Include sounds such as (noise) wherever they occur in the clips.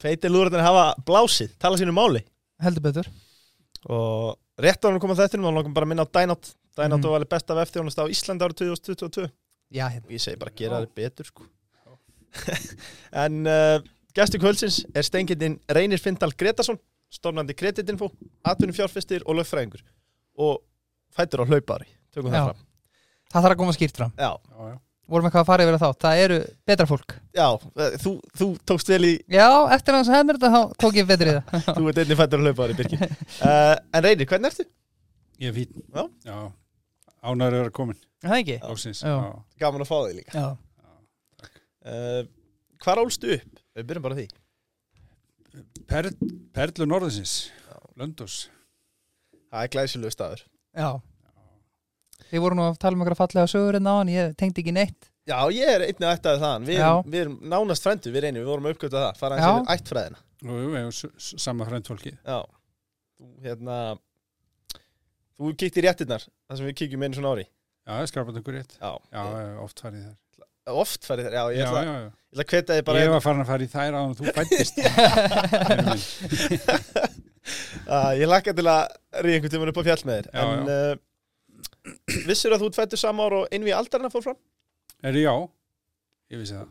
Feitir lúrarnir hafa blásið, tala sínu máli. Heldur betur. Og rétt á hann að koma þetta þá langar bara að minna á Dynout Dynout Mhm. var alveg besta vefþjónust á Íslandi árið 2022 já, hérna. og ég segi bara gera það betur sko. (laughs) en uh, gestur kvöldsins er steingindin Reynir Findal Gretarsson stofnandi kreditinfo, atvinnum fjárfestir og lögfræðingur. Og fættur á hlaupari tökum það fram. Það þarf að koma skýrt fram. Já, Já, já. Vorum eitthvað að fara yfir það þá, það eru betra fólk já eh, þú, þú tókst vel í já, eftir hans þetta þá tók ég betri í það (laughs) þú ert einnig fættur á hlaupari Birgir uh, en Reynir, hvernig ertu? Ég er fín. Já. Já. Ánæður að vera komin. það ekki Lóksins. Já. Já. Gaman að fá þig líka já, uh, Hvar ólstu upp? Við byrjum bara því Per, Perlu Norðinsins. Löndós. Það er glæsilegu staður já þið voru nú að tala um eitthvað fallega sögur en á hann, ég tengdi ekki neitt. Já, ég er einnig ættaði þaðan. Við, erum- við erum nánast frendu, við reynir, við vorum að uppgöta það fara hans yfir ættfræðina. Jú, jú, við s- sama frændfólki. Já, þú hérna Þú kíkti í réttirnar þar sem við kíkjum einu svona ári. Já, það er skrapat ykkur rétt. Já, Já, ég oft farið þær. oft farið þér Já, ég Já, ætla, já, já. ég ætla að hveta þig bara Ég var farin að fara í þær á hann þú fættist. uh, (laughs) (laughs) Ég lakka til að ríða einhvern tímann upp á fjall með þér. En uh, vissir að þú ert fættur sama ár og einvi aldarna fór fram? er já, ég vissi það.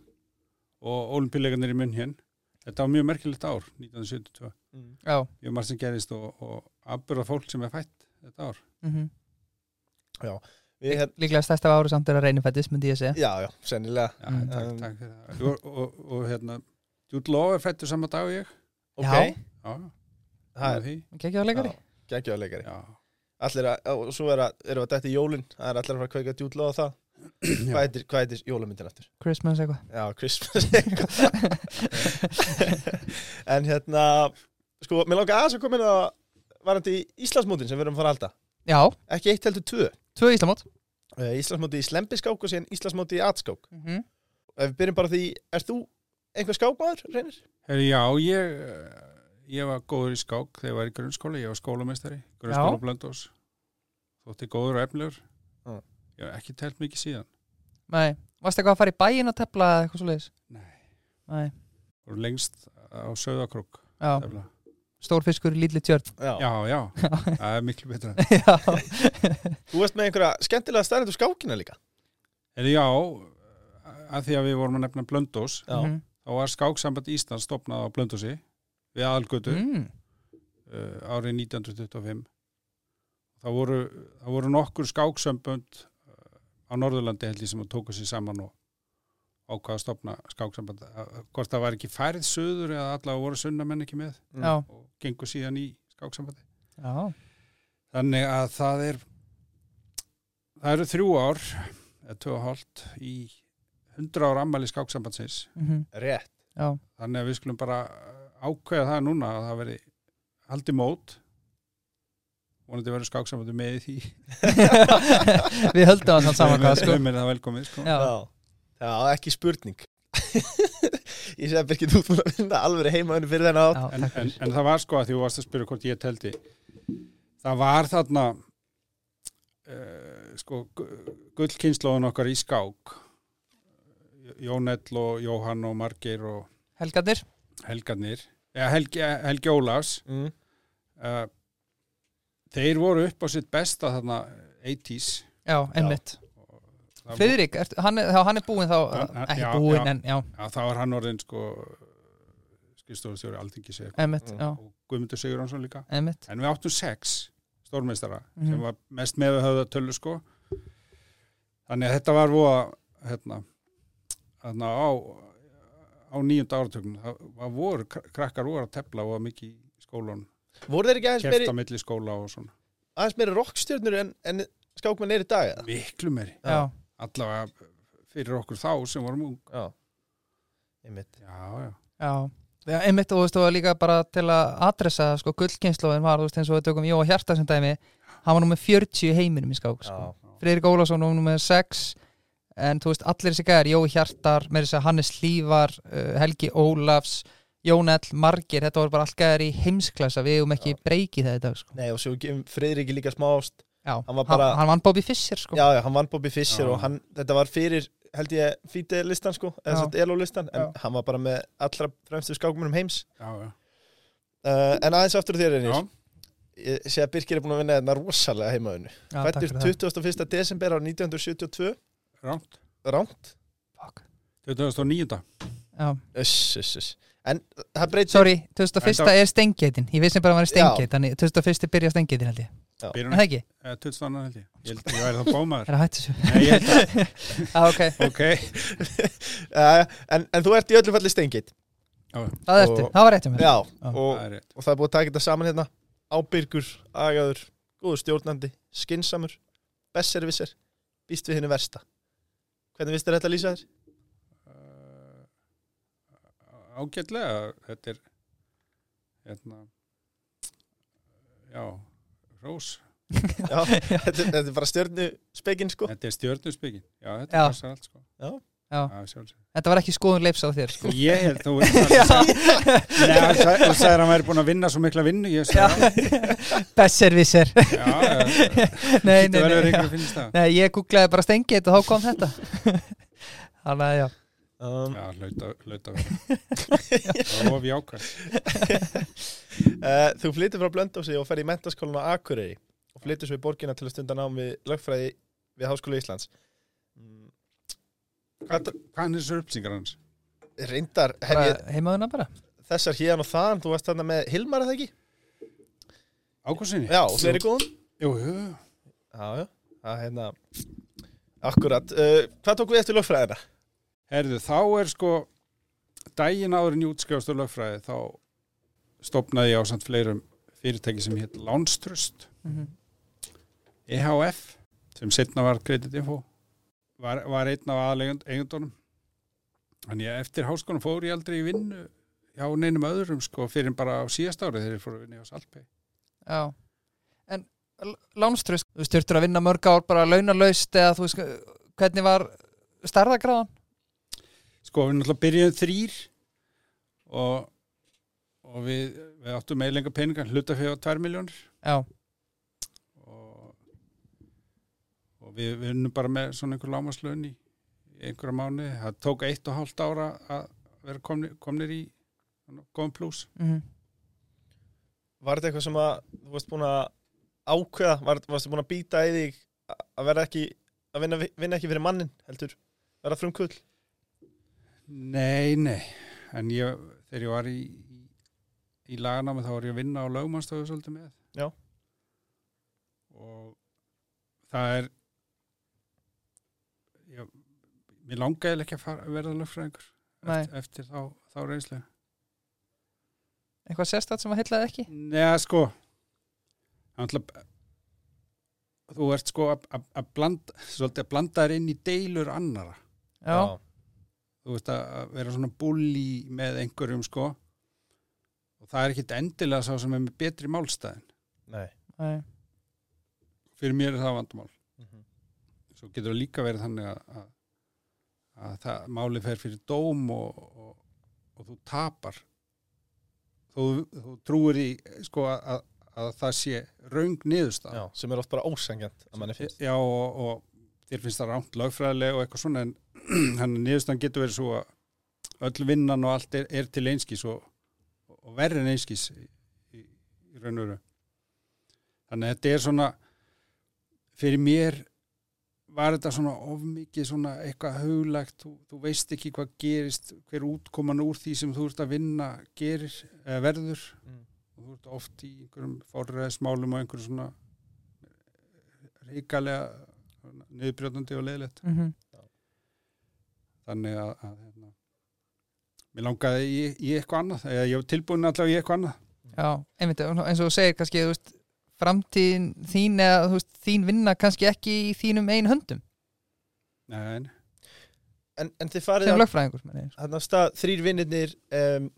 Og olimpíuleikarnir í munn hér. Þetta var mjög merkilegt ár, 1972. já, Ég var margt sem gerist og, og afbyrða fólk sem er fætt þetta ár. mm Við, hérna, líklega stærsta ári samt er að reyni fættis myndi ég segja já, já, sennilega Já, Mm. takk, Um, takk fyrir það. Og, og, og hérna, Jude Law er fættur sama dag og ég. Ok, Já. Já, það er því. Kekja á leikari geggjaður leikari Já, Allir að, og svo er að, erum við að dætti jólin Það er allir að fara að kveika djútla á það. (clears throat) Hvað heitir, hvað heitir jólamyndin aftur? Christmas eitthvað. Já, Christmas (laughs) En hérna Sko, mér langar aðeins að koma inn að Varandi í Íslandsmótin sem við erum að fara að halda. Já, Ekki eitt heldur tvö. Tvö Íslamót. Uh, Íslandsmóti í slembiskák og síðan Íslandsmóti í atskák. Mm -hmm. Ef við byrjum bara á því, ert þú einhver skákmaður, reynir? Heri, já ég, eh, ég var góður í skák þegar ég var í grunnskóla, ég var skólamestari, grunnskóla blöndós. Þótti góður og efnilegur. Já. Ég hef ekki telt mikið síðan. Nei, varstu eitthvað að fara í bæin og tepla eða eitthvað svo leiðis? Nei. Nei, Og lengst á söðakrók. já, tefla. stór fiskur í lítli tjörn Já. Já, (laughs) já, það er miklu betra. (laughs) Já, Þú varst með einhverja skemmtilega stærndu skákina líka Heri, já, að því að við vorum að nefna blöndós, Já. Mhm. þá var skáksamband Íslands stopnað á blöndósi við aðalgötu mm. uh, árið 1925 það voru, það voru nokkur skáksambönd uh, á Norðurlandi held ég sem að tóku sér saman og ákvaða að stopna skáksamband. Uh, hvort það var ekki færið söður eða allavega voru sunnamenn ekki með Mm. Já, og gengur síðan í skáksambandi já, þannig að það er það eru þrjú ár eða tvö og hálft í 100 ára ammæli skáksambandsins. Mm Rétt. Já. Þannig að við skulum bara ákveða það núna að það veri haldi mót. Vonandi verður skáksambandi með í því. (laughs) Við höldum að það saman hvað sko. Við það velkomið sko. Já, Já, já ekki spurning. (laughs) Ég segi ekki þú búin að vinna alveg heimaðinu fyrir þennan átt en, en, en það var sko að því þú varst að spyrja hvort ég teldi. Það var þarna uh, sko gullkynnslóðun okkar í skák. Jónell og Jóhann og Margeir og Helgarnir Helgarnir eða Helgi, Helgi Ólafs. Mm. uh, þeir voru upp á sitt besta þarna 80s Já, einmitt. Það Friðrik, er, hann, er, þá, hann er búinn þá Já, já, Ekki já, búinn, já. en já, Já, þá var hann orðin sko skrifstofustjóri Alþingi sig einmitt Já, og Guðmundur Sigurjónsson líka. Einmitt. En við áttum sex stórmeistara Mhm. sem var mest með höfða tölu sko. Þannig að þetta var voða hérna, hérna á á nýjunda áratögnum það var voru, krakkar voru að tepla og mikið í skólan, Voru þeir ekki aðeins meiri, á milli skóla og svona. Aðeins meiri rockstjörnur en, en skákmenn er í dag eða? miklu meiri, Já, allavega fyrir okkur þá sem vorum ung. Já. Einmitt. Já, já, já. Já, einmitt og þú veist, og líka bara til að adressa sko, gullkynnslóðin var, þú veist, eins og við tökum Jóa Hjarta sem dæmi, hann var nú með 40 heiminum í skák, sko. Já, Friðrik Ólafsson var nú með 6 en þú veist, allir þessi gæðar, Jói Hjartar með þess að Hannes Hlífar, uh, Helgi Ólafs Jónell, Margir, þetta voru bara allt gæðar í heimsklassa, við hefum ekki breykið það í dag, sko. Nei og svo gefum Friðriki líka smá ást Já, Hann var bara- hann, hann vann Bobby Fischer, sko. Já, já, hann vann Bobby Fischer Já. og hann, þetta var fyrir held ég fíti listan sko, eða sett elo listan en Já. hann var bara með allra fremstu skákmennum heims já, já, uh, en aðeins aftur þér einir ég sé að Birkir er búin að vinna þetta rosalega heimaðinu fættur fyrir það. 21. desember á 1972 ránt. Ránt? Fuck. 2009 Já. Uss, uss, uss. en það breytir Sorry, 2001 Þetta- er stengeitin Ég vissi bara að hann var Já. stengeit Þannig 2001 byrja stengeitin held ég. Byrjun Er það ekki? eh, 2000 held ég. Ég held ég væri þá bómaður Er það hættu svo? Nei, ég held að, Já, (laughs) ok. (laughs) Ok. Uh, (laughs) en, en þú ert í öllu falli steingit Það ertu, Og- það var rétt um mér. Já, Já. og, það er rétt. og það er búið að taka þetta saman hérna. Ábyrgur, agaður, góður stjórnandi skinsamur, besservisser býst við henni versta hvernig vist þetta lýsa þér? uh, ágætlega þetta er hérna já, rós Já, (laughs) þetta, þetta er bara stjörnu spekinn sko þetta er stjörnusbyggin já, þetta Já. passar allt sko Já. Þetta var ekki skoðun leifs á þér sko. ég held þú (laughs) sagði- þú sagðir að hann væri búin að vinna svo mikla vinnu sagði (laughs) já, já, (laughs) Nei, nei, þetta verður nei, einhverju já. finnst það. Nei Ég googlaði bara stengeit og þá kom þetta. Þannig að já. Um, já, lauta, lauta það var jákvæð uh, Þú flyttir frá Blöndósi og fer í mentaskólan á Akureyri og flyttir svo í borgina til að stunda nám við lögfræði við Háskóla Íslands Hvað er þessu uppsingar hans? reyndar hef ég heimaðuna bara þessar hérna og þaðan þú varst þarna með Hilmar eða ekki? Ágústinni? Já, og fleiri góðum jú, jú, Já, já, það er hérna Akkurat, uh, hvað tók við eftir lögfræðina? Herðu, þá er sko daginn áður en ég útskrifast á lögfræði þá stopnaði ég á samt fleirum fyrirtæki sem hétt Lánströst Mhm. EHF sem setna var kreditinfo var, var einn af aðlegundunum þannig að eftir háskólanum fór ég aldrei í vinnu hjá neinum öðrum sko fyrir bara á síðast árið þegar ég fór að vinna hjá Salpei Já. En lánströst, þú styrtur að vinna mörg ár bara launalaust eða þú veist hvernig var starðagráðan? sko við náttúrulega byrjuðum þrýr og, og við, við áttum eiginlega peningar hlutafið á 2 miljónir Já, og, og við vinnum bara með svona einhver lámaslaun í, einhverja mánu það tók eitt og hálft ára að vera komnir, komnir í góðum pluss mm Var þetta eitthvað sem að þú varst búin að ákveða, var, varstu búin að býta í þig að- verða ekki að vinna, vinna ekki fyrir mannin, heldur? Verða frumkull? Nei, nei. En ég, þegar ég var í, í, í laganámi þá var ég að vinna á lögmannstöðu svolítið með. Já. og það er ég, mér langaði ekki að fara, verða lögfræðingur eftir, eftir þá, þá reynslega eitthvað sérstætt sem að heillaði ekki? Nei, sko. Ætla, þú ert sko að- blanda svolítið að blanda þér inn í deilur annara Já, þú veist að vera svona bulli með einhverjum sko. Og það er ekkit endilega sá sem er með betri málstæðin. Nei. Nei. fyrir mér er það vandamál. Mhm. svo getur það líka verið þannig að, að, að það, máli fer fyrir dóm og, og, og þú tapar þú, þú trúir í sko að, að, að það sé raung niðurstað sem er oft bara ósengjant að manni finnst. Já, og, og þér finnst það rámt lögfræðilega og eitthvað svona en (clears throat) hann niðurstaðan getur verið svo að öll vinnan og allt er, er til einskís og, en einskís í, í, í raun og veru. Þannig að þetta er svona fyrir mér var þetta svona of mikið svona eitthvað huglægt, þú, þú veist ekki hvað gerist, hver útkoman úr því sem þú ert að vinna gerir eða verður. Mm. og þú ert oft í einhverjum fórræðismálum og einhverjum svona ríkalega niðurbrjóðandi og leiðilegt. Mm þannig að, að hérna, mér langaði í, í eitthvað annað eða ég var tilbúin allavega í eitthvað annað. Já, einmitt, eins og þú segir kannski, þú veist, framtíðin þín eða þú veist, þín vinna kannski ekki í þínum einu höndum? Nei, En, en þið farið sem að þrýr vinnirnir um,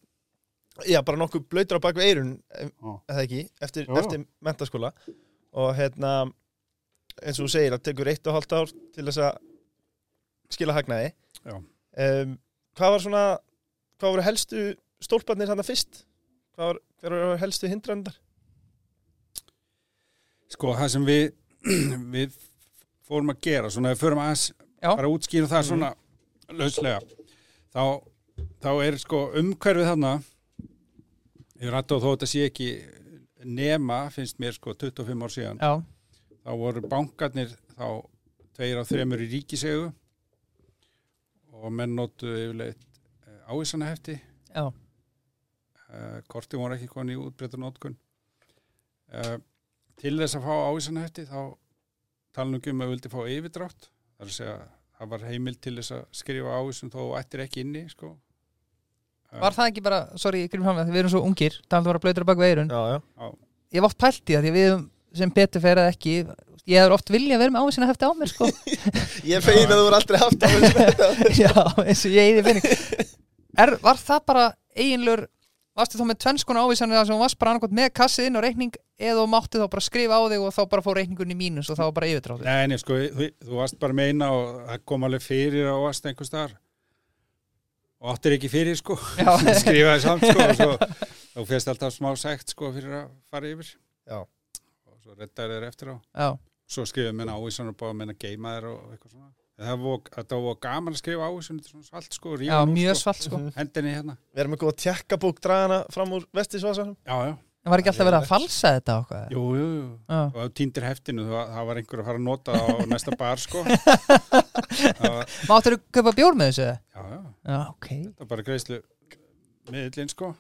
já, bara nokkuð blöytur á bak við eirun eða ekki, eftir, eftir mentaskóla og hérna eins og þú segir, það tekur eitt og hálft ár til þess að skila hagnaði. Já. um, hvað var svona hvað voru helstu stólparnir hann fyrst? Hvað voru helstu hindrandar sko það sem við (clears throat) við fórum að gera svona, við fórum Já. bara að útskýra það Mhm. svona lauslega þá, þá er sko umhverfið þarna ég rætti á þó að þetta sé ekki nema, finnst mér sko 25 ár síðan, já, þá voru bankarnir þá tveir á þremur í ríkisegu og menn notu yfirleitt ávísana hefti já, uh, korti voru ekki koni í útbreytur notkun. Uh, til þess að fá ávísana hefti þá ekki um að vildi fá yfirdrátt. Það er að segja það var heimil til þess að skrifa ávísun þó ættir ekki inni sko. var það ekki bara sorry, við erum svo ungir það er að vera blöytur bak við eirun Já, já. Ég hef oft pælt í það því við sem betur fer að ekki ég hefur oft vilja að vera með ávísina hefti á mér sko. (laughs) Ég fegin að þú voru aldrei haft á þessu (laughs) já, eins og ég eigi penning er, var það bara eiginlur varstu þá með tvennskona ávísanir þar sem þú varst bara annarkot með kassið inn á reikning eða þú mátti þá bara skrifa á þig og þá bara fór reikningun í mínus og þá var bara yfirdráttur Nei, nei, sko, þú, þú varst bara með eina og það kom alveg fyrir og varst einhver staðar. Og áttir ekki fyrir sko. Já. (laughs) skrifaði samt sko og svo, þú fyrst alltaf smá sekt sko fyrir að fara yfir. Já. og svo rettaði þeir eftir á. Já, svo skrifaði menna ávísan og báði menna geima þeir og eitthvað svona það var, þetta var gaman að skrifa þetta er svona svalt sko, já mjög sko, svalt sko. Mhm. hendinni hérna. Við erum með góða tjekkabúk dragana fram úr vestisvasanum. Já, já, það var ekki alltaf verið að falsa þetta hvað jú, jú, jú. Já, og þú týndir heftinu, það, það var einhver að fara að nota það á (laughs) næsta bar sko. Það var, (laughs) máttur þú kaupa bjór með þessu? já, já. Já, ok. Það er bara greiðslu miðlinn sko.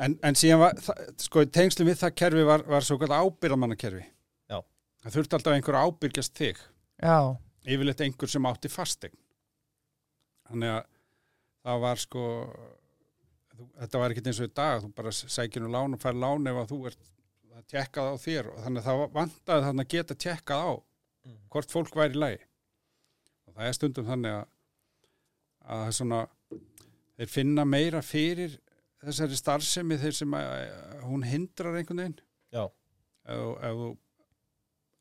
En, en síðan var, það, sko í tengslu við það kerfi var, var svo kvæða ábyrðamannakerfi Já. það þurfti alltaf einhver að ábyrgjast þig. Já, yfirleitt einhver sem átti fastegn þannig að það var sko þetta var ekkert eins og í dag þú bara sækir um lán og fær lán ef að þú ert að tjekkað á þér. Og þannig að það vantaði þannig að geta tjekkað á Mm. hvort fólk væri í lagi. Og það er stundum þannig að að það er svona þeir finna meira fyrir þessari starfsemi þeir sem að, að hún hindrar einhvern veginn. Ef, ef,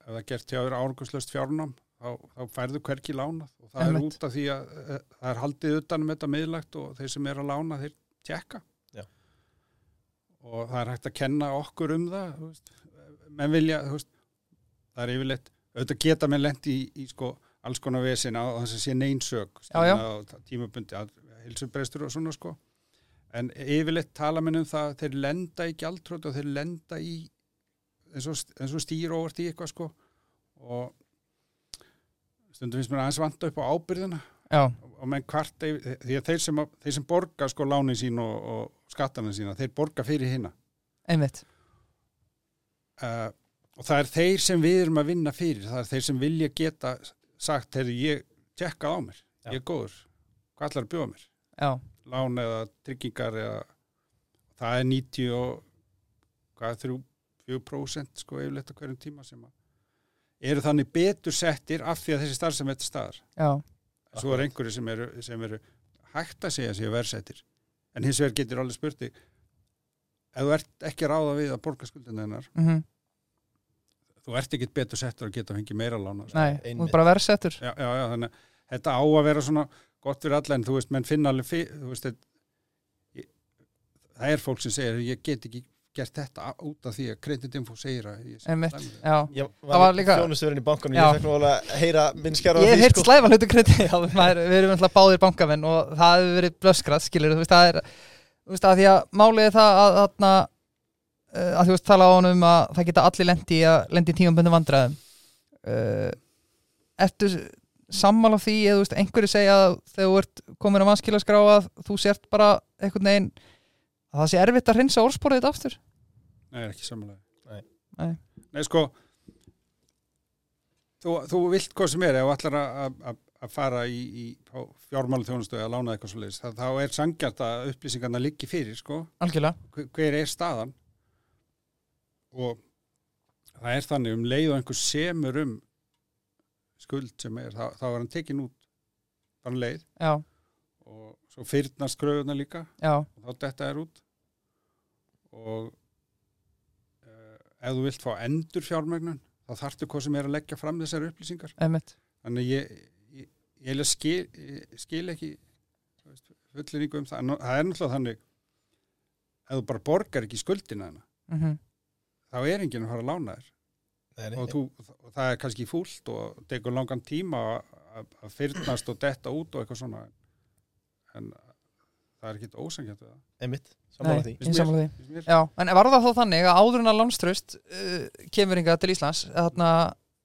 ef það gert hjá þér árangurslöst fjárnám þá, þá færðu hverki lánað og það Einmitt. er út af því að eh, það er haldið utan um þetta miðlagt og þeir sem er að lána þeir tjekka Já. og það er hægt að kenna okkur um það þú veist. menn vilja veist, það er yfirleitt auðvitað geta menn lent í, í sko alls konar vesin á þess að sé já. tímabundi að hilsubreystur og svona sko en yfirleitt tala menn um það að þeir lenda í gjaldtrótt og þeir lenda í eins og, eins og stýr óvart í eitthvað sko og stundum finnst mér aðeins vanta upp á ábyrðina já, og menn hvart yfir- því að þeir sem, þeir sem borga sko lánin sín og, og skattana sína, þeir borga fyrir hinna einmitt. Uh, og það er þeir sem við erum að vinna fyrir, það er þeir sem vilja geta sagt, þegar ég tekkað á mér, Já. ég er góður. Hvað að bjóða mér, já, lán eða tryggingar eða það er 90 og hvað er 3-4% sko yfirleitt á hverjum tíma sem að eru þannig betur settir af því að þessi starfsemi þetta staðar. Já, svo er einhverju sem eru, sem eru hægt að segja sér verðsettir. En hins vegar getur alveg spurti ef þú ert ekki að ráða við að borga skuldina hennar mhm, þú ert ekki betur settur að geta fengið meira lána nei, Einmitt. er bara verðsettur. Já, já, já, þannig að þetta á að vera svona gott fyrir alla en þú veist, menn finna alveg fyr, þú veist, þetta, ég, það er fólk sem segir ég get ekki gert þetta á- út af því að kreditinfo segir að ég Ég Það var líka- þjónustöðurinn í bankanum. Ég fekk nú að heyra minn skjara Ég hef heyrt slæfa hlutu kredi (laughs) Já, maður, við erum alltaf báðir bankamenn og það hefur verið blöskrað, skilur þú veist, það er þú veist, að því að málið er það að þarna, uh, að þú veist, tala á honum um að það geta allir lendi í að lendi í tímabundum vandræðum. Uh, Ertu sammála því eða þú veist, einhverju segja að þegar þú ert komin að mannskilaskrá að þú sért bara einhvern veginn að það sé erfitt að hreinsa orðsporið þetta aftur? Nei, ekki samanlega. Nei. Nei. Nei, sko þú, þú vilt hvað sem er ef þú ætlar að, að, að fara í, í fjármálu þjónustöðu að lána eitthvað svo leiðis þá er sangjart að upplýsingarna liggi fyrir sko, Algjörlega, hver, hver er staðan? Og það er þannig um leið og einhver semur um skuld sem er, þá, þá er hann tekin út bara um leið. Já, og svo fyrnast kröðuna líka. Já, og þá detta er út. Og uh, ef þú vilt fá endur fjármögnun þá þarftu hvað sem er að leggja fram þessar upplýsingar. Einmitt. Þannig ég, ég, ég skil, ég skil ekki þú veist, fullinningu um það. En það er náttúrulega þannig ef þú bara borgar ekki skuldina hana mm þá er enginn að fara að lána þér. Nei, nei, og, þú, og það er kannski fúlt og tekur langan tíma að- fyrnast og detta út og eitthvað svona. en það er ekkit ósangjant við það. Einmitt, sammála því. Nei, sammála því. finnst mér. Já, en var það þá þannig að áður en að lánströst uh, kemur hingað til Íslands þarna,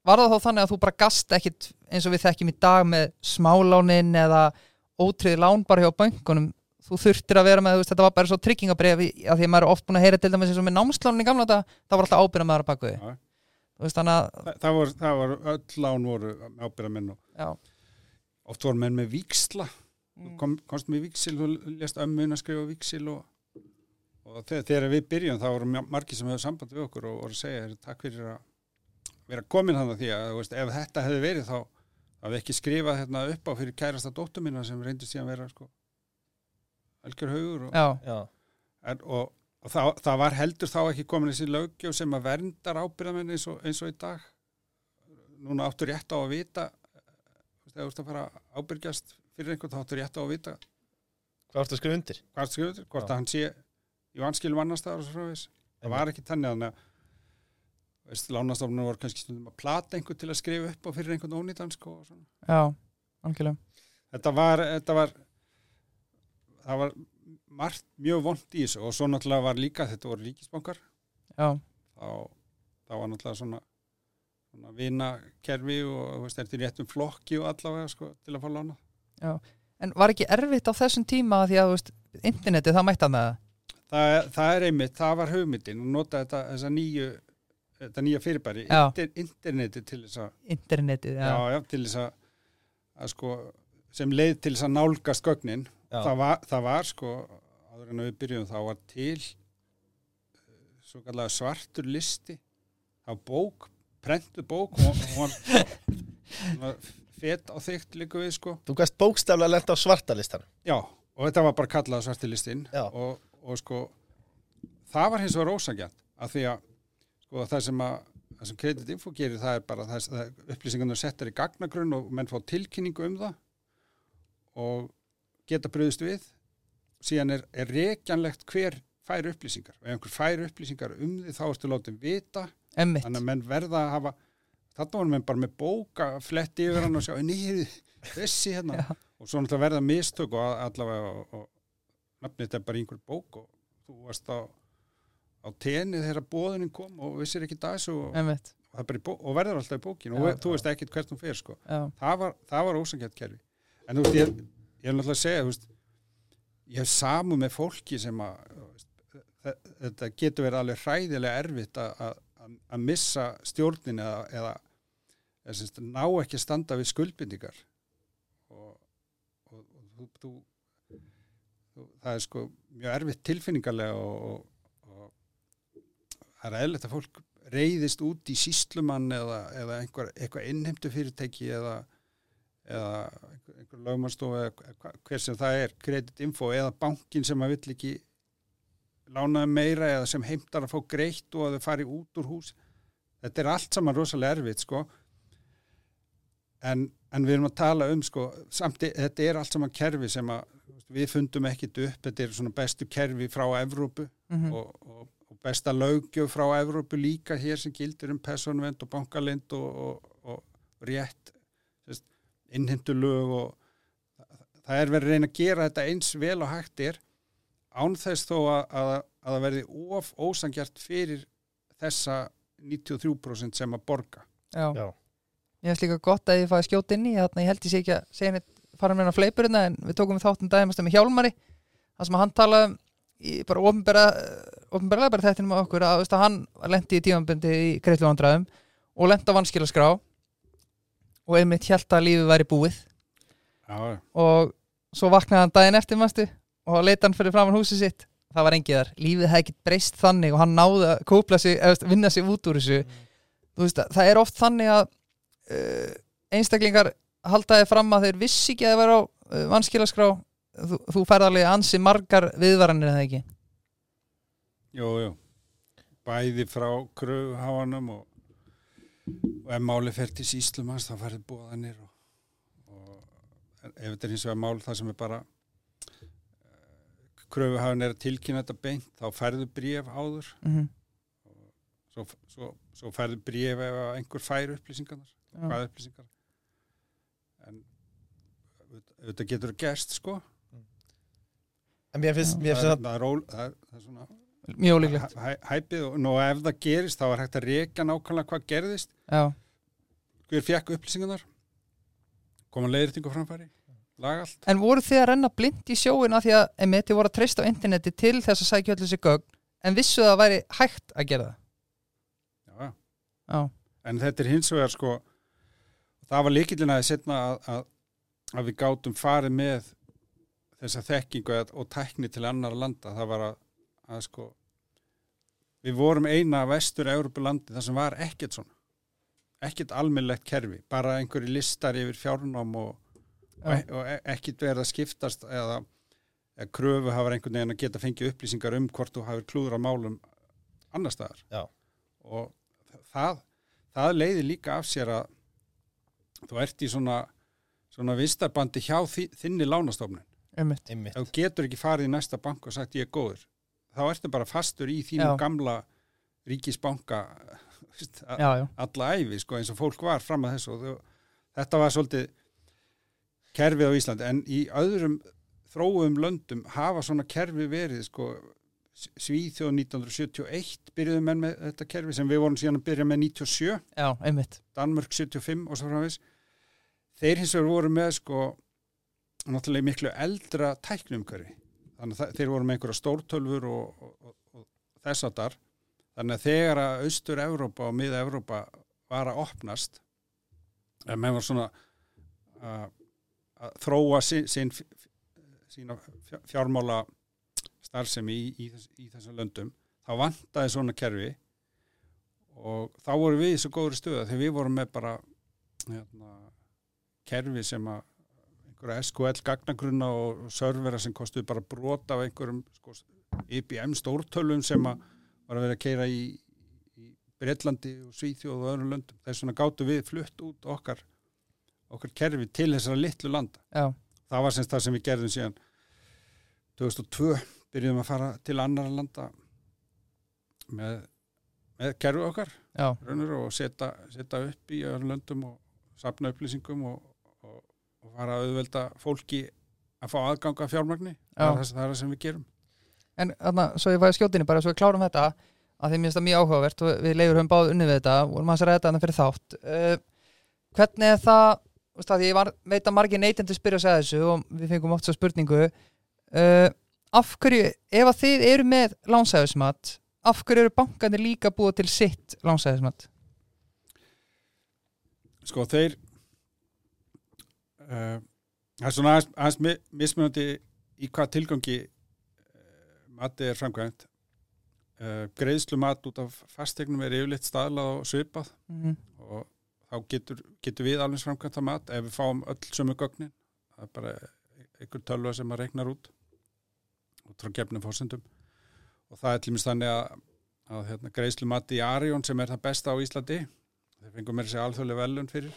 var það þá þannig að þú bara gast ekkit eins og við þekkjum í dag með smálánin eða ótrið lán bara hjá bönkunum? Þú þurftir að vera með, veist, þetta var bara svo tryggingabref af því að maður er oft búin að heyra til dæmis eins og með námslánin í gamla þetta, það var alltaf ábyrða með það baku því veist, að það, það, var, það var öll lán voru ábyrða menn og já, oft voru menn með víksla Mm. kom, komst með víksil og lest ömmun að skrifa víksil og, og þegar, þegar við byrjum þá voru mjög margir sem hefur samband við okkur og voru að segja "Heyrðu, takk fyrir að vera komin þannig því að þú veist, ef þetta hefði verið þá hafði ekki skrifað hérna upp á fyrir kærasta dóttur mína sem reyndi síðan vera sko algjör haugur og, en, og, og það, það var heldur þá ekki komin þessi löggjöf sem að verndar ábyrðamenn eins og, eins og í dag. Núna áttur rétt á að vita þú veist, ef þú ert að fara að ábyrgjast fyrir einhvern þá áttur rétt á að vita. Hvað ertu að skrifa undir? hvað er skrifur, hvort Já. að hann sé í vanskilum annar staðar og svo frá þess það var ekki þannig að veist, lánastofnun voru kannski stundum að plata einhvern til að skrifa upp á fyrir einhvern ónýtan og svona. já, algjörlega. Þetta var þetta var það var margt mjög vond í þessu og svo náttúrulega var líka þetta voru ríkisbankar. Já, þá, þá var náttúrulega svona, svona vinakerfi og þú veist, þetta er réttum flokki og allavega sko, til að fá lána en var ekki erfitt á þessum tíma því að, veist, internetið það mætti að með það það, það er einmitt, það var hugmyndin og nota þetta, þessa nýju þetta nýja fyrirbæri, Já. inter, interneti til þess að, internetið, já, já, já, til þess að, að sko, sem leið til þess að nálgast gögnin, Já. það var, það var sko, áður en að við byrjum þá var til svo kallega svartur listi það var bók, prentu bók og hún (laughs) var fet á þygt líka við sko. Þú gæst bókstaflega lent á svartalistan Já, og þetta var bara kallað svartilistinn og, og sko það var hins vegar ósangjant af því að sko það sem að það sem Credit Info gerir það er bara það, það upplýsingarnar settar í gagnagrunn og menn fá tilkynningu um það og geta bröðist við. Síðan er, er reikjanlegt hver fær upplýsingar. Og ef einhver fær upplýsingar um því þá ertu látið vita. Emmitt þannig að menn verða að hafa þarna voru menn bara með bóka fletti yfir hann og sjá nýri þessi hérna. Já. og svo náttúrulega verða mistök og allavega og, og nafnið þetta er bara einhver bók og þú varst á á tenni þegar bóðunin kom og vissir ekki og, og, það í bó- og verður alltaf í bókin og þú veist ekkit hvert hún fer sko. það var, var ósangjart kerfi. En þú veist ég, ég er náttúrulega að segja veist, ég hef samu með fólki sem að veist, þe- þetta getur verið alveg hræðilega erfitt að- að missa stjórnin eða, eða, eða semst, ná ekki standa við skuldbindingar. Og, og, og þú, þú, þú, það er sko mjög erfitt tilfinningarlega og, og, það er eðlert að fólk reyðist út í síslumann eða, eða einhver, eitthvað innheimtu fyrirtæki eða, einhver, einhver lögmannstofu eða hver sem það er, kreditinfo eða bankin sem að vill ekki lánaði meira eða sem heimtar að fá greitt og að þau fari út úr hús. Þetta er allt saman rosalega erfitt sko. En, en við erum að tala um sko, samt þetta er allt saman kerfi sem að við fundum ekkit upp, þetta er svona bestu kerfi frá Evrópu mm og, og, og besta löggjöf frá Evrópu líka hér sem gildir um personvend og bankalind og, og, og rétt innhendu lög og það, það er verið að reyna að gera þetta eins vel og hægt er án þess þó að, að, að það verði of ósangjart fyrir þessa 93% sem að borga já. Já. Ég finnst líka gott að ég fæði skjót inn í þarna ég held ég sé ekki að segja neitt fara með hennar fleipurina en við tókum við þáttum daginn með Hjálmari það sem að hann talaði um bara ofnbæra bara þetta um okkur að, veist, að hann lendi í tímanbundi í greitlu vandræðum og lendi á vanskilaskrá og einmitt held að lífið væri búið Já, og svo vaknaði hann daginn eftir mástu og leita hann fyrir framann húsið sitt. Það var engið þar, lífið hefði ekkert breyst þannig og hann náði að kópla sig, eða, vinna sig út úr þessu. Þú veist, það er oft þannig að uh, einstaklingar haldaði fram að þeir vissi ekki að það vera á uh, vanskilaskrá. Þú, þú færð alveg ansi margar viðvaranir eða ekki? Jú, jú. Bæði frá kröfuháanum og, og ef máli fer til síslumans þá færði bóðanir og, og ef þetta er hins vegar mál það sem er bara kröfuháin er að tilkynna þetta beint þá færðu bréf áður. Mm -hmm. svo, svo, svo færðu bréf ef einhver fær upplýsingarnar hvað upplýsingar. En þetta getur gerst sko. En mér finnst, það, finnst það, er, ól, það, er, það er svona mjög ólíklegt. Hæ, hæpið og nú ef það gerist þá er hægt að reka nákvæmlega hvað gerðist. Já, hver fekk upplýsingarnar? Koma leiðritingu framfæri laga allt. En voru þið að renna blind í sjóin af því að einmitt þið voru að treysta á interneti til þess að sækja öll þessi gögn? En vissu það að væri hægt að gera já, já. það? Já, en þetta er hins vegar sko það var líkillin að setna að, að, að við gátum farið með þessa þekkingu og tækni til annar landa. Það var að, að sko við vorum eina vestur Európa-landi þar sem var ekkert svona. Ekkert almennlegt kerfi, bara einhverju listar yfir fjárnám og, og, og e- ekkert verið að skiptast eða, eða kröfu hafa einhvern veginn að geta fengið upplýsingar um hvort þú hafið klúður á málum annar staðar. Já. og það, það leiði líka af sér að þú ert í svona, svona vistarbandi hjá þi, þinni lánastofnun. Þú getur ekki farið í næsta bank og sagt ég er góður. Þá ertu bara fastur í þínu Já. gamla ríkisbanka (laughs) alla æfi sko, eins og fólk var fram að þessu. Og þetta var svolítið kerfið á Íslandi en í öðrum þróum löndum hafa svona kerfi verið sko, Svíþjóð 1971 byrjuðum menn með þetta kerfi sem við vorum síðan að byrja með 97 já, einmitt. Danmörk 75 og svo framvis þeir hins vegar voru með sko náttúrulega miklu eldra tæknumkörfi þannig að þeir voru með einhverja stórtölfur og, og, og, og þess að þar þannig að þegar að austur-Evrópa og miða-Evrópa var að opnast að menn var svona að, að þróa sín, sín sína fjár- fjármála starfsemi í, í, þess, í þessum löndum þá vantaði svona kerfi og þá voru við í svo góðri stöða þegar við vorum með bara hérna, kerfi sem að einhverja SQL gagnagrunna og servera sem kostuði bara brot af einhverjum sko, IBM stórtölum sem að var að vera að keira í, í Breitlandi og Svíþjóð og öðrum löndum. Þess vegna gáttu við flutt út okkar okkar kerfi til þessara litlu landa. Já, það var semst það sem við gerðum síðan 2002 byrjuðum að fara til annara landa með, með kerfi okkar raunur og setja, setja upp í öðrum löndum og sapna upplýsingum og, og, og fara að auðvelda fólki að fá aðganga fjármagni. Það er, það, er sem við gerum. En þarna, svo ég væri skjótinni bara, svo við klárum þetta að því mér finnst það mjög áhugavert og við leifur höfum báð unni við þetta og vorum að ræða þetta fyrir þátt. Uh, hvernig er það að því ég var, veit að margir neytendur spyrja að segja þessu og við fengum oft svo spurningu uh, af hverju ef að þið eru með lánsæðismat af hverju eru bankanir líka búið til sitt lánsæðismat sko þeir uh, það er svona aðeins, aðeins mi- mismunandi í hvað tilgangi uh, matið er framkvæmt uh, greiðslu mat út af fastegnum er yfirleitt staðlað og svipað mm -hmm. og þá getur, getur við alveg framkvæmt að mat ef við fáum öll sömu gögnin. Það er bara einhver tölva sem að reiknar út út frá gefnum fórsendum og það er til minnst þannig að, að hérna, greiðslu mati í Arjón sem er það besta á Íslandi þeir fengum mér sér alþjóðlega velun fyrir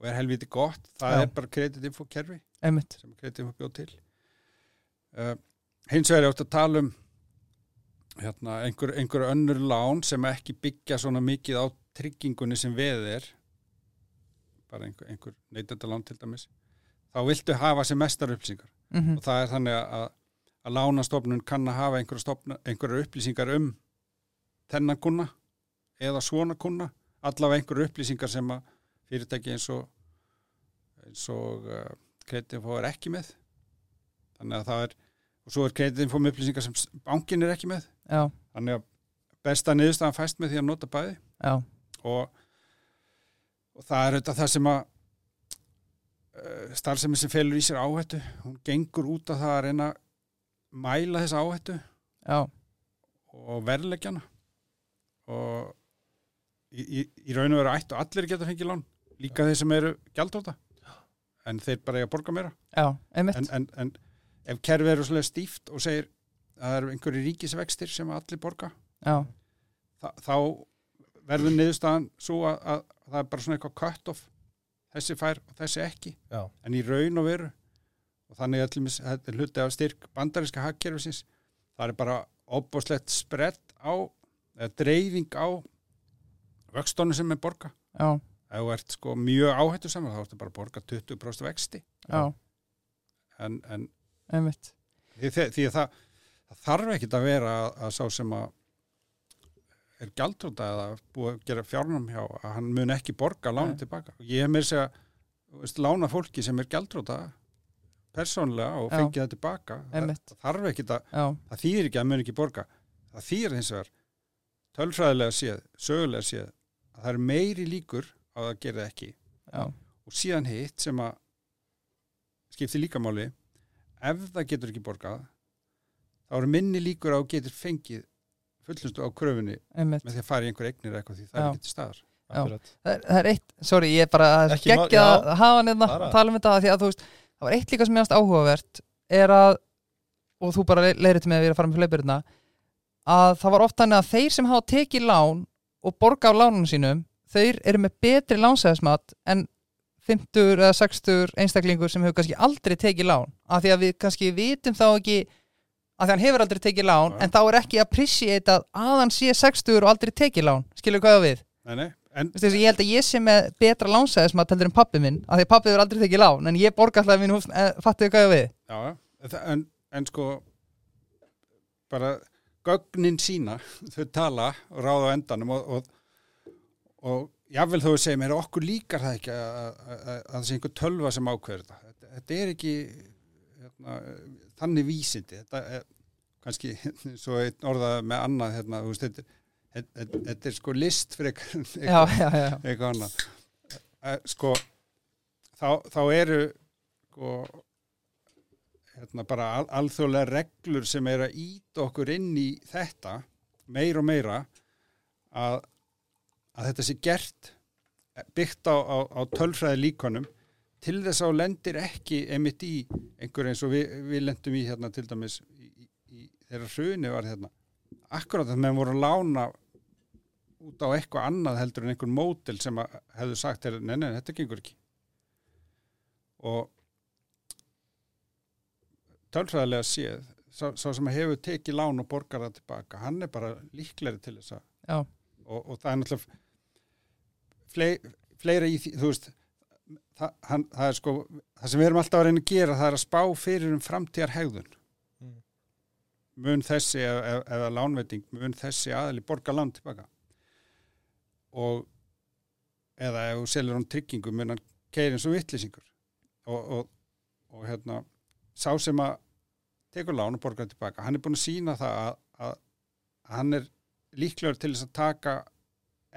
og er helviti gott. Það Já. er bara kreditinfo kerfi einmitt, sem kreditinfo bjóð til. Uh, hins vegar er átt að tala um hérna, einhver, einhver önnur lán sem ekki byggja svona mikið á tryggingunni sem veð er bara einhver, einhver neytendalán til dæmis þá viltu hafa sem mestar upplýsingar. Mm og það er þannig að, að lánastofnun kann að hafa einhverja, upplýsingar um þennan kuna eða svona kuna allavega einhverja upplýsingar sem að fyrirtæki eins og eins og uh, kreditinfo er ekki með. Þannig að það er og svo er kreditinfo með upplýsingar sem bankinn er ekki með. Já, þannig að besta niðurstaðan fæst með því að nota bæði. Já, og, og það er auðvitað það sem að uh, starfsemi sem felur í sér áhættu hún gengur út af það að reyna að mæla þessa áhættu já, og verðleggjana og í, í, í raun og veru ættu allir geta fengið lán líka þeir sem eru gjaldóta en þeir bara eiga að borga meira. Já, en, en, en ef kerfið eru svolítið stíft og segir að það eru einhverju ríkisvextir sem allir borga já, þá verður niðurstaðan svo að, að það er bara svona eitthvað cut off þessi fær og þessi ekki. Já. en í raun og veru og þannig að er hluti af styrk bandaríska hagkerfisins það er bara óbúslegt spredd á eða dreifing á vöxtónu sem er borga já, ef þú ert sko mjög áhættu saman þá ertu bara að borga 20% vexti. Já, en, en einmitt. því, því, því að það, það þarf ekkit að vera að, að sá sem að er gjaldróta eða búið að gera fjárnum hjá að hann mun ekki borga lána Nei. tilbaka. Og ég hef mér segja veist, lána fólki sem er gjaldróta persónlega og fengið það tilbaka. Það, það þarf ekkit að já, það þýðir ekki að mun ekki borga. Það þýðir hins vegar tölfræðilega séð, sögulega séð að það er meiri líkur að það það ekki. Já, og síðan hitt sem að skiptir líka máli ef það getur ekki borgað þá eru minni líkur að þú getur fengið fullnustu á kröfunni einmitt. með því að fara í einhver eignir eða eitthvað því það Já. er ekki til staðar. Það er, það er eitt, sorry, ég er bara já. að hafa nefna að tala um þetta því að þú veist, það var eitt líka sem ég ást áhugavert er að, og þú bara leirir til mig að við erum að fara með hlaupirina að það var oft þannig að þeir sem hafa tekið lán og borga á lánunum sínum þeir eru með betri lánsæðismat en 50 eða 60 einstaklingur sem hefur kannski aldrei tekið lán af því að við kannski vitum þá ekki að því að hann hefur aldrei tekið lán en þá er ekki appreciate að að hann sé 60 og aldrei tekið lán. Skilur hvað við? Nei, nei, en Þú veist, ég held að ég sé með betra lánsæðismat heldur en pappi minn, af því að pappi hefur aldrei tekið lán en ég borga alltaf mín hús, eh, fattu hvað ég á við? Já. Það- en, en sko bara gögnin sína, (laughs) þau tala og ráða á endanum og, og, og jável að segja mér okkur líkar það ekki að, að, að, að það sé einhver tölva sem ákveður þetta. Þetta, þetta er ekki hérna, þannig vísindi. Þetta er kannski (laughs) svo einn orðað með annað hérna, veist, þetta, þetta, þetta er sko list fyrir eitthvað, Já, já, já, eitthvað annað. Eh, sko þá, þá eru sko hérna bara al alþjóðlega reglur sem eru að íta okkur inn í þetta meir og meira að, að þetta sé gert eh, byggt á, á, á tölfræði líkonum til þess að þú lendir ekki einmitt í einhver eins og við, við lendum í hérna til dæmis í, í, í þeirra hruni var hérna. Akkurat að menn voru að lána út á eitthvað annað heldur en einhver mótel sem að hefðu sagt þér, nei, nei, þetta gengur ekki. Og tölfræðilega séð sá, sá sem hefur tekið lán og borgar það tilbaka, hann er bara líklegri til þess að og, og það er náttúrulega flei, fleira í því, þú veist það, hann, það er sko það sem við erum alltaf að reyna að gera, það er að spá fyrir um framtíðar hegðun Mm. mun þessi eða, eða lánveiting, mun þessi aðli borga lán tilbaka og eða ef þú selur hann tryggingu mun hann keiri eins og vittlýsingur og, og, og hérna sá sem að tekur lán og borgar tilbaka, hann er búin að sína það að, að, að hann er líklegur til þess að taka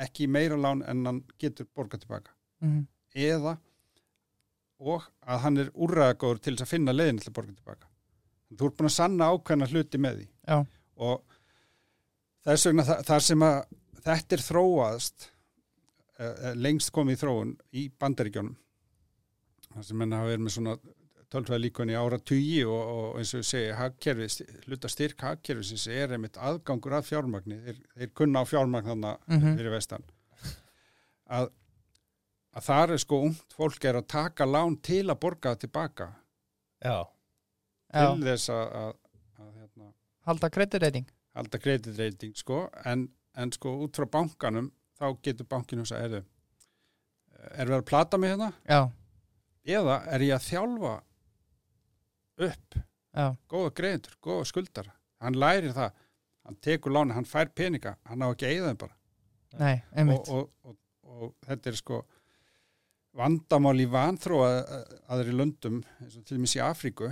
ekki meira lán en hann getur borgað tilbaka mhm, eða og að hann er úrræðagóður til þess að finna leiðin til borga tilbaka. Þú ert búin að sanna ákveðna hluti með því já, og þess vegna þa þar sem að þetta er þróaðst uh, lengst komið í þróun í bandaríkjónum þar sem menn hafa verið með svona í ára tugi og, og eins og ég segi hagkerfi, hluta styrk hagkerfi sem er einmitt aðgangur að fjármagni þeir, þeir kunna á fjármagn þannig Mhm. fyrir vestan að, að þar er sko ungt fólk er að taka lán til að borga það tilbaka. Já, já, til þess að, að, að hérna, halda kreditreyting halda kreditreiting sko, en, en sko út frá bankanum þá getur bankinu þess að erðu er verið að plata mig hérna? Já, eða er ég að þjálfa upp já, góða greiðendur, góða skuldar hann lærir það, hann tekur láni hann fær peninga, hann á ekki að eyða þeim bara. Nei, og, og, og, og þetta er sko vandamál í vanþróa aðri löndum eins og til dæmis í Afríku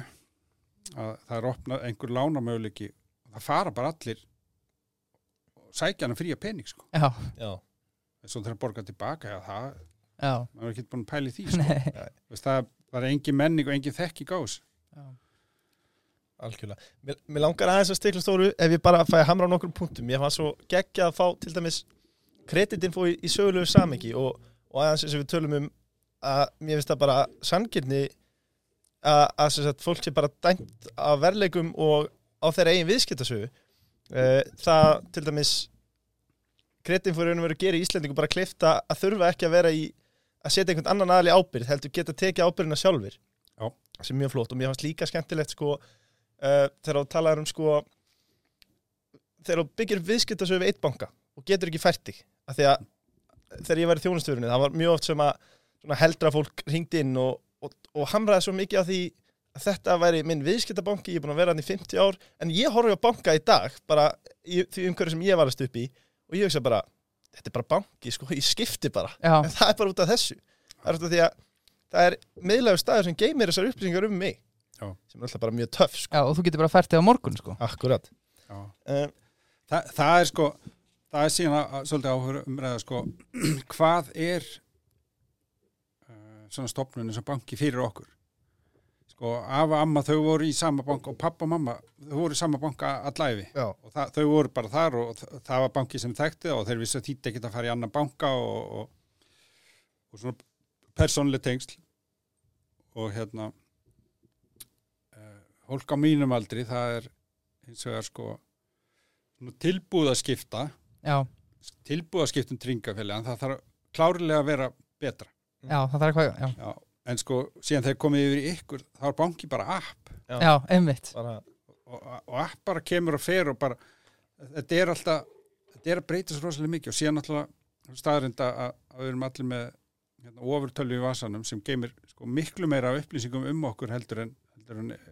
að það er opnað einhver lánamöguleiki það fara bara allir og sækja hann fría pening sko. Já, já, eins og þeir að borga tilbaka já, það, já, maður er ekki búin að pæli því (laughs) sko. það var engin menning og engin þekki gás já, algjörlega. Mér, mér langar aðeins að stikla stóru ef ég bara fæ að hamra á nokkrum punktum. Ég fann svo geggja að fá til dæmis kreditinfo í, í sögulegu samengi og, og aðeins eins og við tölum um að mér finnst það bara sangirni að, að sagt, fólk sé bara dæmt af verleikum og á þeirra eigin viðskiptasögu. Uh, það til dæmis kreditinfo er raun og veru að gera í Íslendingu bara klifta að þurfa ekki að vera í að setja einhvern annan aðli ábyrgð heldur geta tekið ábyrgðina sjálfur Já. sem er mjög flott og mér fannst líka skemmtilegt sko uh, þegar þú talaður um sko þegar þú byggir viðskiptasögu við eitt banka og getur ekki fært þig af því að þegar ég var í þjónustöðurinn það var mjög oft sem að heldra fólk ringdi inn og, og, og hamraði svo mikið á því að þetta væri minn viðskiptabanki, ég er búin að vera hann í 50 ár en ég horfi á banka í dag bara í því umhverju sem ég var að stupi í og ég hugsa bara, þetta er bara banki sko, ég skipti bara, Já, en það er bara út af þessu það er út af því að það er miðlægur staður sem geymir þessar upplýsingar um mig Já. sem er alltaf bara mjög töff sko. já, og þú getur bara fært þig á morgun sko. Akkurat um, Þa, það er sko það er síðan að, svolítið áhuga umræða sko (clears throat) hvað er svona stopnun eins og banki fyrir okkur. Sko af og amma þau voru í sama banka og pappa og mamma þau voru í sama banka allæfi Já, og það, þau voru bara þar og þ- það var banki sem þekkti það og þeir vissi að þýtti ekki að fara í annan banka og, og, og svona persónlega tengsl. Og hérna uh, hólk á mínum aldri það er hins vegar sko svona tilbúð að skipta Já, tilbúð að skipta um tringafélag en það þarf klárlega að vera betra já, það þarf eitthvað Já, Já, en sko síðan þeir komið yfir ykkur þá er banki bara app. Já. einmitt. Bara, og, og app bara kemur og fer og bara þetta er alltaf þetta er að breyta svo rosalega mikið. Og síðan náttúrulega staðrinda að, að við erum allir með hérna, ofurtölu í vasanum sem geymir sko, miklu meira af upplýsingum um okkur heldur en, heldur en eh,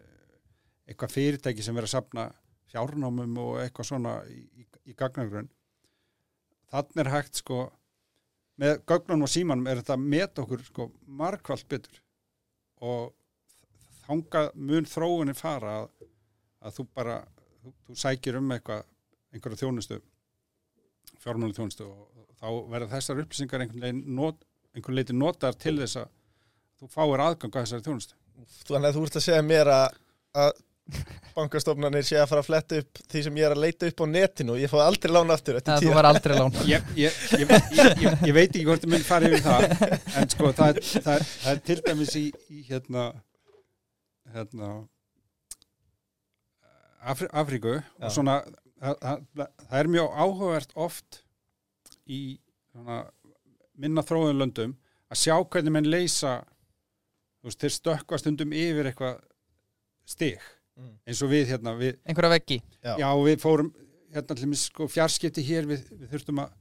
eitthvað fyrirtæki sem verður að sapna fjárnámum og eitthvað svona í, í, í gagnagrunn. Þannig er hægt sko með gögnunum og símanum er þetta að meta okkur sko margvalt betur. Og þangað mun þróunin fara að, að þú bara þú, þú sækir um eitthvað einhverja þjónustu fjármálu þjónustu og þá verða þessar upplýsingar einhvern veginn not, einhvern leiti notar til þess að þú fáir aðgang að þessari þjónustu. Þannig að þú ert að segja mér að, að bankastofnanir sé að fara að fletta upp því sem ég er að leita upp á netinu og ég fái aldrei lána aftur eftir Það var aldrei lán. (laughs) Ég, ég, ég, ég, ég, ég veit ekki hvort það mun fara yfir það en sko það, er- það, er- það er til dæmis í, í hérna hérna Afri, Afríku Já. og svona það, það, það er mjög áhugavert oft í svona, minna þróðun löndum að sjá hvernig menn leysa þú veist, þeir stökkva stundum yfir eitthvað stig Mm. eins og við hérna við, Einhverja veggi Já. Já, við fórum hérna til mér sko fjarskipti hér við, við þurftum að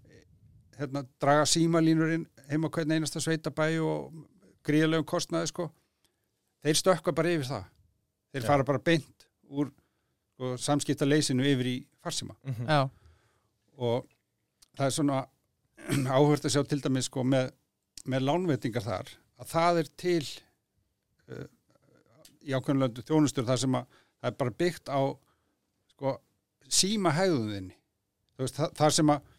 hérna, draga símalínurinn heima á hvern einasta sveitabæ og gríðlegum kostnaði sko þeir stökkva bara yfir það þeir Já. fara bara beint úr sko, samskipta leysinu yfir í farsíma Mhm. Já, og það er svona (clears throat) áhört að sjá til dæmis sko með, með lánveitingar þar að það er til uh, í ákveðnlöndu þjónustur þar sem að það er bara byggt á sko síma hegðuðinni veist það, það sem að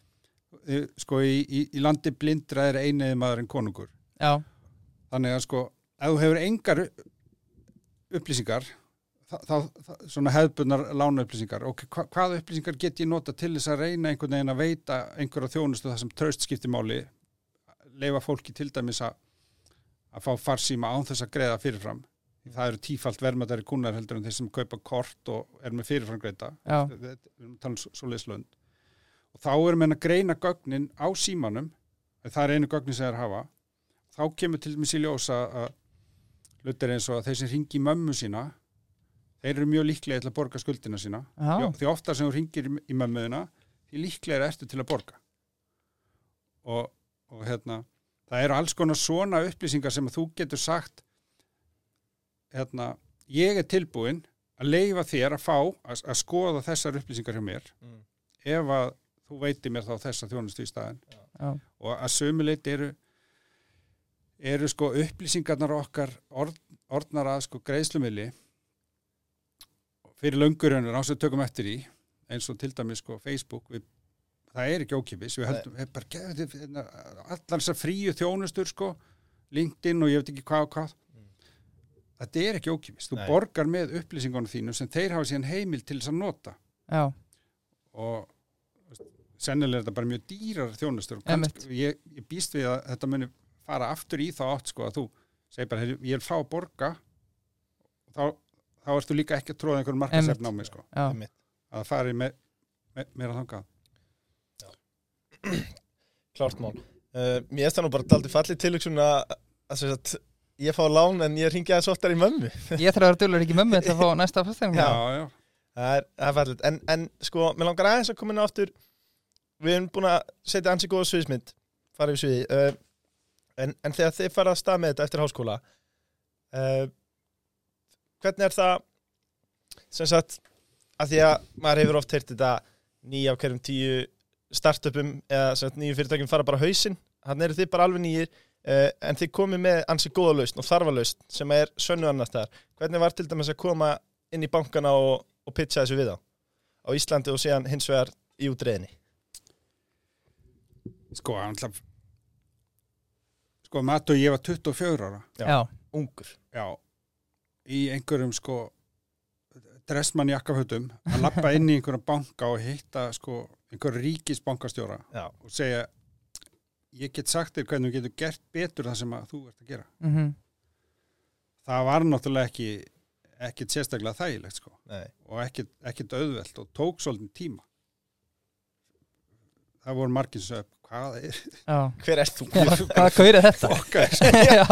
eh, sko í, í, í landi blindra er einiði maður en konungur. Já, þannig að sko ef þú hefur engar upplýsingar þá, þá, svona hefðbunnar lána upplýsingar og hva, hvaða upplýsingar get ég nota til þess að reyna einhvern veginn að veita einhverja þjónustu það sem traust skiptir máli? Leifa fólki til dæmis að að fá farsíma án þess að greiða fyrirfram það eru tífalt vermaðari kunnar heldur en þeir sem kaupa kort og er með fyrirframgreita. Já, við erum að tala um og þá erum við að greina gögnin á símanum það er einu gögnin sem þeir hafa. Þá kemur til dæmis í ljósa að hlutir eins og að þeir sem ringi mömmu sína þeir eru mjög líklega til að borga skuldina sína. Já, því ofta sem þú ringir í, mömmuðina því líklega ertu til að borga. Og, og hérna það eru alls konar svona upplýsingar sem að þú getur sagt hérna, ég er tilbúin að leifa þér að fá að, að skoða þessar upplýsingar hjá mér Mm. ef að þú veitir mér þá þessa þjónustu í staðin já, og að sömuleit eru eru sko upplýsingarnar okkar orð, orðnar að sko greiðslumili fyrir löngurönur á sem við tökum eftir í eins og til dæmis sko Facebook við, það er ekki ókipis við höldum, við bara gefum þetta allar þessar fríu þjónustur sko LinkedIn og ég veit ekki hvað og hvað þetta er ekki ókipis, þú Nei. borgar með upplýsingunum þínu sem þeir hafa síðan heimil til þess að nota. Já, og sennilega er þetta bara mjög dýrar þjónustur og kannski, ég, ég býst við að þetta muni fara aftur í þá átt sko að þú segir bara, "Heyrðu, ég er frá að borga. Og þá, þá ertu líka ekki að tróða einhverjum markasefn á mig sko. Já, að það fari með, með, meira þangað. (clears throat) Klárt mál. Uh, Mér er það nú bara daldið fallið tilöksun að, ég fá lán en ég ringi aðeins oftar í mömmu. Ég þarf að vera dölur ekki mömmu til að fá (laughs) næsta fastæðum Já. já, já, Það er, það er fallið, en, en sko, mér langar aðeins að koma inn á aftur. Við erum búin að setja ansi góða sviðsmynd Farið við sviði uh, en, en þegar þið fara að stað með þetta eftir háskóla uh, Hvernig er það sem sagt að því að maður hefur oft heyrt þetta nýja af hverjum tíu startupum eða nýju fyrirtækjum fara bara á hausinn hann eru þið bara alveg nýjir uh, en þið komið með ansi góða lausn og þarfa lausn sem er sönnu annars þar hvernig var til dæmis að koma inn í bankana og, og pitcha þessu við á á Íslandi og síðan hins vegar í útreðinni Sko, hann ætla Sko, Matu, ég var 24 ára. Já. Já, ungur. Já, í einhverjum sko dressmann jakkafötum að lappa inn í einhverjum banka og hitta sko einhverjum ríkisbankastjóra Já. og segja ég get sagt þér hvernig þú getur gert betur það sem að þú ert að gera. mhm, Það var náttúrulega ekki ekkit sérstaklega þægilegt sko Nei. og ekkit auðvelt og tók svolítið tíma. Það voru margir sem sögðu, hvað er (laughs) já hver ert þú? Hvað er þetta? okkar? (laughs) Já,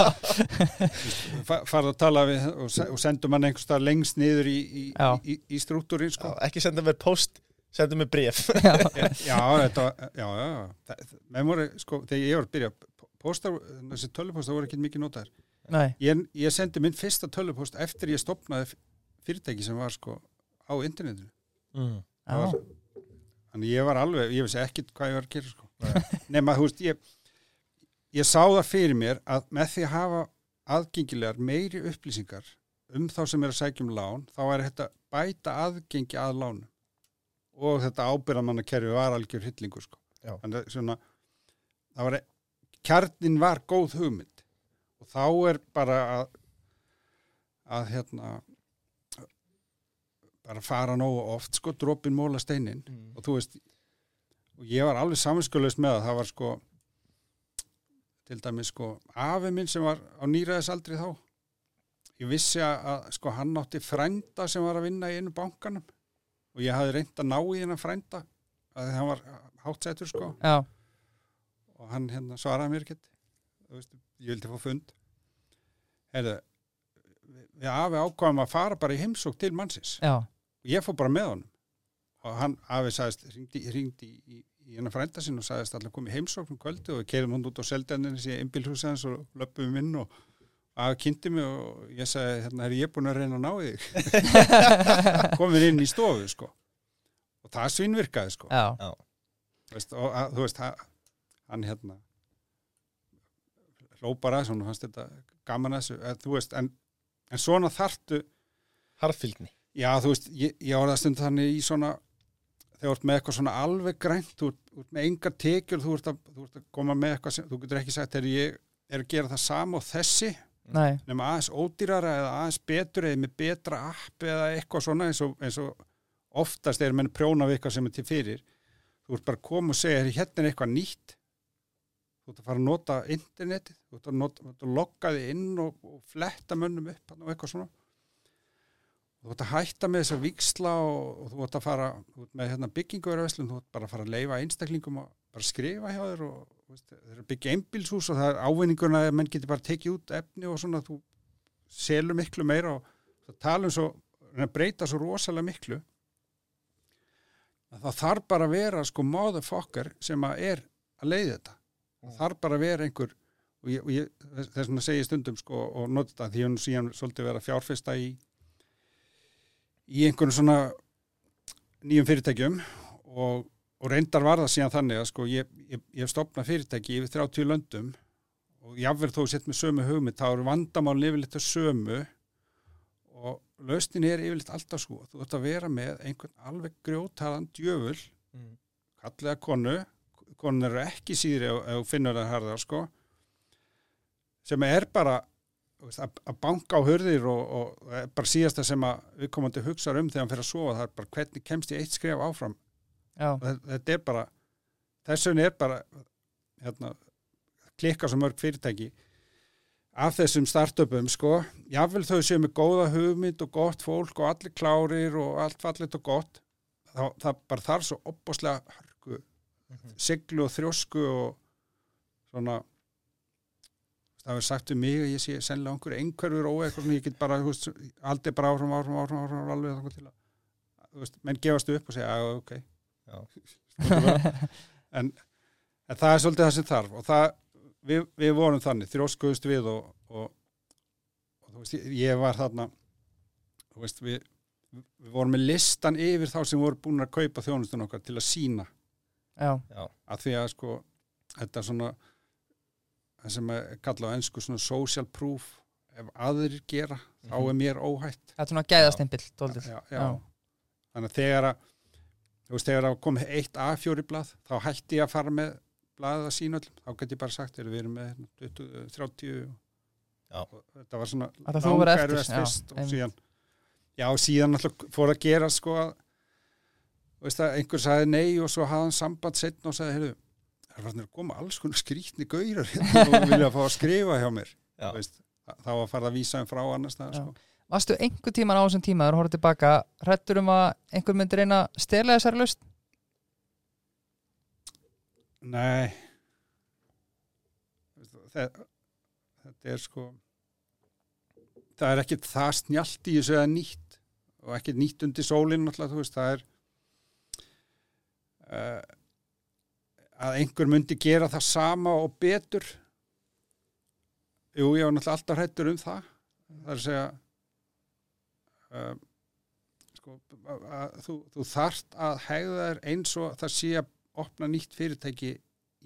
Fa- farið að tala við og, og sendum hann einhvers stað lengst niður í, í, í, í, í struktúrin sko. Já, ekki senda mér post senda mér bref (laughs) já, þetta var, já, já, voru, sko, þegar ég var að byrja, póstar, þessi tölvupóstar voru ekki mikið notaðir. nei, Ég, ég sendi minn fyrsta tölvupóst eftir ég stopnaði fyrirtæki sem var, sko, á internetinu. mm. Var- Þannig ég var alveg, ég vissi ekkit hvað ég var að gera, sko. Nefn (laughs) að, þú veist, ég, ég sá það fyrir mér að með því að hafa aðgengilegar meiri upplýsingar um þá sem er að sækja um lán, þá er þetta bæta aðgengi að lánum og þetta ábyrðamannakerfi var algjör hillingur sko. Þannig að svona, það var, kjarnin var góð hugmynd. Og þá er bara að, að hérna, bara fara nógu oft, sko, dropin móla steinin Mm. og þú veist og ég var alveg saminskjölaust með það. Það var sko til dæmis sko afi minn sem var á nýraðisaldri þá. Ég vissi að, að sko hann átti frænda sem var að vinna í einu bankanum og ég hafði reynd að ná í hennar frænda að hann var hátsætur sko. Já, og hann hérna svaraði mér ekkert. Ég vildi fá fund. Heyrðu, við afi ákvaðum að fara bara í heimsók til mannsins. Já, og ég fór bara með honum. Og hann afi sagðist, ringdi, ringdi í, í hennar frænda sinn og sagðist allir komið heimsókn um kvöldi og við kerum hann út á seldenninni síðan innbílhús hans og löpum inn og afi kynnti mig og ég sagði hérna er ég búin að reyna að ná þig. (laughs) Komin inn í stofu sko. Og það svinvirkaði sko. Já, veist, og að, þú veist að, hann hérna hló bara svona fannst þetta gaman að þessu. Að, þú veist, en, en svona þartu harðfylgni. Já, þú veist, ég, ég var það stund þannig í svona, þegar þú ert með eitthvað svona alveg grænt, þú ert, þú ert með engar tekjur, þú ert, að, þú ert að koma með eitthvað sem, þú getur ekki sagt, er ég er að gera það sama og þessi, nema aðeins ódýrara eða aðeins betur eða með betra app eða eitthvað svona eins og, eins og oftast er menn prjóna við eitthvað sem er til fyrir. Þú ert bara að koma og segja, hérna er eitthvað nýtt, þú ert að fara að nota internetið, þú ert að, nota, að logga þig inn og, og fletta mönnum upp og eitthvað svona. Þú ert að hætta með þessa viksla og, og þú ert að fara ert með hérna, bygginguverðarveslun, þú ert bara að fara að leifa einstaklingum að bara skrifa hjá þér og þú veist, þeir eru að byggja einbílshús og það er ávinningurna að menn getur bara tekið út efni og svona þú selur miklu meira og það tala um svo, reyna að breyta svo rosalega miklu. Að það þarf bara að vera sko motherfucker sem að er að leiði þetta. Það þarf bara að vera einhver og ég, og ég þess segi ég stundum sko og nota þetta því hún síðan svolítið vera fjárfesta í í einhvern svona nýjum fyrirtækjum og, og reyndar var það síðan þannig að sko ég, ég, ég hef stopnað fyrirtæki yfir 30 löndum og jáfnverð þó sett með sömu hugmynd þá eru vandamál yfirleitt að sömu og lausnin er yfirleitt alltaf sko þú ert að vera með einhvern alveg grjótaðan djöful mm. kallega konu konun eru ekki síðri þú finnur það harðar sko sem er bara að, banka á hurðir og, og, og bara síðasta sem að við komandi hugsa um þegar hann fyrir að sofa það er bara hvernig kemst ég eitt skref áfram og þetta- er bara þess vegna er bara hérna, klikka svo mörg fyrirtæki af þessum startupum sko, jáfnvel þau séu með góða hugmynd og gott fólk og allir klárir og allt fallit og gott þá, það bara þarf svo opbáslega hörku, siglu og þrjósku og svona það verður sagt um mig að ég sé sennilega einhver einhverfur og eitthvað sem ég get bara, veist, aldrei bara áfram, áfram, áfram, áfram alveg þannig til að veist, menn gefast upp og segja, að ok Já. (laughs) en, en það er svolítið það sem þarf og það, við, við vorum þannig þrjóskuðust við og, og, og þú veist, ég, var þarna þú veist, við við vorum með listan yfir þá sem voru búin að kaupa þjónustun okkar til að sína já, Já, að því að sko þetta er svona það sem er kallað á ennsku svona social proof ef aðrir gera þá Mhm. er mér óhætt það er svona. Já. þannig að þegar að þú veist þegar að kom eitt A4 blað þá hætti ég að fara með blaðið að sína öllum, þá get ég bara sagt er, við erum með hérna 20, 30 Já. og þetta var svona Að já, fyrst og einmitt. síðan já, síðan alltaf fór að gera sko að þú veist að einhver sagði nei og svo hafði hann samband setna og sagði, heyrðu, það er farin að koma alls konar skrítni gaurar hérna og vilja fá að skrifa hjá mér Já. Þú veist, þá var farið að vísa þeim frá annars staðar Já. sko. Varstu einhver tíman á þessum tíma þegar þú horfður tilbaka, hrættur um að einhver myndi reyna að stela þessari lust Nei. Þetta, þetta er sko það er ekkit það snjált í þessu eða nýtt og ekkit nýtt undir sólinn það er uh, að einhver myndi gera það sama og betur. Jú, ég var náttúrulega alltaf hrættur um það. Það er að segja uh, sko, að, að, þú, þú þarft að hegða þér eins og það sé að opna nýtt fyrirtæki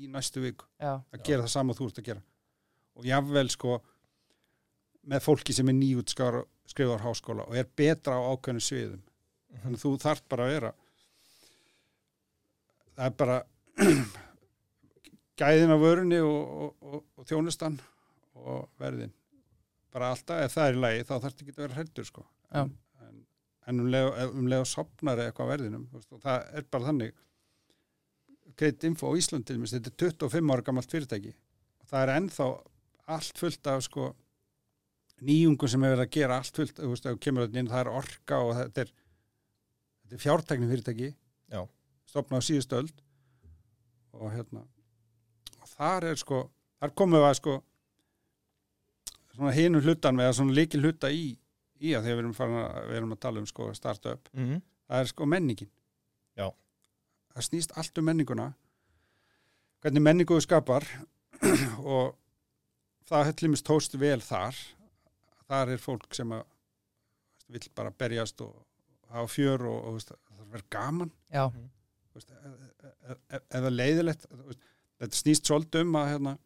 í næstu viku. Já, að gera það sama þú ert að gera. Og jáfnvel sko með fólki sem er nýjút skrifar háskóla og er betra á ákveðinu sviðum. Þannig að þú þarf bara að vera það er bara (clears throat) gæðin á vörunni og, og, og, og þjónustan og verðin bara alltaf, ef það er í lagi þá þarf ekki að vera hrættur sko. Já. en, en, en um leið um leið og sopnar eða eitthvað verðinum þú veist, og það er bara þannig. Kreit Info á Íslandi til dæmis, þetta er 25 ára gamalt fyrirtæki. Og það er ennþá allt fullt af sko nýjungum sem hefur verið að gera allt fullt, þú veist, ef þú kemur þetta inn, það er orka og þetta er, þetta er fjártækni fyrirtæki. Já. stopnað á síðustu öld. Og hérna og þar er sko, þar komum við að sko hinu hlutan með að svona líki hluta í í að því að við erum, farin að, við erum að tala um sko startup, Mhm. það er sko menningin. Já. það snýst allt um menninguna hvernig menningu þú skapar (clears throat) og það hellimist tóst vel þar. Þar er fólk sem að vill bara berjast og hafa fjör og, og veist, það vera gaman. Já, veist, eða e, e, leiðilegt veist, þetta snýst svolítið um að hérna,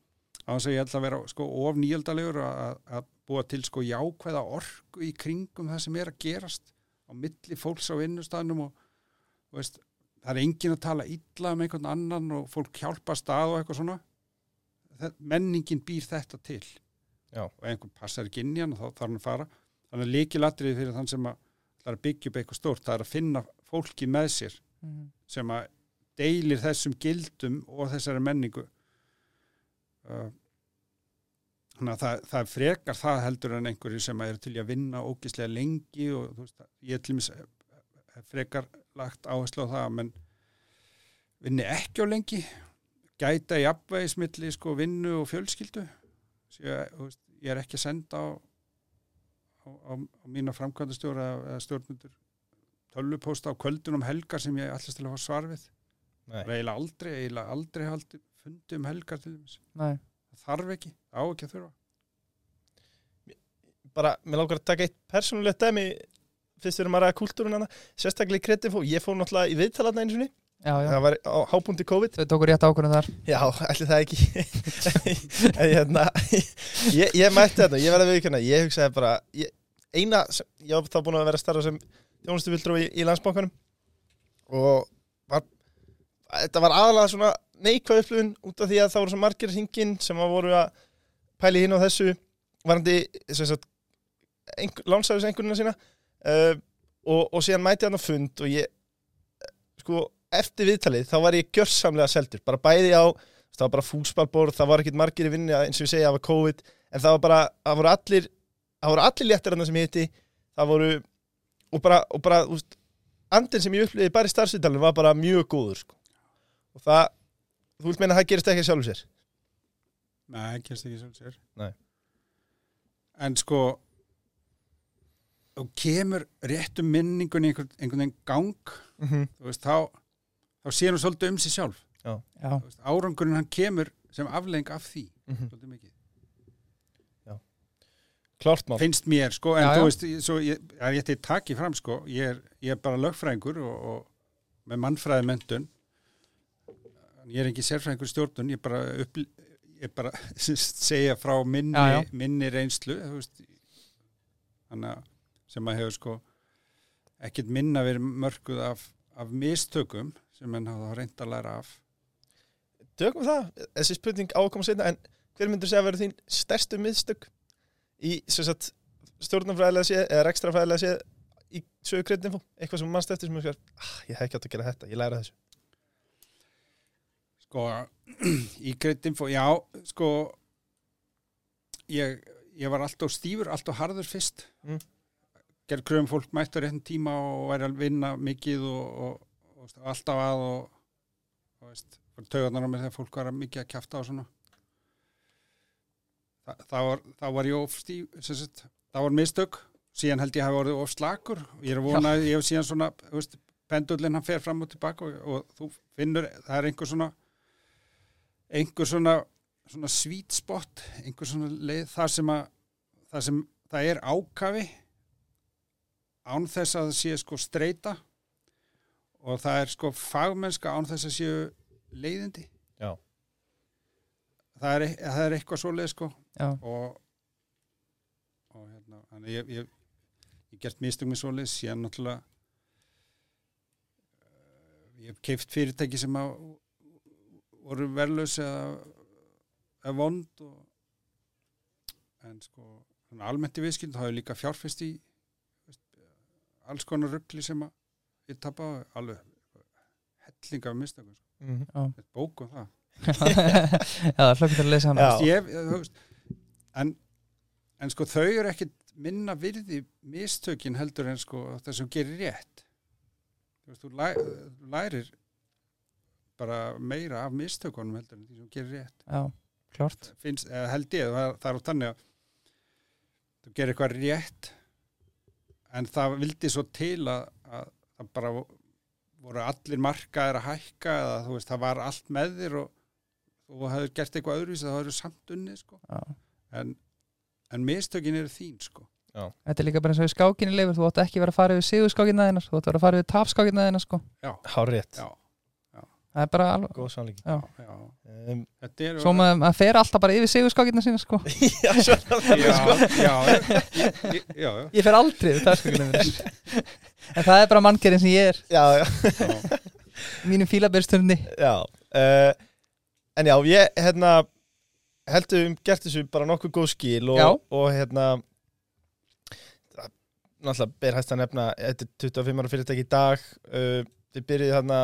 á þess að ég ætla að vera sko, of nýjaldalegur að, að búa til sko jákvæða orku í kringum það sem er að gerast á milli fólks á vinnustafnum og þú veist, það er engin að tala illa um einhvern annan og fólk hjálpa stað og eitthvað svona það, menningin býr þetta til Já. og einhvern passar ekki inn í hann þá þarf hann að fara þannig að líkilatrið fyrir þann sem að að byggja upp eitthvað stórt það er að finna fólki með sér Mhm. sem að deilir þessum gildum og þessari menningu þannig að það, það frekar það heldur en einhverju sem eru til að vinna ógislega lengi og veist, ég til mis frekar lagt áherslu á það að menn vinni ekki á lengi gæta í apvægismilli sko vinnu og fjölskyldu. Ég, veist, ég er ekki að senda á, á, á, á mína framkvæmdastjóra eða stjórnundur tölvupósta á kvöldun um helgar sem ég allast til að fá svar við. Er eiginlega aldrei, eiginlega aldrei haldi fundi um helgar til þess nei, það þarf ekki, á ekki að þurfa. Bara, mér langar að taka eitt persónulegt dæmi fyrst við erum að ræða kúltúrun hana sérstaklega í kreatífó, ég fór náttúrulega í viðtalarna einu sinni, já, já. Það var á hábúndi COVID. Þau tóku rétt ákvörðum þar. Já, ætli það ekki. (laughs) En hérna ég, ég mætti þetta, ég verði viðkjöna ég hugsaði bara, ég, eina sem, ég var þá búin að vera að starfa sem þjónustuvildur í, í landsbankanum og var, þetta var aðalega svona neikvæð upplifun út af því að það voru svo margir hringin sem að voru að pæli hinn á þessu varandi sem sagt, einhver, lánsæðis einhvernina sína uh, og, og síðan mæti hann á fund og ég sko, eftir viðtalið þá var ég gjörsamlega seldur, bara bæði á það var bara fútspalbor, það var ekkit margir í vinni eins og ég segja, það var COVID en það var bara, það voru allir það voru allir léttir enn sem ég hitti það voru, og bara, og bara úst, andin sem ég upplýði bara í starfsvitalinu var bara mjög góður sko. og það, þú vilt meina að það gerist ekki sjálfur sér? Nei, gerst ekki sem sér. Nei. En sko og kemur réttu minningunni einhvern, einhvern veginn gang mm -hmm. þú veist, þá, þá sér hún svolítið um sig sjálf. Já, Þú veist, árangurinn hann kemur sem afleng af því Mhm. svolítið mikið. Klart mál. Finnst mér sko, en Já, já. þú veist, svo ég, ég til taki fram sko, ég er, ég er bara lögfræðingur og, og með mannfræði mentun ég er ekki sérfræðingur í stjórnun, ég bara upp, ég bara (laughs) segja frá minni, Já, já. minni reynslu þannig að sem að hefur sko ekkit minna verið mörkuð af, af mistökum sem enn hafa reynd að læra af. Tökum það, þessi spurning á að koma setna en hver myndur segja að vera þín stærstu miðstök í stjórnumfræðilega séð eða rekstrafræðilega séð í sögu kreditinfo eitthvað sem mannst eftir sem er ah, ég hef ekki átt að gera þetta, ég læra þessu Sko, (clears throat) í greitinfo, já, sko, ég, ég var alltaf stífur, alltaf harður fyrst. Mm. Gerð kröfum fólk mættu réttin tíma og væri að vinna mikið og, og, og, alltaf að og, og veist, taugarnar á mér þegar fólk var að mikið að kjafta og svona. Þa, það, var, það var ég of stíf, sem sagt, það var mistök, síðan held ég hafi orðið of slakur. Ég er að vona að ég hef síðan svona, veist, pendullin hann fer fram og tilbaka og þú finnur, það er einhver svona einhver svona, svona sweet spot, einhver svona leið þar sem að það, sem, það er ákafi án þess að það sé sko streyta og það er sko fagmennska án þess að séu leiðindi. Já. það er, það er eitthvað svo leið sko. Já, og og hérna, ég, ég ég gert mistök með svo leið síðan náttúrulega eh, ég hef keift fyrirtæki sem að voru verðlaus eða, vond og, en sko almennt í viðskild þá hefur líka fjárfest í alls konar ruggli sem að ég tapa á alveg hellinga af mistökum sko. mm já. Þetta bók um það. (laughs) Já, það er hlökkið að lesa hana. Ég, veist, en, en sko þau eru ekkit minna virði mistökin heldur en sko það sem gerir rétt. Þú veist, þú læ, þú lærir bara meira af mistökunum heldur en því sem gerir rétt. Já, klart finnst, eða held ég, það, það er á þannig að þú gerir eitthvað rétt en það vildi svo til að, að það bara voru allir markaðir að hækka eða þú veist, það var allt með þér og þú hefur gert eitthvað öðruvísi það hefur samt unni sko. Já. en, en mistökin eru þín sko. Þetta er líka bara eins og í skákinni leifur þú átt ekki að vera að fara yfir sigurskákinna þeinar þú að vera að fara yfir tapskákinna þeinar sko. Hár rétt, já, það er bara alveg góð sannleiki Já. já. um, Þetta er Svo maður, maður fer alltaf bara yfir sigurskákinna sína sko. (laughs) Já, já, sko. já, já, já, já, Ég fer aldrei yfir þeinar En það er bara mannkerinn sem ég er. Mínum fílabærsturni já uh, En já, ég hérna heldur um gert þessu bara nokkuð góð skil og, og hérna náttúrulega ber hægt að nefna þetta er 25 ára fyrirtæki í dag uh, þið byrjuði þarna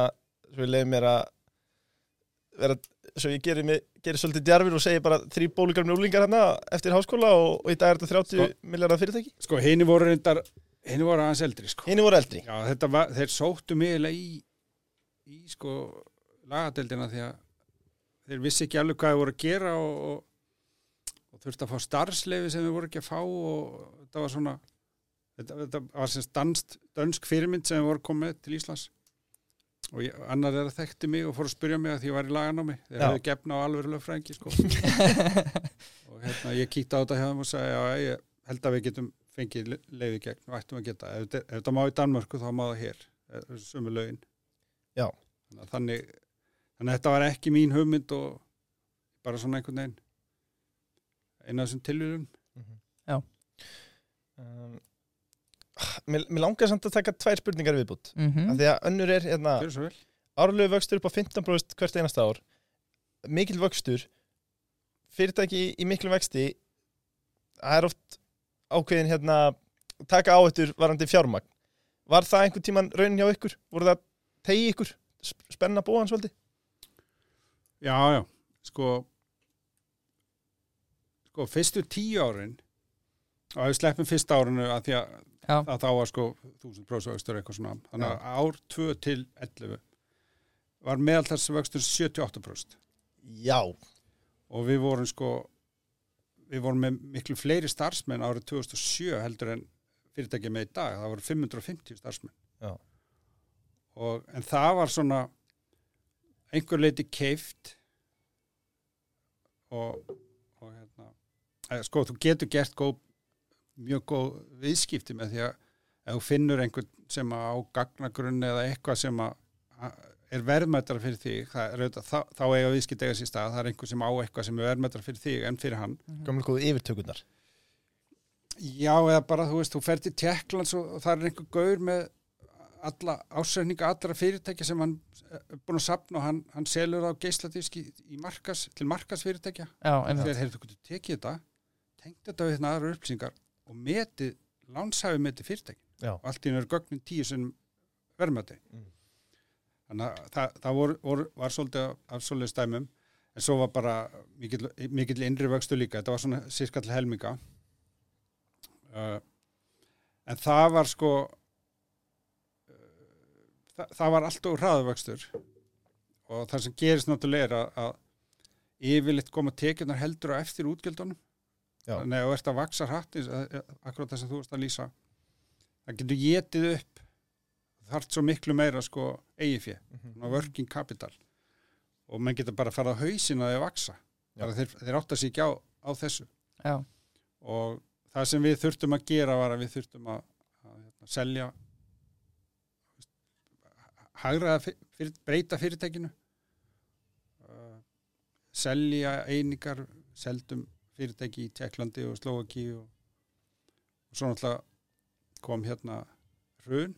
svo ég leiði mér að vera, svo ég gerir, mig, gerir svolítið djarfir og segi bara þrý bólugarmir úlingar hérna eftir háskóla og, og í dag er þetta 30 Sko. miljardar fyrirtæki Sko, henni voru reyndar henni voru aðeins eldri sko. Hinn voru eldri Já, þetta var, þeir sóttu mig eiginlega í, í sko lagadeldina því að þeir vissi ekki alveg hvað þeir voru að gera og, og, og þurfti að fá starfsleifi sem þeir voru ekki að fá og þetta var svona þetta, þetta var sem danst, dansk fyrirmynd sem þeir voru komið til Íslands og ég, annar þeirra þekkti mig og fór að spyrja mig að því ég var í laganámi. Þeir Já. hefðu gefna á alverulega frængi sko. (laughs) og hérna ég kíkti á þetta hjá þeim og sagði já, ég held að við getum fengið leiði gegn. Og ættum að geta ef, ef þetta má í Danmörku þá má það hér eh, sömu lögin. Já. þannig, þannig, að þetta var ekki mín hugmynd og bara svona einhvern veginn eina af þessum tilvíðum um, mér, mér langar samt að taka tvær spurningar í viðbútt mm mm. -hmm. því að önnur er hérna árlegu vöxtur upp á 15% hvert einasta ár. Mikil vöxtur. Fyrirtæki í, í miklu vexti. Það er oft ákveðin hérna taka áhættur varandi fjármagn. Var það einhvern tíman raunin hjá ykkur? Voru það tegi ykkur? Sp- spenna bóðan svolítið? Já, já, sko sko, fyrstu tíu árin og við sleppum fyrsta árinu að því að. Að þá var sko þúsund prósvöxtur eitthvað svona. Þannig að ár 2 til 11 var meðaltarsvöxtur 78% já, og við vorum sko við vorum með miklu fleiri starfsmenn árið 2007 heldur en fyrirtæki með í dag, það voru 550 starfsmenn. Já. og, en það var svona einhver leiti keift og, og hérna, sko þú getur gert góð, mjög góð viðskipti með því að ef þú finnur einhvern sem á gagnagrunni eða eitthvað sem er verðmættara fyrir þig það er, þá, þá eiga viðskipt eiga sér stað. Það er einhver sem á eitthvað sem er verðmættara fyrir þig en fyrir hann. Gammal góðu yfirtökurnar. Já, eða bara, þú veist, þú fer til Tjekklands og, það er einhver gaur með alla ásækninga allra fyrirtækja sem hann er búin að sapna og hann, hann selur á geisladiski í markas, til markasfyrirtækja þegar heyrðu, þú tekið þetta tengt þetta við hérna aðra upplýsingar og metið, lánshæfi metið fyrirtæki Já. og allt í hennar gögnin tíu sem verðmæti. Mm. þannig að það, það voru, voru, var svolítið af, svolítið stæmum en svo var bara mikill, mikill innri vöxtu líka, þetta var svona sirka til helminga. Uh, en það var sko uh, það, það var allt og hraðvöxtur og það sem gerist náttúrulega er að, að yfirleitt koma tekjunar heldur á eftir útgjöldunum Já. þannig að þú ert að vaksa hratt eins- eh, eh, það sem þú ert að lýsa. Það getur getið upp þarft svo miklu meira sko eigi fjö, Mhm. working capital. Og menn getur bara að fara á hausin að þau vaksa þeir, þeir átta sig ekki á, á þessu. Já, og það sem við þurftum að gera var að við þurftum að, að hérna, selja hagraða fyr, breyta fyrirtækinu. Uh, selja einingar seldum fyrirtæki í Tjekklandi og Slovaki og, og svo náttúrulega kom hérna hrun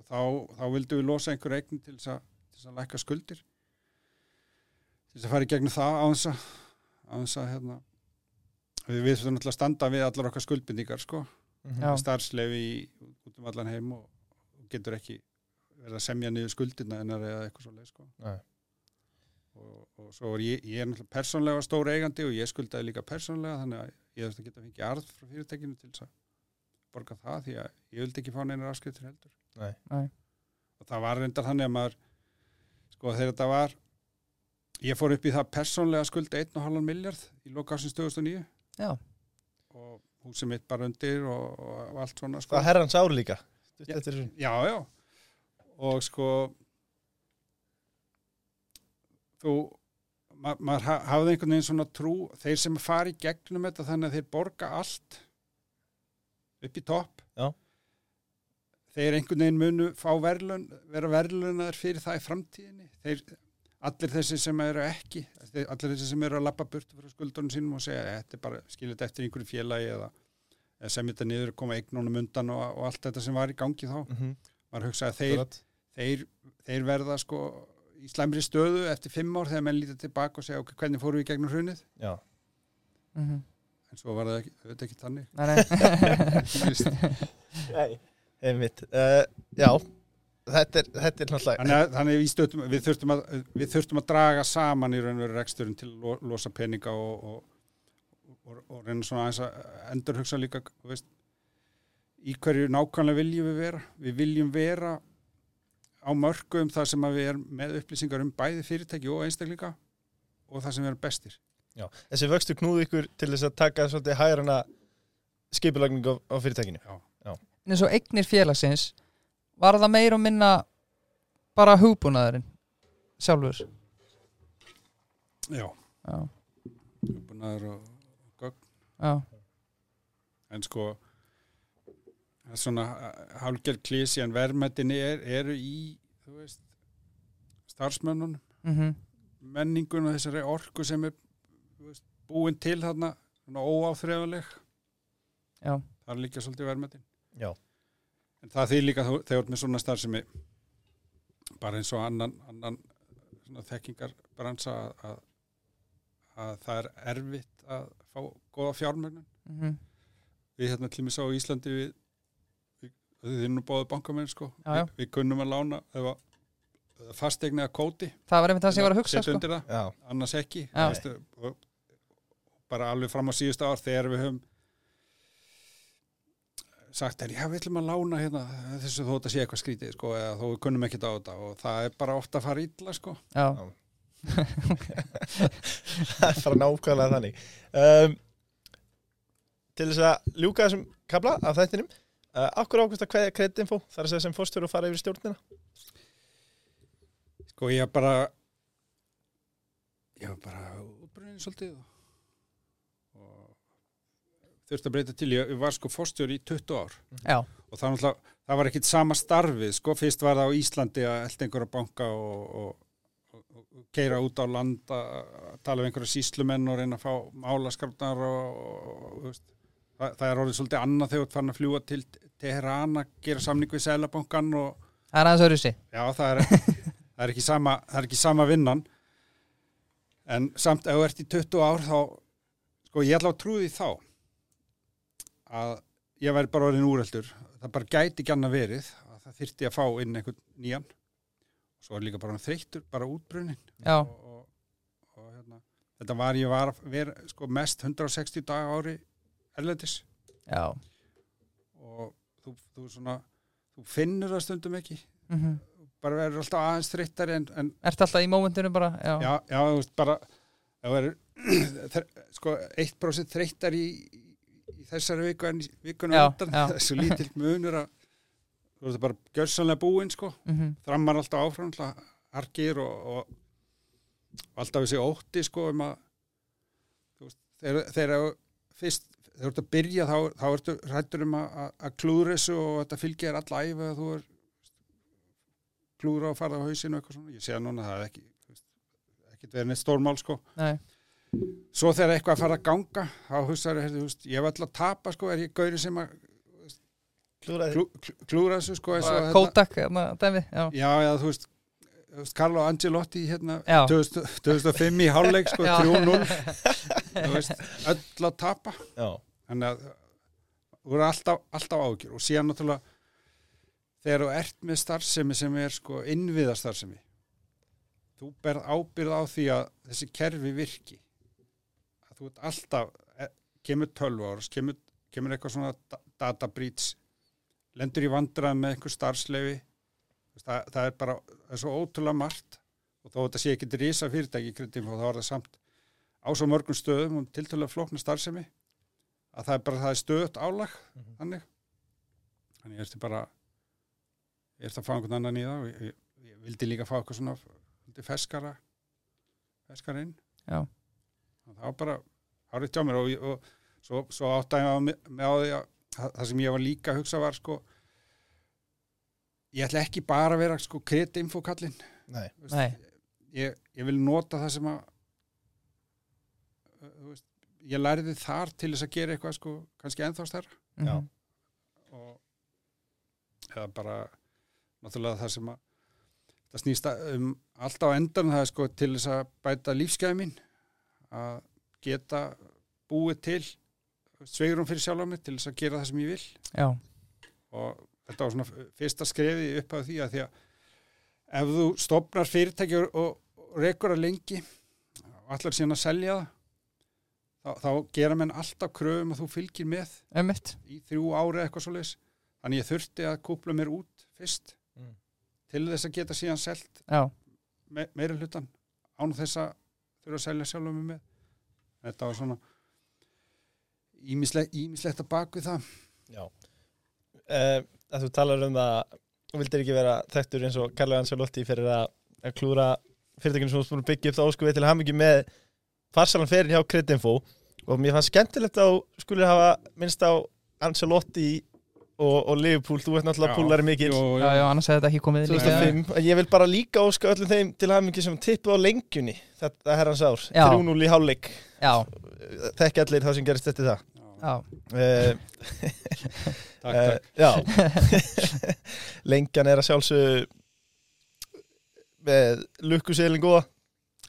og þá, þá vildum við losa einhver eign til þess að, að lækka skuldir til þess að fara í gegnum það á þess að, á þess að hérna, við, við þurfum náttúrulega að standa við allar okkar skuldbindingar sko, Já. starfslefi í, út um allan heim og, og getur ekki verið að semja niður skuldina hennar eða eitthvað svo leið sko. Nei. Og, og svo er ég, ég er náttúrulega persónlega stór eigandi og ég skuldaði líka persónlega þannig að ég þurfti að geta fengið arð frá fyrirtækinu til þess að borga það því að ég vildi ekki fá neinar afskriftir heldur Nei. Nei. og það var reyndar þannig að maður sko þegar þetta var ég fór upp í það persónlega skulda 1,5 miljard í loka ásins 2009 já, og húsið mitt bara undir og, og, allt svona sko. Það herrans ár líka Stutt Já. Já, já. Og sko þú ma maður ha hafði einhvern veginn svona trú þeir sem fari gegnum þetta þannig að þeir borga allt upp í topp Já. þeir einhvern veginn munu fá verðlun, vera verðlunar fyrir það í framtíðinni þeir, allir þessi sem eru ekki allir þessi sem eru að lappa burtu frá skuldunum sínum og segja þetta er bara skilut eftir einhverju félagi eða, eða sem þetta niður koma eignunum undan og, og allt þetta sem var í gangi þá Mhm. maður hugsaði að þeir, þeir, þeir verða sko í slæmri stöðu eftir fimm ár þegar menn lítið tilbaka og segja ok, hvernig fórum við gegnum hrunið Já. mhm en svo var það ekki, auðvitað ekki þannig Nei, nei Nei. Einmitt. Uh, já, þetta er, þetta er náttúrulega þannig að, þannig að við, stöðum, við, þurftum að, við þurftum að draga saman í raun og veru reksturinn til að lo, losa peninga og, og, og, og reyna svona aðeins að endur hugsa líka veist, í hverju nákvæmlega viljum við vera við viljum vera á mörgum þar sem að við erum með upplýsingar um bæði fyrirtæki og einstaklinga og það sem við erum bestir. Já. Þessi vöxtu knúði ykkur til þess að taka svolítið hægrana skipulagning á, fyrirtækinu. Eins og eignir félagsins var það meir og minna bara hugbúnaðurinn sjálfur? Já, já, uppbúnaður og gögn. Já, en sko svona hálfgerð klísi en verðmættinni er, eru í þú veist starfsmönnunum, mhm. Menningun og þessari orku sem er veist, búin til þarna já, það er líka svolítið verðmættin Já. en það þýr líka þegar með svona starfsemi bara eins og annan, annan svona þekkingarbransa að, að, að það er erfitt að fá góða fjármögnun. Mhm. Við hérna sá í Íslandi við þið er nú báðu bankamenn sko. Já, já. Við, við kunnum að lána að að kóti. Það var einmitt það sem ég var að hugsa sko. undir það, Já, annars ekki. Veistu, bara alveg fram á síðustu ár þegar við höfum sagt er já við ætlum að lána hérna. Þessu þó þetta sé eitthvað skrítið sko eða þó við kunnum ekkert á þetta og það er bara ofta að fara illa sko. Já, það er bara nákvæmlega þannig. Um, Til þess að ljúka þessum kabla af þættinum uh, Akkur ákvæmst að hverja kreditinfo þar að segja sem fórstjóru að fara yfir stjórnina. Sko ég bara ég var bara útbrunnin svolítið og, og þurfti að breyta til. Ég, ég var sko fórstjóri í 20 ár. Já, og það, það var ekkit sama starfið sko, fyrst var það á Íslandi að elda einhverja banka og, og, og, og keira út á land að tala um einhverja síslumenn og reyna að fá málaskrafnar og, og, og veist, það, það er orðið svolítið annað þegar þú ert farin að fljúa til Teheran að gera samning við Sælabankan og það er aðeins öðru sig já, það er, það er sama það er ekki sama vinnan. En samt ef þú ert í 20 ár þá, sko ég ætla að því þá að ég væri bara orðin úreldur það bara gæti ekki annað verið að það þyrfti að fá inn einhvern nýjan. Svo er líka bara hann þreyttur, bara útbrunnin. Já, og, og, og hérna, þetta var ég var að vera sko, mest 160 dag ári erlendis. Já. Og þú, þú svona þú finnur það stundum ekki. Mm bara verður alltaf aðeins þreyttari en, en Ertu alltaf í mómentinu bara? Já, já, já, þú veist bara það verður (clears throat) sko 1% þreyttar í, í þessari viku en vikunum undan (laughs) svo lítill munur að þú veist bara gjörsanlega búinn sko. Mhm. þrammar alltaf áfram alltaf harkir og, og, alltaf þessi ótti sko um að þegar fyrst þegar þú ert að byrja þá, þá ertu hrættur um að, að- klúður þessu og þetta alla æfi að þú er klúður á að fara á hausinu og eitthvað svona, ég sé að núna það er ekki ekkert verið neitt stórmál sko. Nei, svo þegar eitthvað að fara að ganga þá þú veist, ég hef alltaf að tapa sko, er ég gauri sem að klúra þessu sko eins og bara hérna- Kodak, hérna, dæmi Já, Já, þú veist Carlo Angelotti hérna Já. 2000 2005 í hálfleik sko, Já. 3-0 þú veist, (laughs) öll að tapa. Já, þannig að þú voru alltaf, alltaf ágjur og síðan náttúrulega þegar þú ert með starfsemi sem er sko innviða starfsemi þú berð ábyrð á því að þessi kerfi virki. Að þú ert alltaf e, kemur 12 árs, kemur, kemur eitthvað svona da- data breach lendur í vandræðum með einhver starfsleifi það, það er bara það er svo ótrúlega margt og þó þetta sé ekki risa fyrirtæki í kryddum og þá er það samt á svo mörgum stöðum og tiltölulega flókna starfsemi að það er bara það er stöðut álag Mhm. þannig þannig ég ertu bara ég ertu að fá einhvern annan í það og ég, ég, vildi líka fá eitthvað svona feskara feskara inn Já. og það var bara árið hjá mér og, ég- og svo, svo áttaði ég á mig á því að það sem ég var líka að hugsa var sko ég ætla ekki bara að vera sko kreditinfokallin nei, Nei. ég, ég vil nota það sem að uh, þú veist, ég læriði þar til þess að gera eitthvað sko kannski ennþá stærra Já. Mhm. og eða bara náttúrulega það sem að það snýst að- um alltaf endan það er sko til þess að bæta lífsgæði mín að geta búið til sveigurum fyrir sjálf á mig til þess að gera það sem ég vil Já, og þetta var svona fyrsta skrefi upp á því að því að ef þú stopnar fyrirtæki og, rekur að lengi og allar síðan að selja það þá, þá gera menn alltaf kröfum að þú fylgir með einmitt. í þrjú ári eitthvað svo leis þannig ég þurfti að kúpla mér út fyrst Mm. til þess að geta síðan selt Já, me meira hlutan án þess að þurfa að selja sjálfum mig með. Þetta var svona ímislegt, að bak við það. Já. Uh, að Þú talar um það þú vildir ekki vera þekktur eins og Karli Anselotti fyrir að, að klúra fyrirtækinu sem þú að byggja upp þá sko við til að hafa mikið með farsalan ferin hjá Credinfo. Og mér fannst skemmtilegt að þú skulir hafa minnst á Anselotti og, og Liverpool, þú ert náttúrulega Já. púlari mikil Jú, já, já, annars hefði þetta ekki komið inn í- 2005, ég vil bara líka óska öllum þeim til að hafa mikið sem tippu á lengjunni þetta herrans ár, Já. 3-0 í hálfleik. Já, þekki allir það sem gerist eftir það. Já, já, uh, (laughs) takk, takk. já. (laughs) Lengjan er að sjálfsög með lukkuseilin góða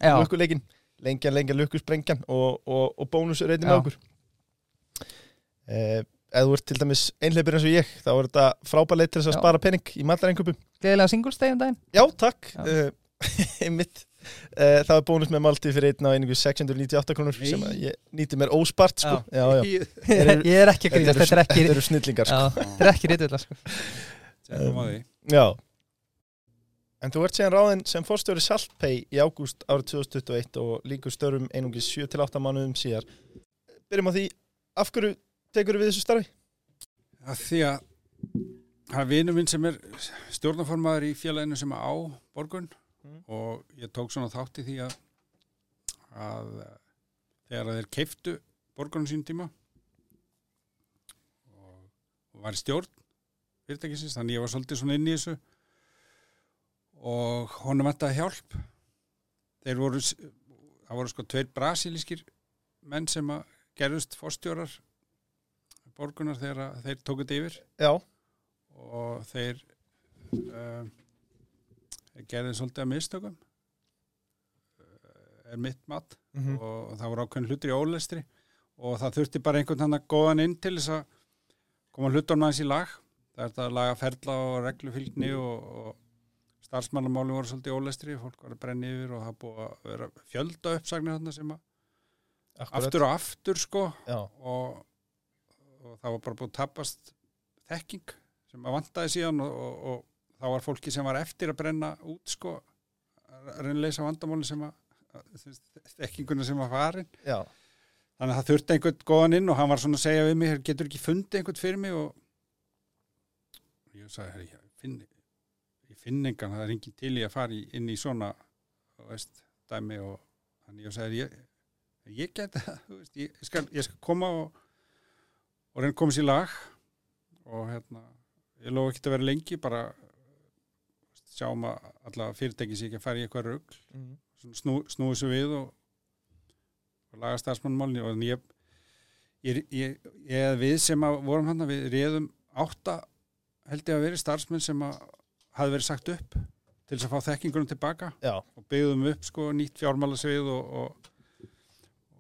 lukkuleikin, lengjan, lengjan, lukkusprengjan og, og, og bónusur Já. með okkur. Uh, ef þú ert til dæmis einhleipur eins og ég þá er þetta frábær leið til þess að spara penning í matarengupum gleðilega singulsteg um daginn. Já, takk. Já. uh, (laughs) einmitt. uh, Það er bónus með malti fyrir einn á einingu 698 krónur sem að ég nýti mér óspart sko. já. Já, eru- Ég er ekki að grínast, þetta er ekki Þetta eru snillingar sko. Þetta er ekki rítvillar sko. Já En þú ert síðan ráðinn sem fórstjóri Saltpay í ágúst árið 2021 og líkur störum einungis 7-8 mánuðum síðar Byrjum á því, af hverju tekur við þessu starfi? að því að það er vinur minn sem er stjórnaformaður í félaginu sem á borgun Mm. og ég tók svona þátt í því að, að þegar þeir keiftu borgunum sín tíma og, og var stjórn fyrirtækisins, þannig ég var svolítið svona inn í þessu og honum ætti að hjálp þeir voru það voru sko tveir brasilískir menn sem að gerðust fórstjórar borgunar þegar að þeir tókuð yfir Já, og þeir um, gerði svolítið að mistökum. Uh, er mitt mat. Mm og það voru ákveðin hlutir í ólestri. Og það þurfti bara einhvern hann að góðan inn til þess að koma hlutunum aðeins í lag. Það er þetta að laga ferla og reglufylgni og, og starfsmannamáli voru svolítið í ólestri, fólk var að brenna yfir og það búið að vera fjölda uppsagnir þarna sem að aftur og aftur sko. Og, og það var bara búið að tapast þekking sem að vantaði síðan og, og, og þá var fólki sem var eftir að brenna út sko að reyna að leysa vandamáli sem að að- þekkinguna sem var farin. Já, þannig að það þurfti einhvern góðan inn og hann var svona að segja við mig, "Heyrðu, getur ekki fundið einhvern fyrir mig? Og ég sagði, "Heyrðu, ég finn ég finn engan, það er engin til í að fara inn í svona veist, dæmi og þannig. Ég sagði ég, ég geti það, ég, ég, skal, ég koma og, og reyna að koma sér í lag. Og hérna ég lofa ekki að vera lengi bara sjáum að alla fyrirtæki sé ekki að fara í eitthvað rugl. Mm. snú, snúið svo við og, og laga starfsmannmálni og ég, ég, ég, ég við sem að vorum hann við réðum átta held ég að veri starfsmenn sem að hafi verið sagt upp til þess að fá þekkingunum tilbaka. Já, og byggðum upp sko nýtt fjármálasvið og og,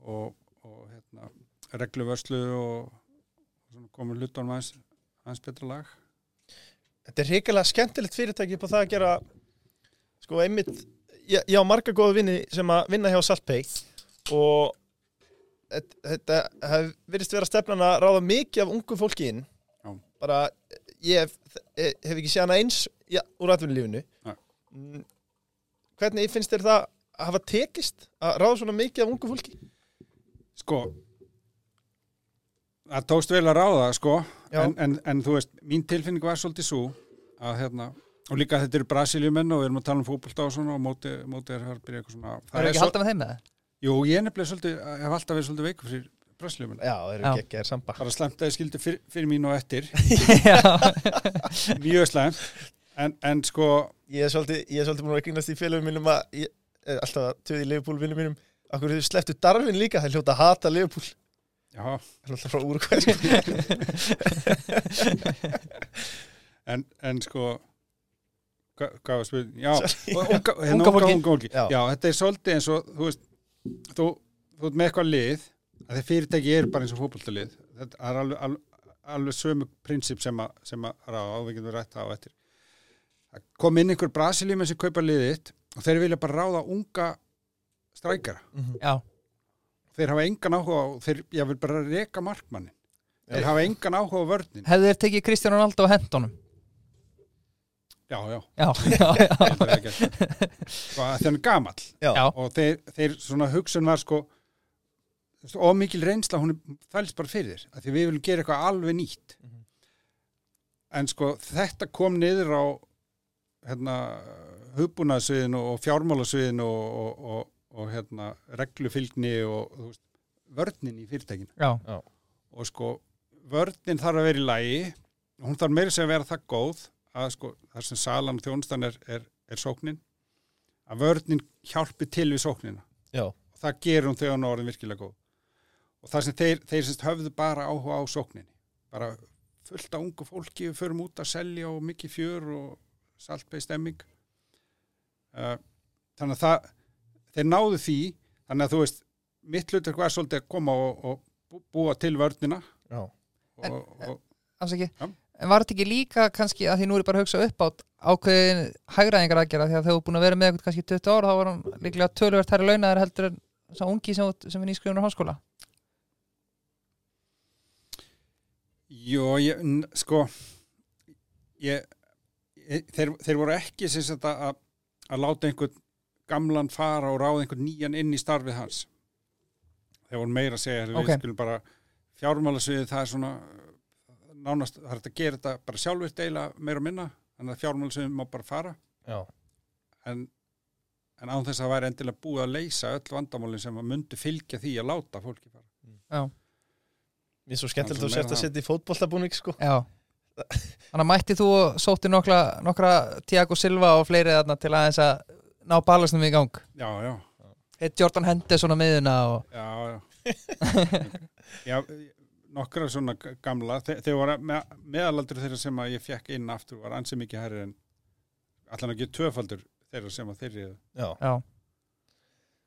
og, og hérna, regluvörslu og, komur hlutunum aðeins betra lag Þetta er hrikalega skemmtilegt fyrirtæki på það að gera sko einmitt ég, ég á marga góða vinni sem að vinna hjá Saltpay og þetta- þetta hef virðist vera stefnan að ráða mikið af ungu fólki inn Já. bara ég hef, hef ekki séð hana eins já, úr atvinnulífinu. Mm, hvernig finnst þér það að hafa tekist að ráða svona mikið af ungu fólki Sko það tókst vel að ráða sko. En, en, en þú veist, mín tilfinning var svolítið svo að hérna og líka þetta eru Brasiljumenn og við erum að tala um fótbolta og svona og móti, móti er að byrja eitthvað svona. Það er ekki svo, halda með þeim með það? Jú, ég er nefnilega svolítið, hef alltaf verið svolítið veikur fyrir Brasiljumenn Já, það eru ekki ekki samba. Bara slemt að ég skildi fyr, fyrir mín og eftir. (laughs) Já, mjög slemt en, en sko, Ég er svolítið, ég er svolítið búin að grínast í félagum mínum að ég er alltaf að töði í Liverpool vinnum mínum. Akkur þau sleftu Darvin líka, það er hljóta að hata Liverpool já. Það er alltaf frá úrkvæð (laughs) en, en sko hva- hvað var spil já, unga, hérna, Unga unga, fólki. Já. þetta er svolítið eins og þú veist, þú, þú ert með eitthvað lið að þeir fyrirtæki eru bara eins og fótboltalið. Þetta er alveg, alveg, alveg sömu prinsip sem að, sem að ráða og við getum rætt það á eftir. Það kom inn einhver Brasilíum sem kaupa liðið og þeir vilja bara ráða unga strækjara. Já, þeir hafa engan áhuga á, þeir, ég vil bara reka markmannin þeir hafa engan áhuga á vörnin. Hefðu þeir tekið Kristján Ronaldo og hendunum? já, já, Já, (laughs) já, já, það Sko, þeir er gamall. Já, já, og þeir, þeir svona hugsun var sko og mikil reynsla hún fælst bara fyrir þér, af því við viljum gera eitthvað alveg nýtt. Mhm. en sko þetta kom niður á hérna hugbúnaðsviðinu og fjármálasviðinu og, og, og, og hérna reglufylgni og veist, vörnin í fyrirtækinu. Já, og sko vörnin þarf að vera í lægi hún þarf meira sem að vera það góð að sko þar sem salan og þjónustan er, er, er sóknin að vörnin hjálpi til við sóknina. Já, og það gerur hún þegar hún er orðin virkilega góð. Og það sem þeir, þeir semst höfðu bara áhuga á sókninni bara fullt af ungu fólki við förum út að selja og mikið fjör og saltbeig stemming. Uh, þannig að það þeir náðu því þannig að þú veist mitt hlutur hvað er svolítið að koma og, og bú- búa til vörnina já. og, En- og, afsaki Já. En var þetta ekki líka kannski að því nú er ég bara að hugsa upp átt ákveðin hægræðingar aðgerða því að þau búin að vera með eitthvað kannski 20 ára þá var hann líklega töluvert hærri launaðar heldur en sá ungi sem, sem er nýskrifunur háskóla Jó, ég, sko ég, ég, þeir, þeir voru ekki sem sagt að, að- að láta einhvern gamlan fara og ráða einhvern nýjan inn í starfið hans. Þeir voru meira að segja við Ok. skulum bara fjármálasviðið það er svona nánast, það er hægt að gera þetta bara sjálfur deila meira og minna, þannig að fjármál sem má bara fara, Já, en, en án þess að það væri endilega búið að leysa öll vandamálin sem að myndu fylgja því að láta fólki fara. Já, mér er svo skemmtilegt Það að þú sért að setja í fótboltabúning sko. Já. Þannig að mætti þú og sótti nokkra, nokkra Tiago Silva og fleiri þarna til aðeins að ná balasnum í gang. Já, já, Heitt Jordan Henderson á miðuna og já, já. (laughs) já, nokkra svona gamla, þe þeir voru með, meðalaldur þeirra sem að ég fekk inn aftur var ansið mikið herri en allan ekki tvöfaldur þeirra sem að þeirri Já, Já,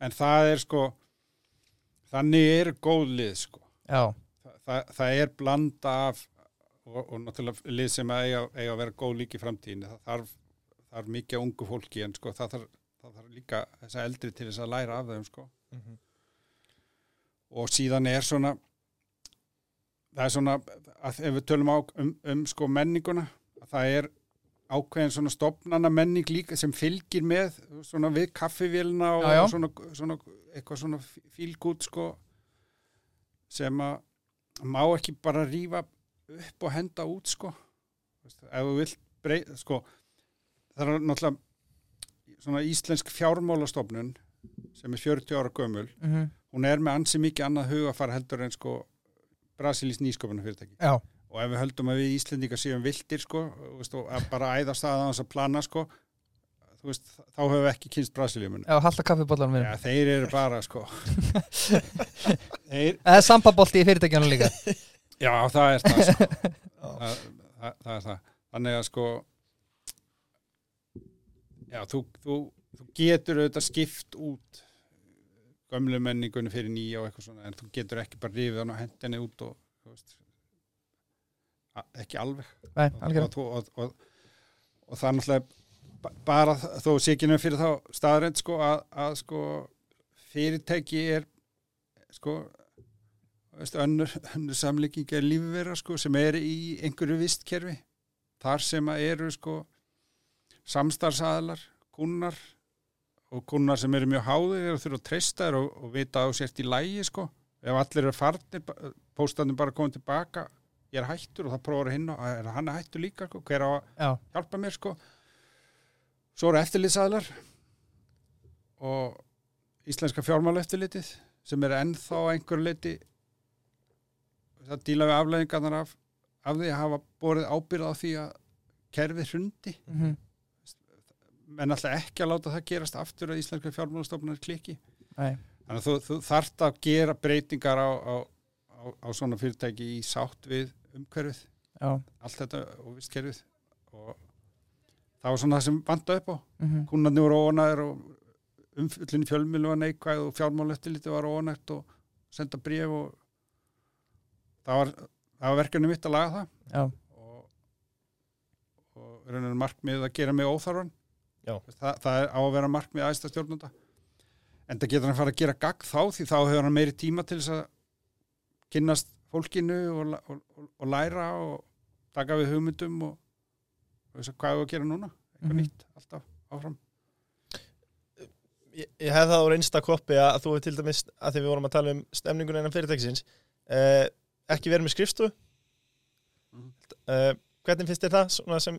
en það er sko þannig er góð lið sko. Já, Þa, það, það er blanda af og, og náttúrulega lið sem að eiga, eiga að vera góð líka í framtíðinu það þarf, þarf mikið ungu fólki en sko það þarf, það þarf líka þessa eldri til þess að læra af þeim sko Mhm. og síðan er svona það er svona að ef við tölum á, um, um sko menninguna að það er ákveðin svona stopnana menning líka sem fylgir með svona við kaffivélina og, Já, já. og svona, svona eitthvað svona fílgút sko sem að má ekki bara rífa upp og henda út sko ef þú vilt breyta sko það er náttúrulega svona íslensk fjármálastofnun sem er 40 ára gömul mm hún er með ansi mikið annað hugafar heldur en sko Brasilís nýsköpuna fyrirtæki já, og ef við höldum að við Íslendingar séum vildir sko, veist, að bara æðast að hans að plana sko veist, þá höfum við ekki kynst Brasilíumun já, halda kaffibóllanum Já, minn þeir eru bara sko. (laughs) Þeir, Eða sampabolti í fyrirtækjana líka. Já, það er það sko. (laughs) Það, það, það er það. Þannig að sko já, þú, þú, þú getur auðvitað skipt út gömlu menningunni fyrir nýja og eitthvað svona en þú getur ekki bara rifið hann og hendinni út og veist ekki alveg. Nei, og, og, og, og, það er náttúrulega ba- bara þó nefn fyrir þá staðrænt sko að, að sko fyrirtæki er sko veist, önnur, önnur samlíking er lífverða sko sem er í einhverju vistkerfi. Þar sem að eru sko samstarfsaðalar, kunnar og kunnar sem eru mjög háðir og þurfa að treysta þér og, og vita að þú sért í lægi sko. Ef allir eru farnir, póstandi bara komið tilbaka ég er hættur og það prófur hinn og er hann er hættur líka, sko, hver á að Já, hjálpa mér sko? Svo eru eftirlitsaðlar og íslenska fjármála eftirlitið sem er ennþá að einhverju leiti það díla við afleðingarnar af, af því að hafa borið ábyrð á því að kerfið hrundi. Mm en alltaf ekki að láta það gerast aftur að íslenska fjármálastofnar klikki nei, þannig að þú, þú þarft að gera breytingar á, á, á, á svona fyrirtæki í sátt við umhverfið. Já. Allt þetta og vistkerfið og það var svona það sem vanda upp á. Mm kúnarnir voru ónæður og umfyllin fjölmilu var neikvæð og fjármál eftirliti var ónægt og senda bréf og það var, það var verkefni mitt að laga það. Já, og, og raunin markmið að gera mig óþarfan Já. það, er á að vera markmið aðstæð stjórnunda en það getur hann fara að gera gagg þá því þá hefur hann meiri tíma til þess að kynnast fólkinu og, og, og, og læra og taka við hugmyndum og, þess að hvað er að gera núna eitthvað Mhm. nýtt, alltaf áfram ég, ég hef það á reynsta koppi að þú hefur til dæmis að því við vorum að tala um stemningun innan fyrirtækisins uh, ekki verið með skrifstofu Mhm. uh, hvernig finnst þér það sem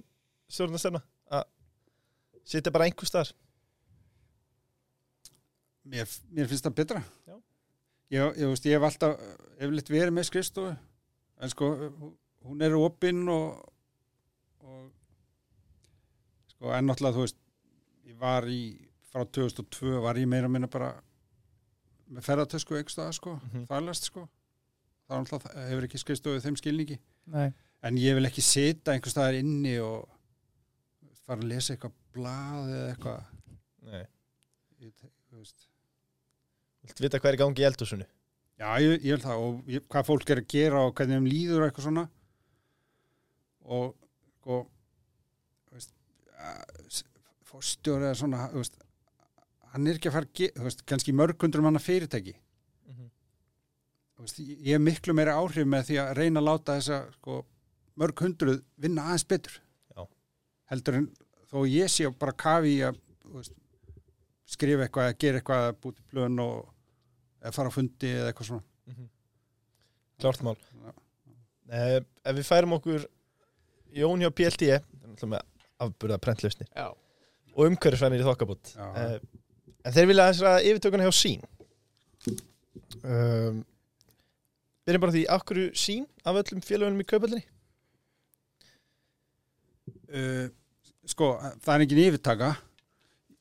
stjórnastemna sitja bara einhver staðar. Mér, mér finnst það betra. Já. ég, ég, veist, ég hef alltaf eflitt verið með skrifstofu en sko hún er opinn og, og sko en náttúrulega þú veist ég var í frá 2002 var ég meira að minna bara með ferðartösku einhver staða sko Mhm. þarlast sko. Það er náttúrulega hefur ekki skrifstofu þeim skilningi. Nei, en ég vil ekki sita einhver staðar inni og fara að lesa eitthvað blað eða eitthvað? Nei. Vilt vita hvað er gangi í eldhúsinu? Já, ég, ég vil það og ég, hvað fólk er að gera og hvernig þeim líður og eitthvað svona. Og sko veist, fórstjóri eða svona veist, hann er ekki að fara veist, kannski mörgundrum hann fyrirtæki. Veist, ég ég er miklu meira áhrif með því að reyna að láta þessa sko, mörg hundruð vinna aðeins betur. Já. heldur en þó ég sé bara kafi í að veist, skrifa eitthvað eða gera eitthvað að búti plön og eða fara á fundi eða eitthvað svona. Klárt mál. Já. uh, ef við færum okkur Jón hjá PLT með afburða prentlausnir Já. og umhverfisvænir í þokkabútt uh, en þeir vilja þess að yfirtökuna hjá sín um, við erum bara því hverju sín af öllum félagunum í kaupallinni uh, sko, það er engin yfirtaka.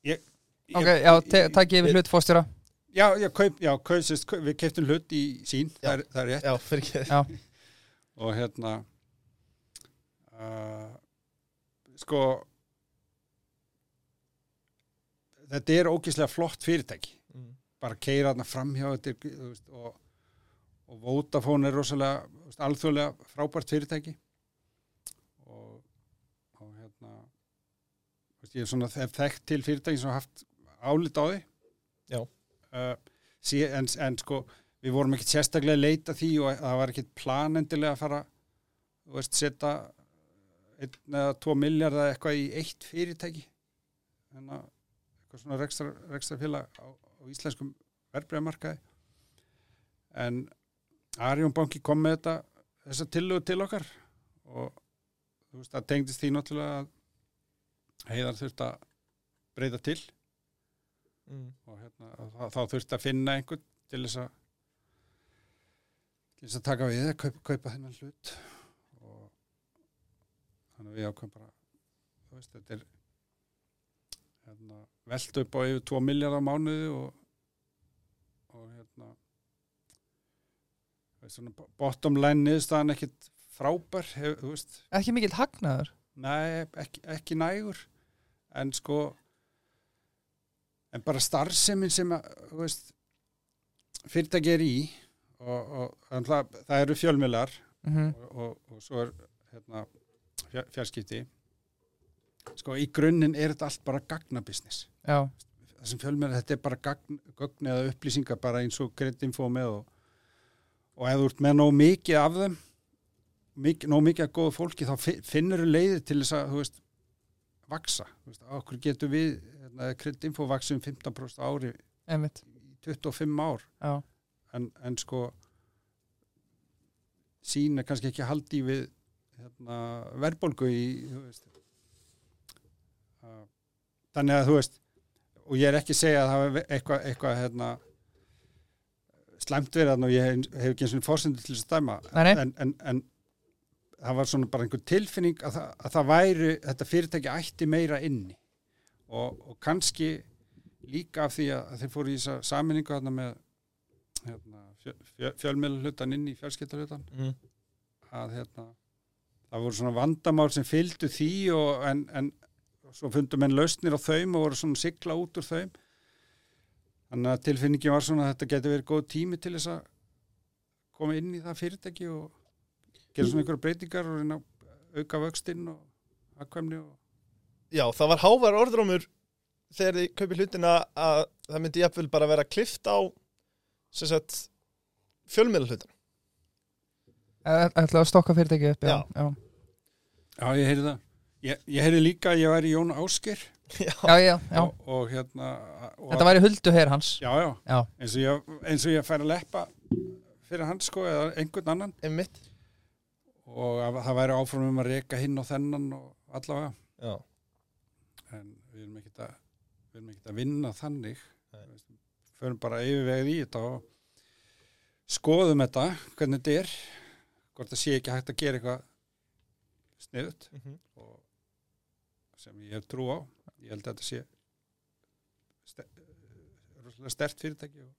Ég, ég, Ok, já, takk við hlut fórstjóra já, já, kaup, já kaup, sérst, kaup, við keiptum hlut í sín Já. það er, það er rétt. Já, fyrir (laughs) og hérna uh, sko þetta er ógeðslega flott fyrirtæki. Mm. bara keira þarna framhjá og, og Vodafone er rosalega alþjóðlega frábært fyrirtæki og, og hérna þú veist, ég er svona þekkt til fyrirtæki sem haft álit á því. Já. uh, sí, en, en sko við vorum ekkert sérstaklega leita því og það var ekkert plan endilega að fara þú veist, setja einn eða tvo miljardar eitthvað í eitt fyrirtæki. Þannig að eitthvað svona rekstra, rekstra félag á, á íslenskum verbreyðamarkaði en Arjón banki kom með þetta þessa tillögu til okkar og þú veist, það tengdist því náttúrulega að heiðar þurft að breyta til. Mm. og hérna, þá, þá þurft að finna einhvern til þess að til þess að taka við að kaupa, kaupa þennan hlut. Og þannig að við ákveðum bara þú veist, þetta er hérna, velt upp á yfir 2 miljardar mánuði og og hérna veist, svona bottom line niðurstaðan ekkit frábær hef, ekki mikill hagnaður Nei, ekki, ekki nægur. En sko en bara starfsemin sem að, veist fyrirtæki er í og, og þannig að það eru fjölmiðlar mm og, og, og svo er hérna, fjarskipti. Sko í grunninn er þetta allt bara gagnabisnis Já, þessum fjölmiðlar, þetta er bara gagn, gögn eða upplýsingar bara eins og og, og ef þú ert með nóg mikið af þeim mikið, nóg mikið af góðu fólki þá fi- finnur leiðir til þess að þú veist, vaksa, þú veist, okkur getur við hérna, Greitinfo vaksum 15% á ári einmitt. í 25 ár? Já, en, en sko sín er kannski ekki að haldi við hérna, verðbólgu í þú veist að- þannig að þú veist og ég er ekki að segja að það hafi eitthvað eitthva, hérna, slæmt verið þarna og ég hef, hef ekki eins og fórsendur til þess að dæma. En, en, en það var svona bara einhver tilfinning að það, að það væri þetta fyrirtæki ætti meira inni. Og, og kannski líka af því að, þeir fóru í þessa saminningu þarna með hérna, fjö, fjö, fjölmiðla hlutan inn í fjölskylda Mm. að hérna, það voru svona vandamál sem fylgdu því og en, en svo fundum menn lausnir á þeim og voru svona sigla út úr þeim. Þannig að tilfinningi var svona að þetta getur verið góð tími til þess að koma inn í það fyrirtæki og gera svona einhverja breytingar og reyna auka vöxtinn og aðkvæmni og Já, það var hávar orðrómur þegar þið kaupið hlutina að það myndi jafnvel bara vera klift á sem sagt fjölmiðla hlutina ætla að stokka fyrirtæki upp Já, Já. já, Já, ég heyrði það. Ég, ég heyrði líka að ég væri Jón Ásker Já, já, já, og, og hérna og, Þetta væri huldu heyr hans. Já, já, Já, eins og ég, eins og ég fær að leppa fyrir hans sko eða einhvern annan. Einmitt og að það væri áfram um að reka hinn og þennan og allavega. Já, en við erum ekkert að við erum ekkert að vinna þannig. Förum bara yfirvegið í þetta og skoðum þetta hvernig þetta er hvort það sé ekki hægt að gera eitthvað sniðut mm og sem ég hef trú á. Ég held að þetta sé stert fyrirtæki og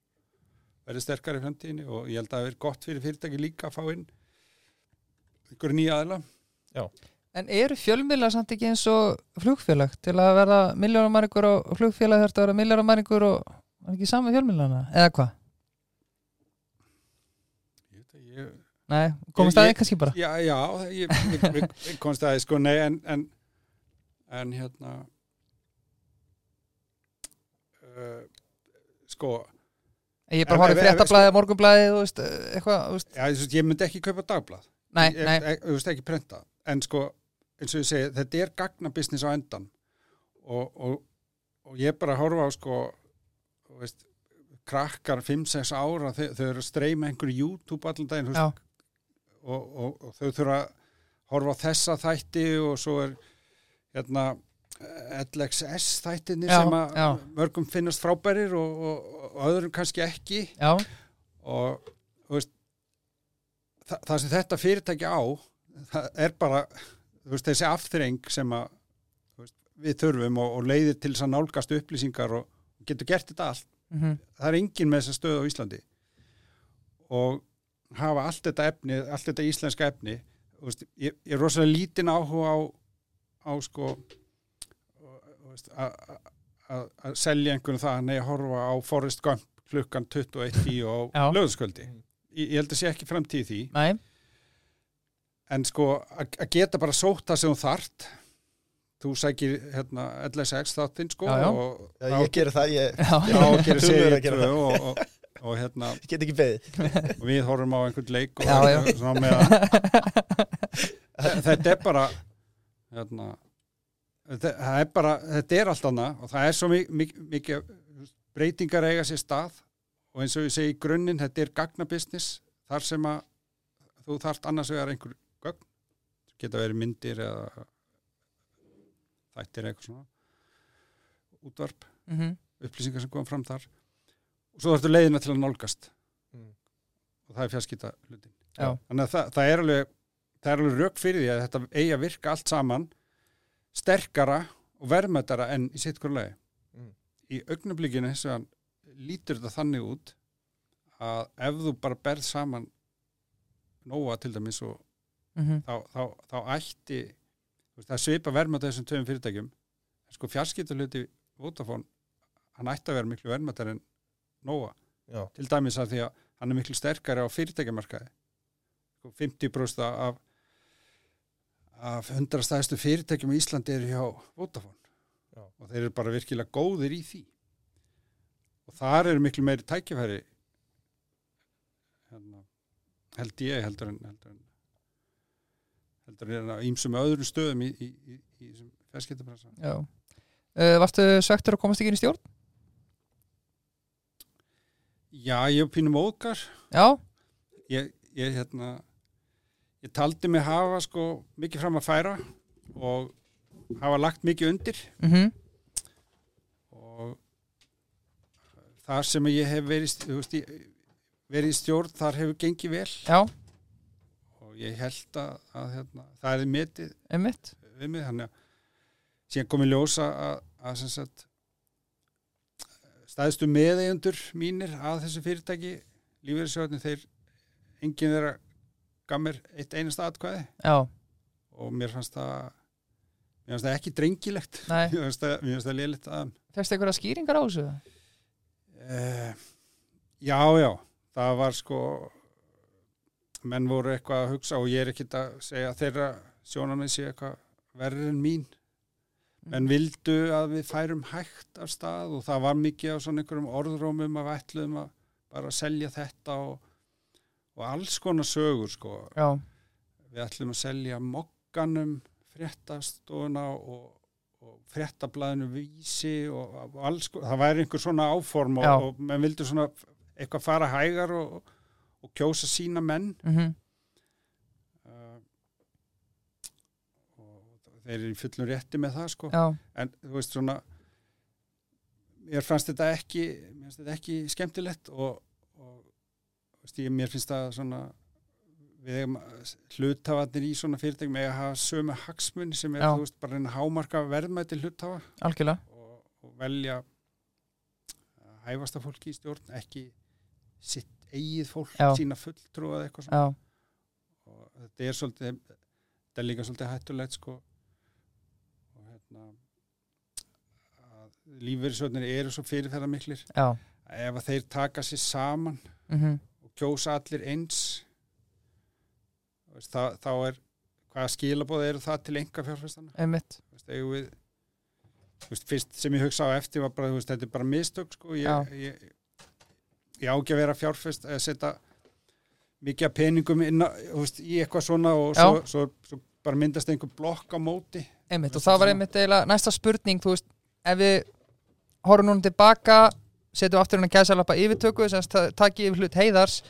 verði sterkar í framtíðinni og ég held að það verði gott fyrir fyrirtæki líka að fá inn einhverju nýja aðila En eru fjölmiðlar samt ekki eins og flugfélag til að verða miljónamæringur og flugfélag þurft að vera miljónamæringur og er ekki saman fjölmiðlarna? Eða hvað? ég Nei, það ég- kannski bara Já, já, ég, ég, ég, ég komst að því sko, nei, en, en, en hérna, uh, sko, Ég er bara Ef- horfði ef- ef- fréttablaði, morgunblaði þú veist, eitthvað, já, þú veist, ég myndi ekki kaupa dagblað, Nei, nei, ég, þú veist, ekki prenta, en sko, eins og ég segi, þetta er gagnabusiness á endan. Og, og, og ég bara horfa á, sko, veist, krakkar 5-6 ára, þau, þau eru að streyma einhverju YouTube allan daginn, og, og, og þau þurfa að horfa á þessa þætti og svo er hérna LXS þættinni Já, sem að mörgum finnast frábærir og, og, og öðrum kannski ekki. Já, og það, það sem þetta fyrirtæki á það er bara þú veist, þessi afþreng sem að þú veist, við þurfum og, og leiðir til þess að nálgast upplýsingar og getur gert þetta allt. Mhm, það er engin með þessa stöð á Íslandi. Og hafa allt þetta efni, allt þetta íslenska efni þú veist, ég, ég er rosalega lítinn áhuga á, á sko þú veist, að- að- að að selja einhvern það að að horfa á Forrest Gump klukkan 21.10 á Já. lögðskvöldi ég, ég held að sé ekki framtíð í því. Nei, en sko að að geta bara sótt það sem þú þart þú sækir hérna LSX þáttinn sko Já, já. og Já, ég geri það, ég, já, gerir (laughs) tvö og, og, og hérna (laughs) ég get ekki beðið. og við horfum á einhvern leik og Já, já. svona með að þetta er bara hérna þetta, það er bara, þetta er allt annað og það er svo mikið, mikið, mikið breytingar eiga sér stað og eins og ég segi grunninn, þetta er gagnabusiness. Þar sem að þú þarft annars vegar einhver gögn. Geta verið myndir eða þættir eitthvað svona. Útvarp, mhm, upplýsingar sem koma fram þar. Og svo þarftu leiðina til að nálgast. Mm. og það er fjarskita hlutin Já. þannig að það, það er alveg það er alveg rauk fyrir því að þetta eigi að virka allt saman sterkara og verðmættara en í sitt hverju lagi. Mm. í augnablikinu þess að lítur þetta þannig út að ef þú bara berð saman nóa til dæmis og mhm, þá, þá, þá ætti það svipa verðmætt þessum tveim fyrirtækjum en sko fjarskita hluti Vodafone, hann ætti að vera miklu verðmættar en nóa Já, til dæmis að því að hann er miklu sterkari á fyrirtækjamarkaði. Sko, 50% af af 100 stæðstu fyrirtækjum í Íslandi eru hjá Vodafone. Já. og þeir eru bara virkilega góðir í því og þar eru miklu meiri tækifæri hérna, held ég heldur en heldur en heldur en á ýmsum öðrum stöðum í, í, í, í þessum fjarskiptabransa já. Uh, Varstu svektur að komast ekki inn í stjórn? Já, ég er pínum óðgar. Já, ég, ég hérna ég taldi mig hafa sko mikið fram að færa og hafa lagt mikið undir. Mhm, og þar sem ég hef verið, veist, ég, verið í stjórn þar hefur gengið vel. Já, og ég held að, að hérna, það er metið einmitt. við mig þannig að síðan komið ljósa að, að sagt staðistu meðeigundur mínir að þessu fyrirtæki lífeyrisjóðin þeir enginn þeirra gaf mér eitt einasta atkvæði. Já, og mér fannst það mér fannst það ekki drengilegt. (laughs) Mér fannst það, það lélitt að fegst einhverja skýringar á þessu? Uh, já, já það var sko menn voru eitthvað að hugsa og ég er ekkit að segja að þeirra sjónamið sé eitthvað verður en mín. Menn vildu að við færum hægt af stað og það var mikið á svona einhverjum orðrómum að við ætluðum að bara selja þetta og, og alls konar sögur sko. Já, við ætlum að selja mokkanum fréttastofuna og, og fréttablaðinu vísi og, alls, það væri einhver svona áform og, og menn vildu svona eitthvað fara hægar og, og kjósa sína menn. Mhm, uh, og þeir eru í fullum rétti með það sko. Já, en þú veist svona mér fannst þetta ekki mér fannst þetta ekki skemmtilegt og, og veist, ég, mér finnst það svona við eigum hlutafarnir í svona fyrirtækjum eiga að hafa sömu hagsmunni sem er veist bara að hámarka verðmæti hlutafa algjörlega. Og, og velja að hæfasta fólki í stjórn ekki sitt eigið fólk Já. sína fulltrú eða eitthvað svona. Já, og þetta er svolítið þetta er líka svolítið hættulegt sko. Og hérna að lífverðisvöldnir eru svo fyrirferða miklir já, ef að þeir taka sér saman mhm, og kjósa allir eins veist, þá, þá er hvaða skilabóð eru það til enga fjárfæstana einmitt við, veist, fyrst sem ég hugsa á eftir var bara, veist, þetta er bara mistök sko, ég, ég, ég á ekki að vera fjárfæst að setja mikið peningum inn á, veist, í eitthvað svona og svo, svo, svo bara myndast einhver blokk á móti. Einmitt, og það var einmitt eiginlega næsta spurning, þú veist, ef við horfum núna tilbaka, setjum aftur hennar gæsalappa yfirtöku, sem sagt, ta- taki yfir hlut heiðars.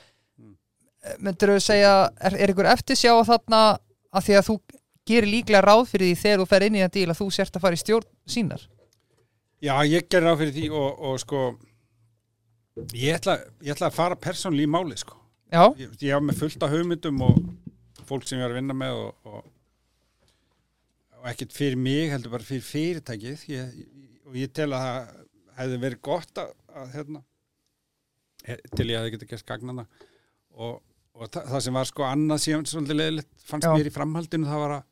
Myndir þú segja, er, er ykkur eftir sjá þarna að því að þú gerir líklega ráð fyrir því þegar þú fer inn í það díl að þú sért að fara í stjórn sínar? Já, ég ger ráð fyrir því og, og sko ég ætla, ég ætla að fara persónlega í máli sko. Já, Ég, ég hafa með fullt af hugmyndum og fólk sem ég er að vinna með og, og, og ekkert fyrir mig heldur bara fyrir fyrirtækið. Ég, og ég tel að það hefði verið gott að, að hérna, he- til ég hefði getið gert gagnana. Og, og það, það sem var sko annað síðan svolítið leðilegt fannst Já. mér í framhaldinu það var að,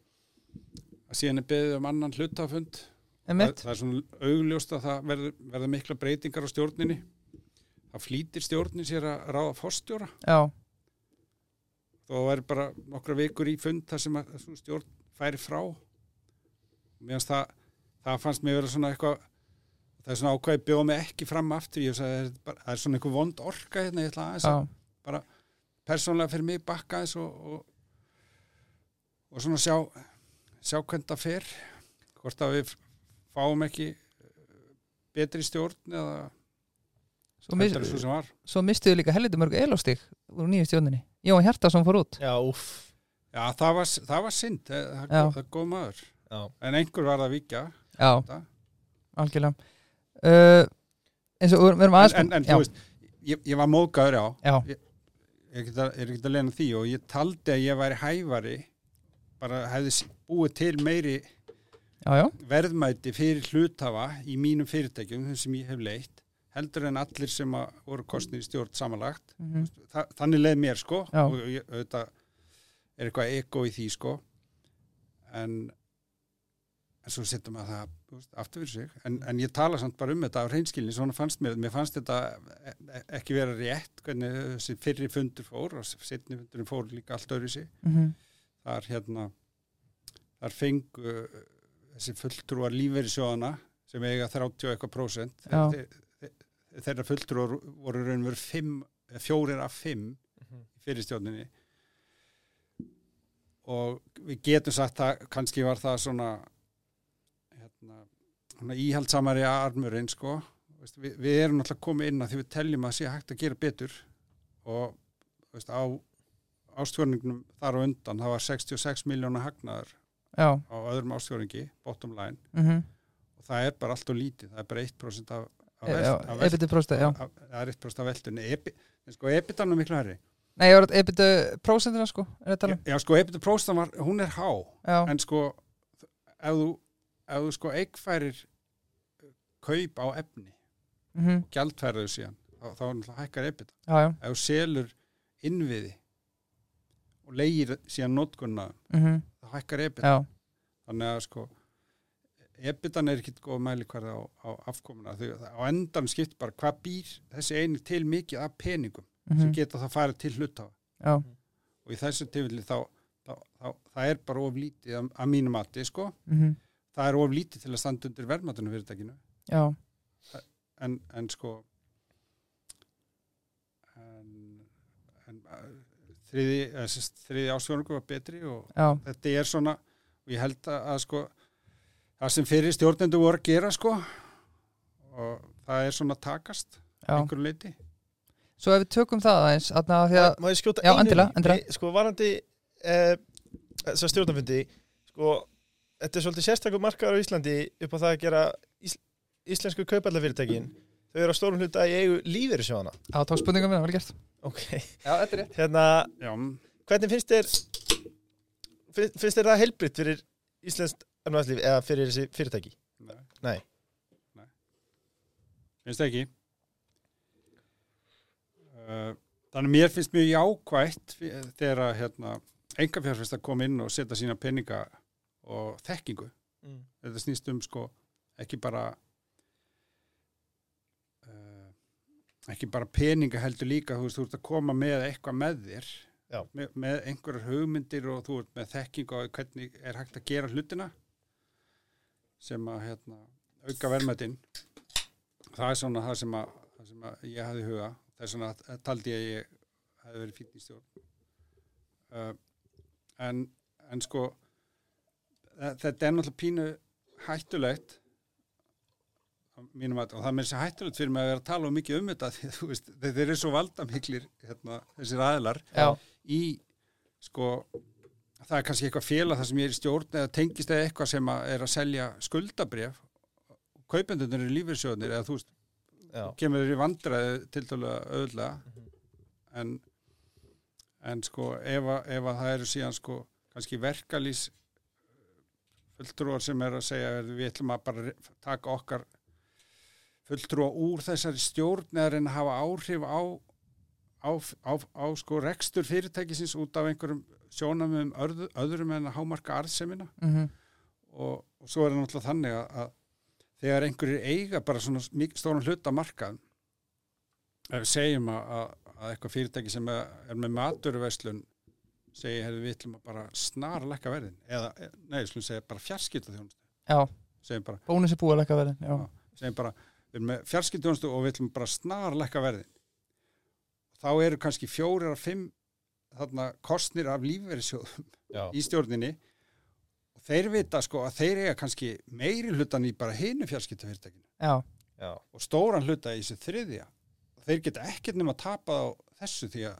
að síðan er beðið um annan hlutafund. Það, það er svona augljóst að það verður, verður mikla breytingar á stjórninni. Það flýtir stjórnin sér að ráða fórstjóra Já, þó að verður bara nokkra vikur í fund þar sem að svona stjórn færi frá. Finnst það það fannst mér vera svona eitthvað það er svona ákvæði bjóð mig ekki fram aftur. Ég sagði, það er, bara, það er svona einhver vond orka hérna, ég ætla aðeins já, að persónlega fyrir mig bakka aðeins og, og, og svona sjá sjá hvernig það fer hvort að við fáum ekki eh, betri stjórn eða svo, þetta er svo sem var. svo mistuðu líka helviti mörg elástík úr nýju stjórninni. Jón Hjartarsson fór út. Já, úff. Já, það var, það var synd, það, það, er góð maður. Já, en einhver var að víkja. Já, þetta. algjörlega. Uh, eins og við erum en, aðeins en, en já, þú veist, ég, ég var móðgæður á já, ég að, er ekki að lena því og ég taldi að ég væri hæfari bara hefði búið til meiri já, já, verðmæti fyrir hluthafa í mínum fyrirtækjum sem ég hef leitt heldur en allir sem voru kostnir í stjórn samanlagt. Mhm, Þa, þannig leið mér sko Já. og ég, auðvitað er eitthvað ego í því sko. En en svo setjum að það veist, aftur fyrir sig, en, en ég tala samt bara um þetta á hreinskilni, svona fannst mér mér fannst þetta e- e- ekki vera rétt hvernig þessi fyrri fundur fór og setni fundurinn fór líka allt öðru sig. Mhm, þar hérna þar fengu þessi fulltrúar lífeyrisjóðana sem eiga 30 og eitthvað prósent þeirra fulltrúar voru raun verið fimm, eða fjórir af fimm Mhm. í fyrirstjórninni. Og við getum sagt að kannski var það svona íhaldsamari armurinn sko. Við, við erum náttúrulega komið inn að því við teljum að sé hægt að gera betur og veist, á ástfjörningnum þar á undan það var 66 miljóna hagnaður já. á öðrum ástfjörningi, bottom line. Mhm, og það er bara allt og lítið, það er bara 1% af, af, ebitu já af, það er 1% af Ebi, en sko ebitan er miklu herri Nei, ég var ebitu prósentina sko, já, sko ebitan próstan var, hún er há. Já, en sko ef þú, ef þú sko eigfærir kaup á efni mhm, gjaldfærðu síðan, þá, þá hækkar já, ef þú selur innviði og leigir síðan notkunna mhm, þá hækkar ebitan já. Þannig að sko ebitan er ekki góð mæli hverða á, á afkomuna að á endan skipt bara hvað býr þessi einu til mikið af peningum sem mhm, geta það farið til hlutafa Já, og í þessu tilfelli þá, þá, þá það er bara of lítið að, að mínu mati sko, mhm, það er of lítið til að standa undir verðmatunum fyrirtækinu. Já, en, en sko en, en þriði, þriði ásvörungu var betri og já, þetta er svona og ég held að, að sko það sem fyrir stjórnendur voru að gera sko og það er svona takast einhverju leiti Svo ef við tökum það aðeins, aðna því að Má ég skjóta Já, einu endilega. Nei, Sko, varandi eh, stjórnafundi sko, þetta er svolítið sérstakur markaður á Íslandi upp á það að gera ís, íslensku kaupallafyrirtækin þau eru á stórum hluta í eigu lífeyrissjóðana Já, tók spurningum minna, vel gert Ok, Já, þetta er rétt hérna hvernig finnst þér finnst, finnst þér það heilbritt fyrir íslenskt ernaðslíf eða fyrir þessi fyrirtæki? nei. Nei. Nei. finnst það ekki uh, þannig mér finnst mjög jákvætt fi- þegar að hérna, enga fjárfesta kom inn og setja sína peninga og þekkingu. Mm. þetta snýst um sko ekki bara uh, ekki bara peninga heldur líka þú veist, þú ert að koma með eitthvað með þér með, með einhverjar hugmyndir og þú ert með þekking og hvernig er hægt að gera hlutina sem að hérna, auka verðmætin. Það er svona það sem að, það sem að ég hafði í huga. Það er svona að taldi ég að ég hefði verið fínn í stjórn. Uh, en, en sko þetta er náttúrulega pínu hættulegt mínum að, og það með þessi hættulegt fyrir mig að vera að tala um mikið um þetta (laughs) því, þú veist, þeir eru svo valdamiklir hérna, þessir aðilar Já, í sko það er kannski eitthvað félag þar sem ég er í stjórn eða tengist eða eitthvað sem að er að selja skuldabref kaupendunir eru lífyrsjóðnir eða þú veist, Já, kemur þeir í vandræði til dælu auðlega Mhm. en en sko ef, að- ef að það eru síðan sko kannski verkalýs fulltrúar sem er að segja "Heyrðu, við ætlum að bara taka okkar fulltrúa úr þessari stjórn eða reyna að hafa áhrif á á, á, á sko rekstur fyrirtækisins út af einhverjum sjónamöðum öðru, öðrum en að hámarka arðsemina. Mhm, og, og svo er það náttúrulega þannig að, að þegar einhverjir eiga bara svona mikið stóran hluta markað ef við segjum að, að, að eitthvað fyrirtæki sem er, er með maturverslun segi, hefur við ætlum að bara snara lækka verðin. Eða, e, nei, skulum segja bara fjarskipta þjónustu já, bónus er búið að leggja verðin Já, Já. segjum bara við erum með fjarskipta þjónustu og við ætlum bara snara lækka verðin. Þá eru kannski fjórir að fimm þarna kostnir af lífverðisjóðum í stjórninni. Og þeir vita sko að þeir eiga kannski meiri hlutan í bara hinu fjarskiptafyrirtækinu. Já, já, og stóran hluta í þessu þriðja. Og þeir geta ekkert nema að tapa á þessu því að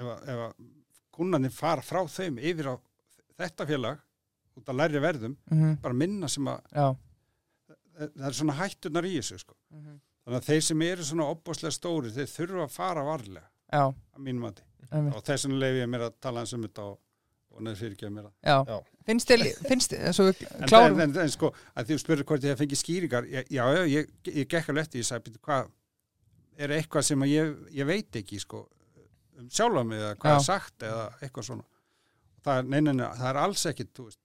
ef, að- að kunnarnir fara frá þeim yfir á þetta félag út að læri verðum, mhm, bara minna sem að já. Það er svona hættunar í þessu sko. mhm, þannig að þeir sem eru svona opbáslega stóri þeir þurfa að fara varlega Já, að mínum mati. Einmitt. og þess vegna leifi ég mér að tala eins um þetta og, og neður fyrirgefa mér að já. Já. Finnst þér, finnst þér, svo við En, en, en, en sko, að því þú spyrir hvort ég hef fengið skýringar, já, já, ég, ég gekk alveg eftir, ég sagði, "Bíddu, hvað er eitthvað sem að ég, ég veit ekki, sko, um sjálfa mig eða hvað Já. er sagt eða eitthvað svona. Það er, nei, nei, nei, það er alls ekkit, þú veist,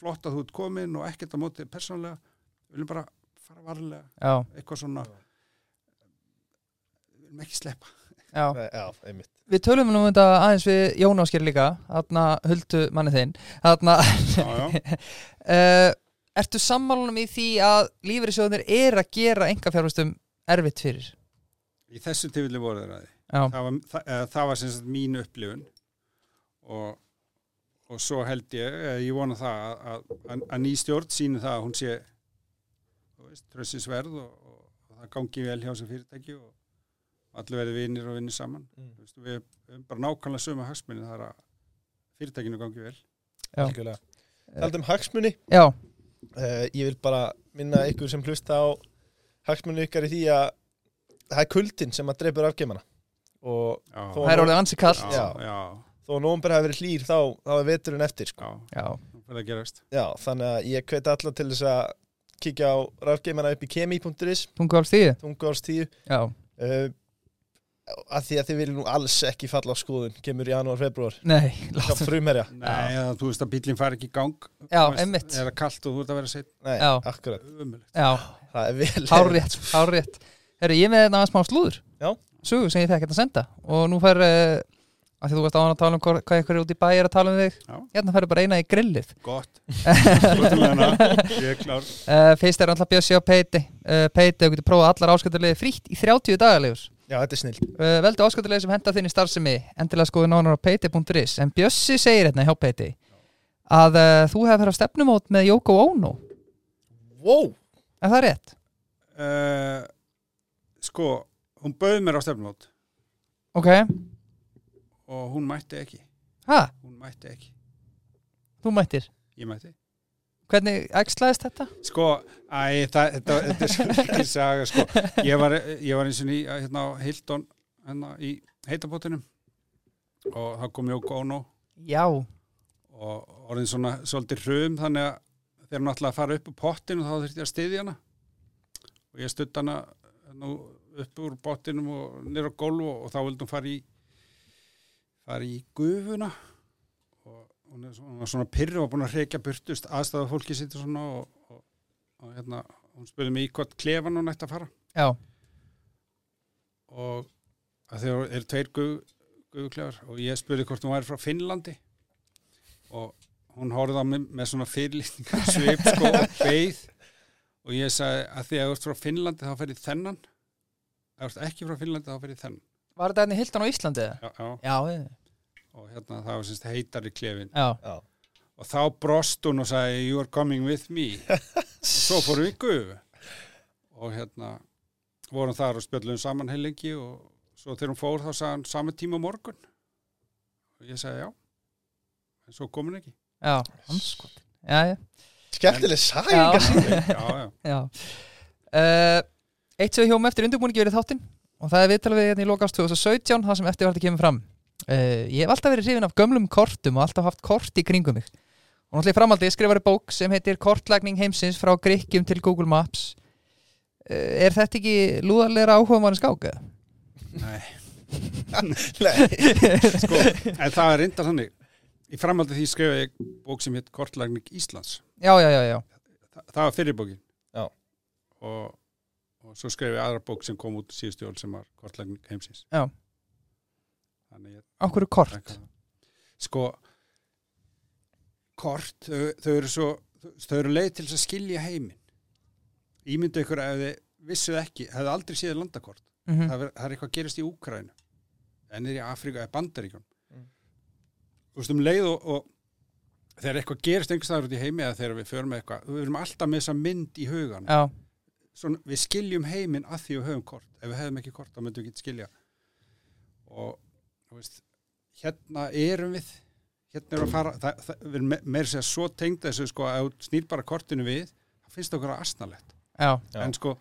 flott að þú ert komin og ekkert á móti persónulega, við viljum bara fara varlega, Já, eitthvað svona, við viljum ekki sleppa. já já, einmitt Við tölum nú um þetta aðeins við Jón Ásker líka Þarna huldu manni þinn Þarna Já, já, uh, (laughs) Ertu sammálunum í því að lífeyrissjóðnir er að gera enga fjárfæstum erfitt fyrir? í þessu tilfelli voru þeir að því. Já, það var, það, það var sem sagt mín upplifun. Og, og svo held ég, eða ég vona það að, að, að ný stjórn síni það að hún sé þú veist, trössinsverð og, og, og það gangi vel hjá sem fyrirtæki og allir verði vinnir og vinnir saman. Mm. Þú veist, við höfum bara nákvæmlega sömu hagsmunni það er að fyrirtækinu gangi vel. Já. Algjörlega. Taldum hagsmuni. Já, uh, Ég vil bara minna ykkur sem hlusta á hagsmuni ykkar í því að það er kuldin sem að dreipur afgeimana og já, það er orðið ansi kallt já, Já. já, þó að nómber hafi verið hlýr þá, þá er veturinn eftir sko. já, Já, að Já, þannig að ég hveti alla til þess að kíkja á rafgeimana upp í kemi.is tungu alls tíu tungu árs tíu Já, uh, að því að þið viljum nú alls ekki falla á skoðun kemur í janúar, februar nei, Nei, eða, þú veist að bílinn fari ekki í gang. Já, veist, einmitt. er það kalt og þú ert að vera seitt Nei, Já. akkurat, Já, það er vel. Hárrétt, hárrétt. Herru, ég er með þetta smá slúður. Já. Sögu sem ég fekk hérna að senda. Og nú fær uh, að því þú varst á hann að tala um hvað, hvað ykkur er út í bæ er að tala um þig Já. Hérna færðu bara eina í grillið. Gott. (laughs) Skotulegna Ég er klár. Uh, Fyrst er alltaf bjössi á peiti. Uh, Peiti, þú getur prófað allar ásköldarlega frítt í 30 dagalegur Já, þetta er snill uh, Veldu ásköldarlega sem henda þinn í starfsemi. Endilega skoðu nánar á peiti.is En Bjössi segir hérna hjá peiti Að uh, þú hefur farið á stefnumót með Yoko Ono. Wow, Er það rétt? uh, Sko Hún bauð mér á stefnumót. Ok, og hún mætti ekki. Ha, Hún mætti ekki. Þú mættir? Ég mætti. Hvernig ægslaðist þetta? Sko, æ, það, þetta, þetta er svo ekki saga, sko. Ég var, ég var eins og ný, hérna á Hildon, hérna í heitabótunum og það kom Jóko Ono. Já, og orðin svona svolítið hrum þannig að þeir náttúrulega að fara upp úr pottinu þá þurfti ég að styðja hana. Og ég stutt hana nú, upp úr pottinum og nýra á gólf og, og þá vildi hún fara í fara í gufuna. Og hún er svona, svona pyrru og búin að reykja burtust aðstæða fólki sittur svona og, og, og hérna, hún spurði mig í hvort klefan hún ætti að fara. Já, og þeir eru tveir guð, guðklefar og ég spurði hvort hún væri frá Finnlandi. Og hún horfði á mig með svona fyrirlýtningar svip sko og beið. Og ég sagði að því að þú ert frá Finnlandi þá fer ég þennan ef ekki frá Finnlandi þá fer ég þennan. Var þetta hérna í Hildan á Íslandi? eða? já, já. Já, já, og hérna það var semst heitari klefin já, já, og þá brost hún og sagði you are coming with me. (laughs) Svo fórum við í gufu. Og hérna vorum þar og spjöllum saman heilengi og svo þegar hún fór þá sagði hann saman tíma morgun. Og ég sagði já. En svo kom hún ekki. Já, Já, já, Skemmtileg Já. saga. Já, já, já. (laughs) Uh, Eitt sem við hjóum eftir undirbúningi verið þáttinn. Og það er viðtalið við hérna í lokast 2017 það sem eftir var þetta kemur fram. Uh, Ég hef alltaf verið hrifin af gömlum kortum og alltaf haft kort í kringum mig. Og náttúrulega í framhaldi skrifari bók sem heitir Kortlækning heimsins frá Grikkjum til Google Maps. Uh, Er þetta ekki lúðarlegra áhuga manni skáka? (laughs) nei. Sko, en það er reyndar þannig. Í framhaldi því skrifa ég bók sem heit Kortlagning Íslands. Já, já, já, já. Þa, það var fyrir bókin. Já. og, og svo skrifa ég aðra bók sem kom út síðustu jól sem var Kortlagning heimsins Já. þannig ég Á hverju kort? Það. Sko kort, þau, þau eru svo þau eru leið til að skilja heiminn ímyndu ykkur ef þið vissuð ekki, hefðu aldrei séð landakort Mm það, er, það er eitthvað að gerast í Úkrænu en er í Afríka eða Bandaríkjum Mm. þú veist um leið og, og þegar eitthvað gerist einhvers staðar út í heimi eða þegar við förum eitthvað, við erum alltaf með þessa mynd í hugan Já, Svona, við skiljum heiminn að því við höfum kort. Ef við hefum ekki kort þá myndum við ekki skilja. Og þú veist, hérna erum við. Hérna erum við að fara það, það, við erum me- meira sér svo tengd þessu sko að snýr bara kortinu við það finnst okkur að Já. en sko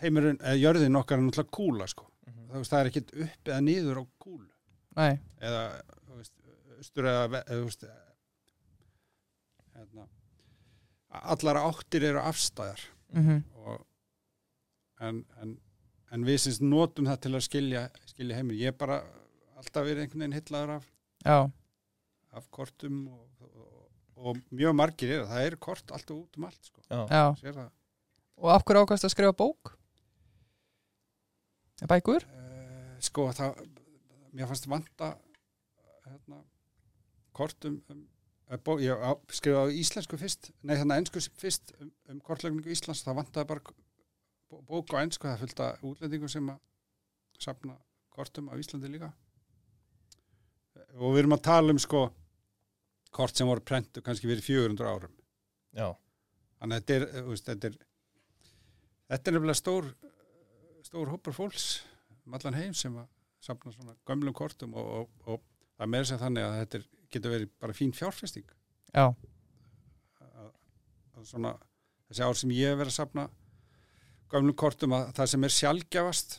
heimurinn, eða jörðin okkar er náttúrulega kúla sko. Mhm. það, veist, það er ekkit upp eða niður á kúlu. Nei. Eða þú veist, austur eða, eða þú veist, hérna, allar áttir eru afstæðar mm og, en, en, en við syns notum það til að skilja, skilja heimur ég er bara alltaf verið einhvern veginn hillaður af, Já, af kortum og, og, og mjög margir eru, það eru kort alltaf út um allt sko. Og af hverju ákvæmst að skrifa bók? Bækur? Uh, sko það mér fannst vanta hérna, kort um, um ég skrifaði íslensku fyrst nei þannig að ennsku fyrst um, um kortlegningu Íslands það vantaði bara bó- bók á ennsku það fylgta útlendingum sem að safna kortum á Íslandi líka. Og við erum að tala um sko kort sem voru prentu kannski fyrir 400 árum. Já, þannig að þetta er, veist, þetta er þetta er nefnilega stór stór hópur fólks um allan heim sem að safna svona gömlum kortum og, og, og það er meira sem þannig að þetta er, getur verið bara fín fjárfesting. Já, að, að svona þessi ár sem ég hef verið að safna gömlum kortum að það sem er sjálfgjafast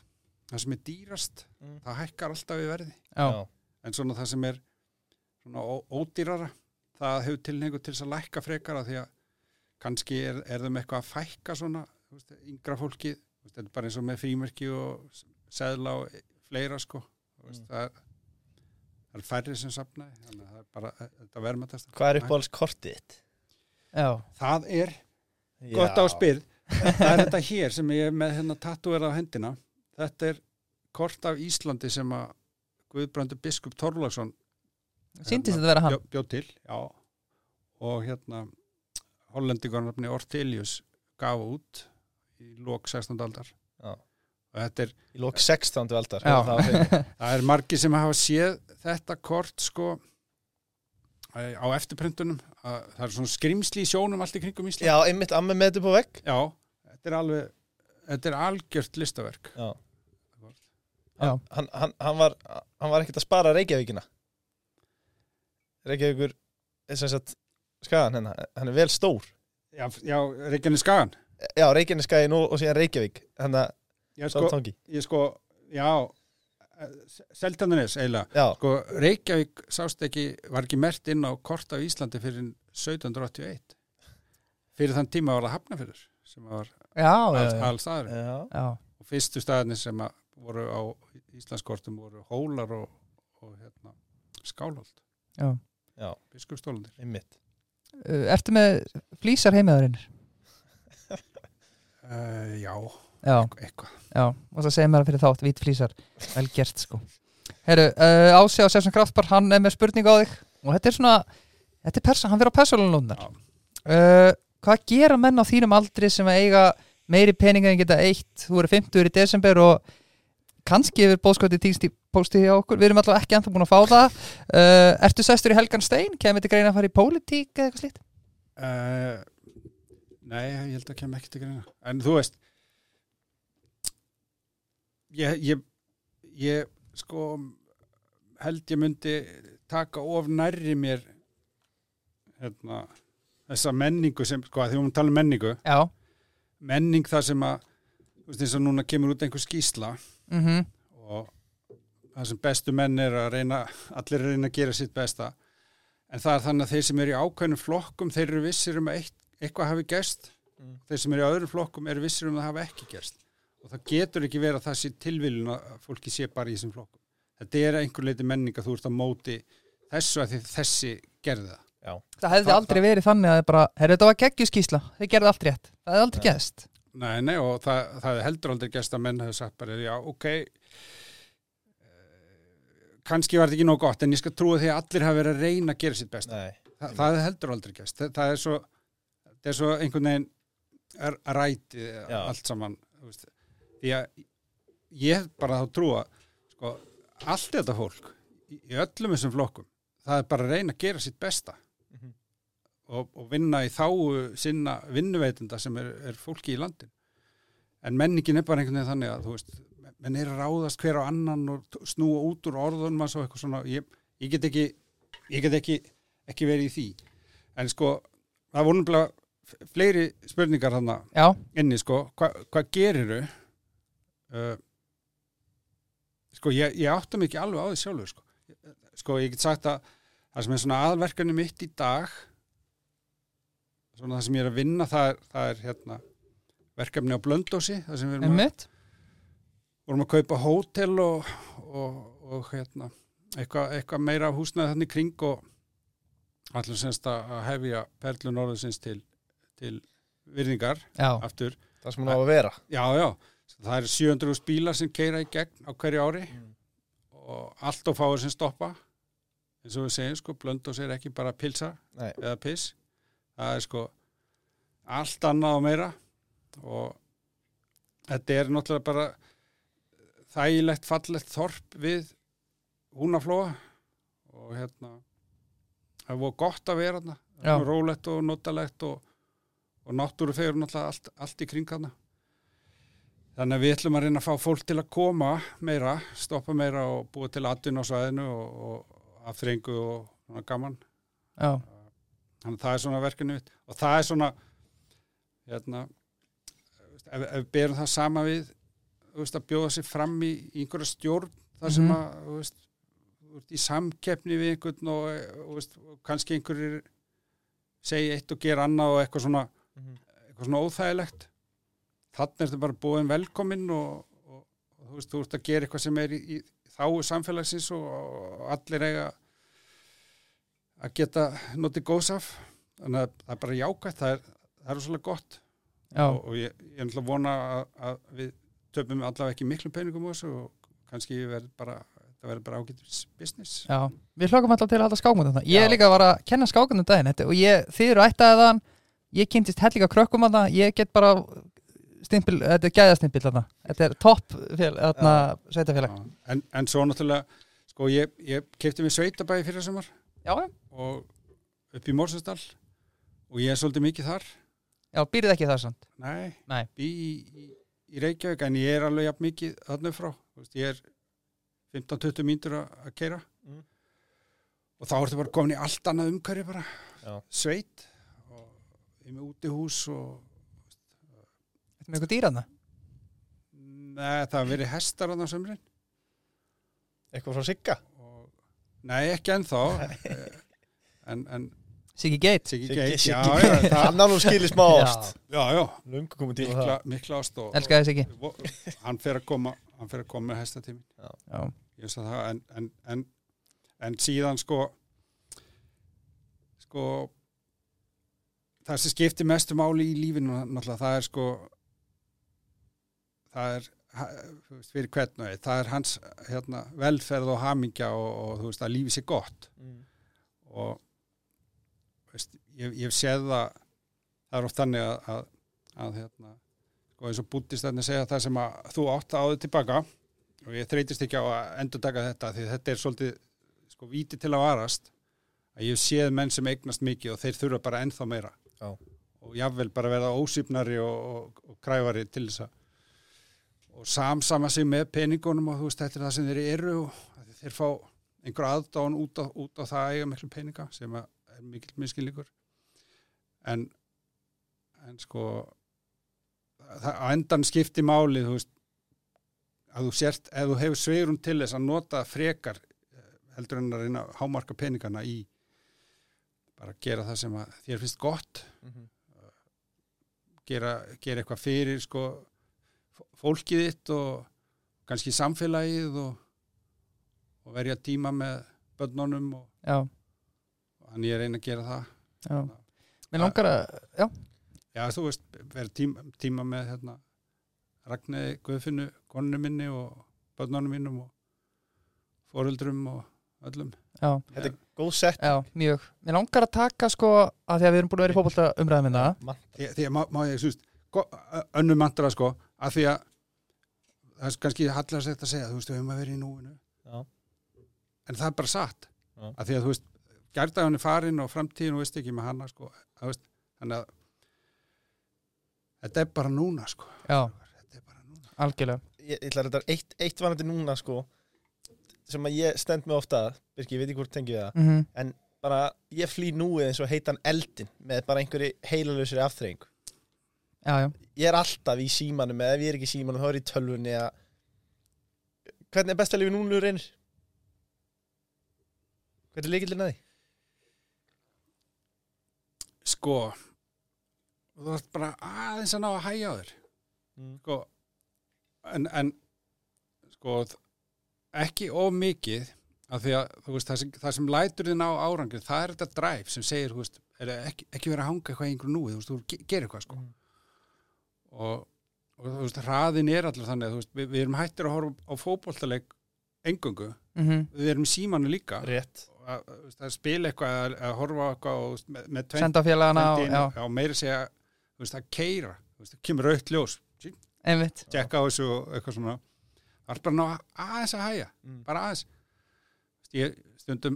það sem er dýrast Mm. það hækkar alltaf í verði. Já, en svona það sem er svona ó, ódýrara það hefur tilhengu til þess að lækka frekara því að kannski er, er þeim eitthvað að fækka svona þú veist, yngra fólki þú veist, þetta bara eins og með frímerki og seðla og fleira sko. Mm. það, er, það er færri sem safnaði þannig að það er bara þetta verðmættast hvað er uppáhalds kortið þitt? já, það er gott á spyrð það er þetta hér sem ég er með hérna tattúverð á hendina þetta er kort af Íslandi sem að Guðbrandur Biskup Torlagsson síndist þetta að vera hann bjó, bjó til já. og hérna hollendingarnafni Ortelius gaf út í lók 16. aldar Já. Er, í lók 16. aldar Já. (laughs) það er margir sem hafa séð þetta kort sko á eftirpröntunum. Að það er svona skrimsli í sjónum allt í kringum Ísland. Já, einmitt amma með þetta på vegg. Já, þetta er alveg þetta er algjört listaverk. Já. Já. Hann, hann, hann var hann var ekkert að spara Reykjavíkina. Reykjavíkur er sem sagt skagan hennar, hann er vel stór. Já, já Reykjanes Skagan já, Reykjaneskaðin og, og síðan Reykjavík. Þannig að ég sko, tangi. ég sko já Seltandanes eiginlega. Já, sko Reykjavík sást ekki var ekki mert inn á kort af Íslandi fyrir 1781 fyrir þann tíma var það Hafnafjörður sem var Já, já, alls, já, alls staður já. já. og fyrstu staðinni sem að voru á Íslandskortum voru Hólar og, og hérna, Skálholt. Já. já, biskupstólandir einmitt. Uh, Ertu með flýsar heimiðurinn? uh, já, Já, eitthvað já, og það segir mér að fyrir þátt, vít flýsar vel gert sko. Herru, uh, Ási á Sefsson Kraftbar, hann er með spurning á þig. Og þetta er svona, þetta er persa, hann fyrir á persónalónar Já. uh, Hvað gera menn á þínum aldri sem að eiga meiri peninga en geta eitt, þú eru 50 í desember og kannski yfir bóðskoti tísti pósti hjá okkur, við erum allavega ekki ennþá búin að fá það. Uh, Ertu sestur í Helgan Stein, kemur þetta greina að fara í pólitík eða eitthvað slíkt? uh, Nei, ég held að kem ekki til greina. En þú veist ég, ég, ég sko held ég myndi taka of nærri mér hérna, þessa menningu sem, sko, að því við tala um menningu. Já, menning það sem að þú veist eins og núna kemur út einhver skýsla mhm, og það sem bestu menn er að reyna allir er að reyna að gera sitt besta. En það er þannig að þeir sem eru í ákveðnum flokkum þeir eru vissir um að eitt, eitthvað hafi gerst. Mm. þeir sem eru í öðrum flokkum eru vissir um að það hafi ekki gerst og það getur ekki verið að það sé tilviljun að fólki sé bara í þessum flokkum. Þetta er einhver leiti menning að þú ert á móti þessu að því þessi gerði það. Já, það hefði Það- aldrei verið þannig að það bara, herru þetta var geggjuskísla, þeir gerði allt rétt. Það hefði aldrei gæst Nei, nei, og það, það er heldur aldrei gæst að menn hefur sagt bara, já, ok eh, kannski var þetta ekki nóg gott en ég skal trúa því að allir hafa verið að reyna að gera sitt besta. Nei, Þa, það er heldur aldrei gæst það, það er svo það er svo einhvern veginn ræti Já. allt saman. Því að ég hef bara þá trúa sko, allt þetta fólk í, í öllum þessum flokkum það er bara að reyna að gera sitt besta. Mhm. og, og vinna í þáu sinna vinnuveitenda sem er, er fólki í landin en menningin er bara einhvern veginn þannig að þú veist, menn er að ráðast hver á annan og snúa út úr orðunum og eitthvað svona, ég, ég get ekki ég get ekki, ekki verið í því. En sko, það voru f- fleiri spurningar þarna Já, inni sko, hva, hvað geriru uh, sko ég, ég átta mig ekki alveg á því sjálfur sko. sko ég get sagt að það sem er svona aðverkanu mitt í dag svona það sem ég er að vinna það er, það er hérna verkefni á Blöndósi það sem við erum að, vorum að kaupa hótel og, og, og hérna eitthvað eitthva meira húsnaði þannig kring og allir semst að að hefja perlu norðursins til, til virðingar Já, aftur. Það sem hún á að vera. Já, já, það er 700 bílar sem keira í gegn á hverju ári Mm. og allt og fáir sem stoppa. Eins og við segjum sko, blöndós er ekki bara pilsa Nei, eða piss. Það er sko allt annað og meira og þetta er náttúrulega bara þægilegt fallegt þorp við húnaflóa og hérna það er voru gott að vera Já. rólegt og notalegt og, og náttúru fegur náttúrulega allt, allt í kring þarna þannig að við ætlum að reyna að fá fólk til að koma meira, stoppa meira og búa til atvinn á svæðinu og, og aftrengu og svona gaman já, þannig að það er svona verkefni mitt og það er svona hérna ef, ef við berum það sama við þú veist, að bjóða sér fram í, einhverja stjórn þar sem Mhm. að þú veist, þú ert í samkeppni við einhvern og, veist, og kannski einhverjir segja eitt og gera annað og eitthvað svona, Mhm. eitthvað svona óþægilegt þannig er þetta bara búin velkominn og, og, og þú veist, þú ert að gera eitthvað sem er í, í þáu samfélagsins og, og allir eiga að geta notið góðs af. Þannig að það er bara jákvæmt það er, það er svolítið gott. Já, og, og ég, ég er náttúrulega vona að, að við töpum allavega ekki miklu peningum á þessu og kannski verður bara það verður bara ágætis business. Já. Við hlökkum alltaf til að halda skákmöndan það Ég er líka að var að kenna skákmöndan daginn þetta, og ég, þið eru ættaðið þann ég kynntist hellinga krökkum að það ég get bara stimpil, þetta er gæðastimpil þarna. Þetta er topp þarna, sveitafélag en, en svo náttúrulega sko ég, ég kefti mig sveitabæði fyrir sumar Já, já, og upp í Mórsastal og ég er svolítið mikið þar. Já, býrið ekki það samt? Nei, Nei. bý í, í, Reykjavík en ég er alveg jafn mikið þarna frá Þú veist, ég er 15-20 mínútur að að keira Mm. og þá ertu bara komin í allt annað umhverju bara. Já. sveit. Og ég er með útihús og með eitthvað dýraðna Nei, það hafa verið hestar á sömrin eitthvað frá Sigga? Og, Nei, ekki ennþá. Eh, en, en Siggi Gate Siggi Siggi- Geit Siggi já, já, það, hann á nú skilið smá Já. ást. Já, já, lungu komið tíma mikla, mikla ást og, Elskaði Siggi. og, hann fer að koma hann fer að koma með hestatími Já, ég veist að það en, en, en, en síðan sko sko það sem skiptir mestu máli í lífinu náttúrulega það er sko það er fyrir hvern og einn, það er hans hérna, velferð og hamingja og, og þú veist að lífi sé gott Mm. og veist, ég, ég séð það það er oft þannig að, að, að hérna, sko eins og búttistæðin segja það sem að þú átt að áður tilbaka og ég þreytist ekki á að endur taka þetta því þetta er svolítið sko víti til að varast að ég séð menn sem eignast mikið og þeir þurfa bara ennþá meira Já. og jáfnvel bara verða ósýpnari og, og, og kræfari til þess að og samsama sig með peningunum og þú veist þetta er það sem þeir eru og að þeir fá einhver aðdáðan út á, út á það að eiga miklu peninga sem að er mikill miskilíkur en en sko það, á endan skipti máli þú veist að þú sért, ef þú hefur sveirum til þess að nota frekar eh, heldur en að reyna að hámarka peningana í bara að gera það sem að þér finnst gott Mhm. gera, gera eitthvað fyrir sko fólkið þitt og kannski samfélagið og, og verja tíma með börnunum og hann ég reyna að gera það. Já. Mér langar að, já, Já, þú veist, verið tíma, tíma með hérna, Ragnæði Guðfinnu, konunum minni og börnunum mínum og foreldrum og öllum. já, Þetta er góð sett já, mjög. Mér langar að taka sko að því að við erum búin að vera í fótbolta umræðum minna. Man- Því, að má, má ég, þú veist, önnur mantra sko, að því að það er kannski hallast þetta að segja, þú veist, við höfum að vera í núinu. Já. En það er bara satt. Já. Að því að þú veist, gærdagun er farin og framtíðin og veist ekki með hana sko, að veist, þannig að þetta er bara núna sko. Já, Þetta er bara núna. algjörlega Ég, ég ætla að þetta eitt, eitt vanandi núna sko sem að ég stend mig ofta að Birki, ég veit ekki hvort tengi við það mm bara ég flý núið eins og heitan eldin með bara einhverju heilalösri aftreying Já, já, ég er alltaf í símanum eða ef ég er ekki í símanum þá er ég í tölvunni að hvernig er best að lifa núna reynir? Hvernig er leikillin að því sko þú ert bara aðeins að ná að hæja á þér. Mm. sko en, en sko ekki of mikið af því að þú veist það sem, það sem lætur þið ná árangri það er þetta dræf sem segir þú veist, er ekki, ekki vera að hanga eitthvað í einhverju núi þú veist, þú ge- gerir eitthvað sko. Mhm. Og, og þú veist, hraðin er allir þannig að við, við erum hættir að horfa á fótboltaleg engöngu, mm við erum símanu líka. Rétt. Að, að spila eitthvað að, að horfa eitthvað með, með tveint senda félagana og, meira segja veist, að keira, veist, kemur rautt ljós. Einmitt. Tjekka á þessu eitthvað svona. Það er bara ná aðeins að hæja mm. bara aðeins. Ég stundum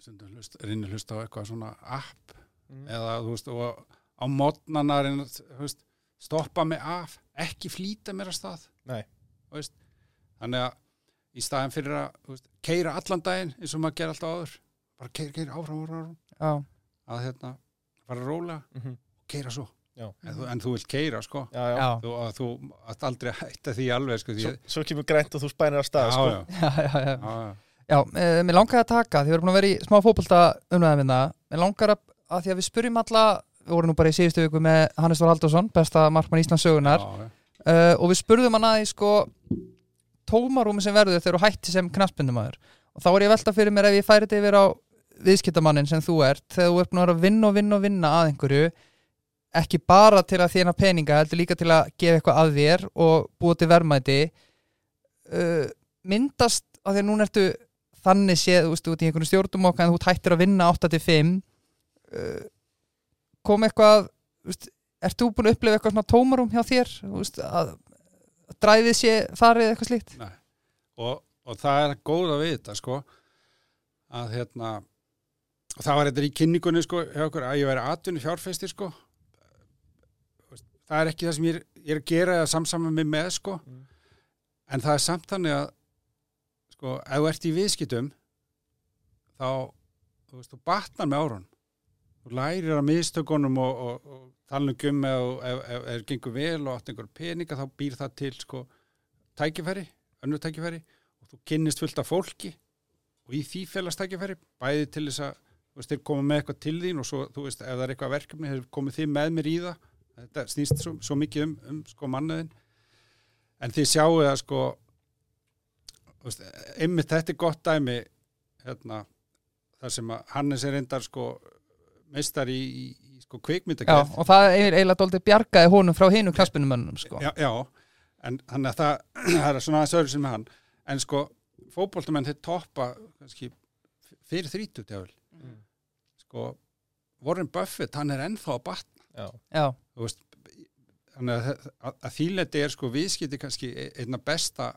stundum hlust, reynir hlust á eitthvað svona app Mm. eða þú veist og á mótnana reyna að, þú veist, stoppa mig af ekki flýta mér að stað Nei. Þú veist, þannig að í staðin fyrir að keira allan daginn eins og maður ger alltaf áður bara keira, keira áfram, áfram, áfram Já, að hérna, fara rólega Mm og keira svo Já. en, þú, en þú vilt keira sko já, já. þú, að þú átt aldrei að hætta því alveg sko, því, Svo, svo kemur grænt og þú spænir á stað já, sko. já, já, já, já. já, já. Já, uh, mér langar að taka, því við erum búin að vera í smá fótbolta umræðum minna, mér langar að, að því að við spurjum alla, við vorum nú bara í síðustu viku með Hannes Þór Haldursson, besta markmann Íslands sögunar, Já, uh, og við spurðum hann að því sko tómarúmi sem verður þegar þú hætti sem knaspindumæður og þá er ég velta fyrir mér ef ég færi þetta yfir á viðskiptamannin sem þú ert þegar þú ert búin að vinna og vinna og vinna að einhverju ekki bara til að þjána peninga heldur líka til að gefa eitthvað að þér og búa til verðmæti. Uh, myndast að því að núna ertu þannig séð, þú veist, út í einhvern stjórnum okkar en þú ert hættir að vinna 8-5 uh, kom eitthvað ert þú búin að upplefa eitthvað svona tómarum hjá þér? Veist, að, að dræfið sé farið eitthvað slíkt? Nei. Og, og það er góða við þetta sko að hérna og það var þetta í kynningunni sko hjá okkur að ég væri atvinni fjárfestir sko það er ekki það sem ég er, ég er að gera eða samsama mig með sko. Mm. en það er samt þannig að sko ef þú ert í viðskiptum þá þú veist, þú batnar með árun lærir að mistökunum og, og, og um ef, ef, ef gengur vel og átt einhver peninga þá býr það til sko tækifæri, önnur tækifæri. Og þú kynnist fullt af fólki og í því félast tækifæri bæði til þess að þú veist, þeir koma með eitthvað til þín og svo, þú veist, ef það er eitthvað verkefni þeir komið þið með mér í það. Þetta snýst svo, svo mikið um, um sko mannaðin en þið sjáu það sko einmitt þetta er gott dæmi hérna, þar sem að Hannes er reyndar sko meistar í, í, í sko Já, kvikmyndagerð og það er eiginlega dóldi bjargaði honum frá hinu knaspinumönnum sko. já, já, en þannig að það, (clears throat) það er svona aðeins öðru sem hann en sko, fótboltamenn þeir toppa kannski fyrir þrítut jável Mm. sko, Warren Buffett, hann er ennþá að batna Já. Já, þú veist þannig að, að, að þýleiti er sko viðskipti kannski e- einna besta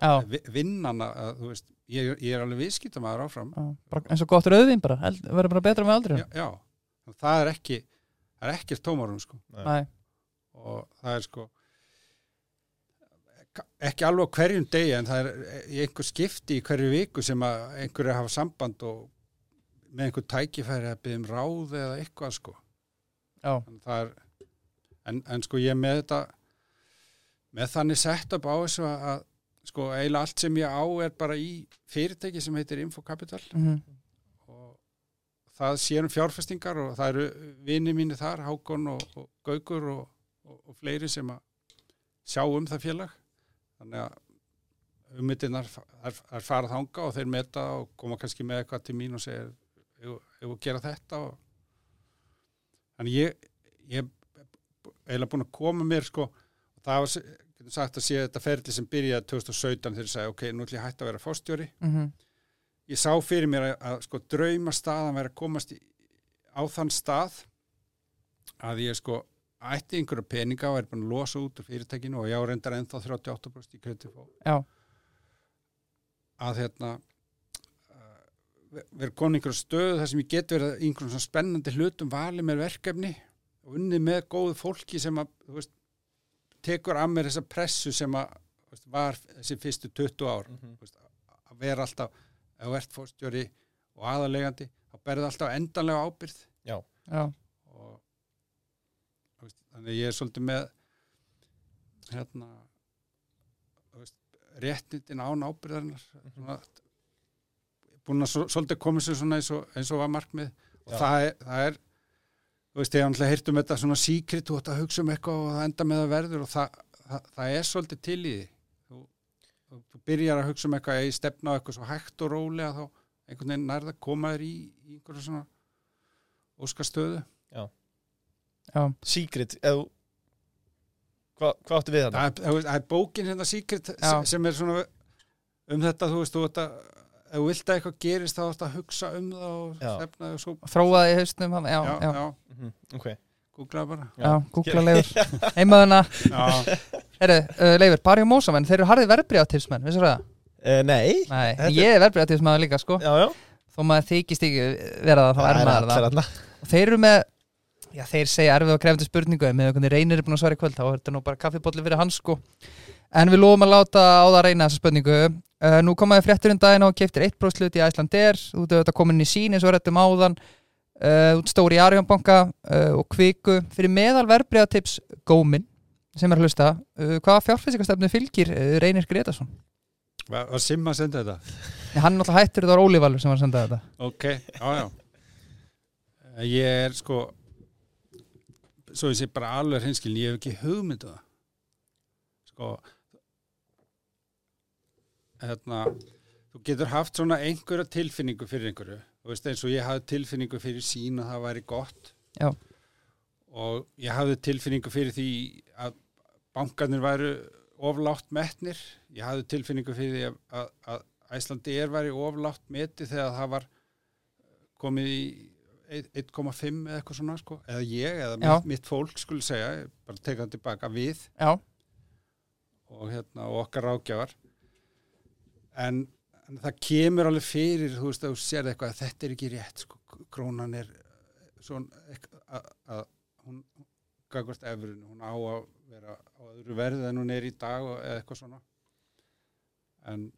já, vi- vinnan að, að, þú veist, ég, ég er alveg viðskiptamæður áfram. Já. Bara eins og gott rauðvín bara, verður bara betra með aldrei já, já, það er ekki það er ekkert tómarum sko. Nei, og það er sko ekki alveg hverjum degi en það er í einhver skipti í hverju viku sem að einhverju hafa samband og með einhver tækifæri að byggja um ráð eða eitthvað sko. En það er en, en sko ég með þetta með þannig sett upp á þessu að sko eiginlega allt sem ég á er bara í fyrirtæki sem heitir Infocapital mhm, og það sér um fjárfestingar og það eru vini mínu þar, Hákon og, og Gaukur og, og, og fleiri sem að sjá um það félag. Þannig að ummyndirnar er, farað þanga og þeir meta og koma kannski með eitthvað til mín og segja ef við gera þetta? Og þannig ég ég hef eiginlega búin að koma mér sko og það var, getur sagt að sé þetta ferli sem byrjaði 2017 þegar ég sagði ok, nú ætlum ég að hætta að vera fórstjóri mhm, ég sá fyrir mér að, að sko drauma staðan væri að komast í, á þann stað að ég sko ætti einhverja peninga og er búin að losa út úr fyrirtækinu og ég á reyndar ennþá 38% í Kreatifó já, að hérna komin í einhverju stöðu þar sem ég get verið einhverjum spennandi hlutum valið með verkefni og unnið með góðu fólki sem að þú veist, tekur að mér þessa pressu sem að veist, var þessi fyrstu 20 ár þú veist, að vera alltaf ef þú ert fórstjóri og aðalegandi þá berði alltaf endanlega ábyrð já, og þú veist, þannig að ég er svolítið með hérna veist, réttindin án ábyrðarinnar svona, búin að svo- svolítið komið sér svona eins og, eins og var markmið. Og Já. það er, það er þú veist, ég hann heyrt um þetta svona síkrit þú ætti að hugsa um eitthvað og það enda með að verður og það, það, það er svolítið til í því. Þú, þú, þú byrjar að hugsa um eitthvað eða stefna á eitthvað svo hægt og rólega þá einhvern veginn nærða að koma þér í, í einhverju svona óskastöðu já, Secret, eða Hva, hvað áttu við er, það er- bókin hérna Secret Já. sem, sem er svona um þetta, þú veist, þú veist að ef þú vilt að eitthvað gerist þá ætti að hugsa um það og Já. stefna og svo. Þróaði í hausnum hann, já, já, já, já, Mhm, Ok. Googlaði bara. Já, googla leifur. Heimaðuna, já, (laughs) herru, uh, leifur, Barry og Mósamenn. Þeir eru harðið verbreyðatipsmenn, vissur það? uh, Nei. Nei, Þetta- ég er verbreyðatipsmaður líka, sko. Já, já. Þó maður þykist ekki vera það, þá er maður það. allir þarna. og þeir eru með já, þeir segja erfið og krefandi spurningu en með hvernig reynir er búin að svara í kvöld þá er þetta nú bara kaffibólli fyrir hans sko. En við lofum að láta á það reyna þessa spurningu uh, nú komaði fréttur um daginn og keiftir 1% hlut í Æslandir þú ert auðvitað komin inn í sín eins og við rættum áðan. Uh, út stóri í Arjónbanka uh, og kviku. Fyrir meðal verbreyðatips gómin sem er að hlusta. Hvaða fjárfæsingastefnu fylgir Reynir Gretarsson var, Simma að senda þetta? Nei, hann er náttúrulega hættur þetta var Óli Valur sem var að senda þetta. Ok, já, já. Eh, ég er sko svo ég sé bara alveg hinskilin, ég hef ekki hugmyndu það. Sko hérna þú getur haft svona einhverja tilfinningu fyrir einhverju, þú veist eins og ég hafði tilfinningu fyrir sín að það væri gott. Já. og ég hafði tilfinningu fyrir því að bankarnir væru oflátt metnir, ég hafði tilfinningu fyrir því að, að, Æslandi er væri oflátt meti þegar það var komið í 1,5 eða eitthvað svona sko, eða ég, eða mitt, mitt fólk skulle segja, bara teka það tilbaka við. Já, og, hérna, og okkar ráðgjafar en, en það kemur alveg fyrir, þú veist, að þú sér eitthvað að þetta er ekki rétt, sko, krónan er svona ekk- að, hún gagvart efrun, hún á að vera á öðru verð en hún er í dag og, eða eitthvað svona. En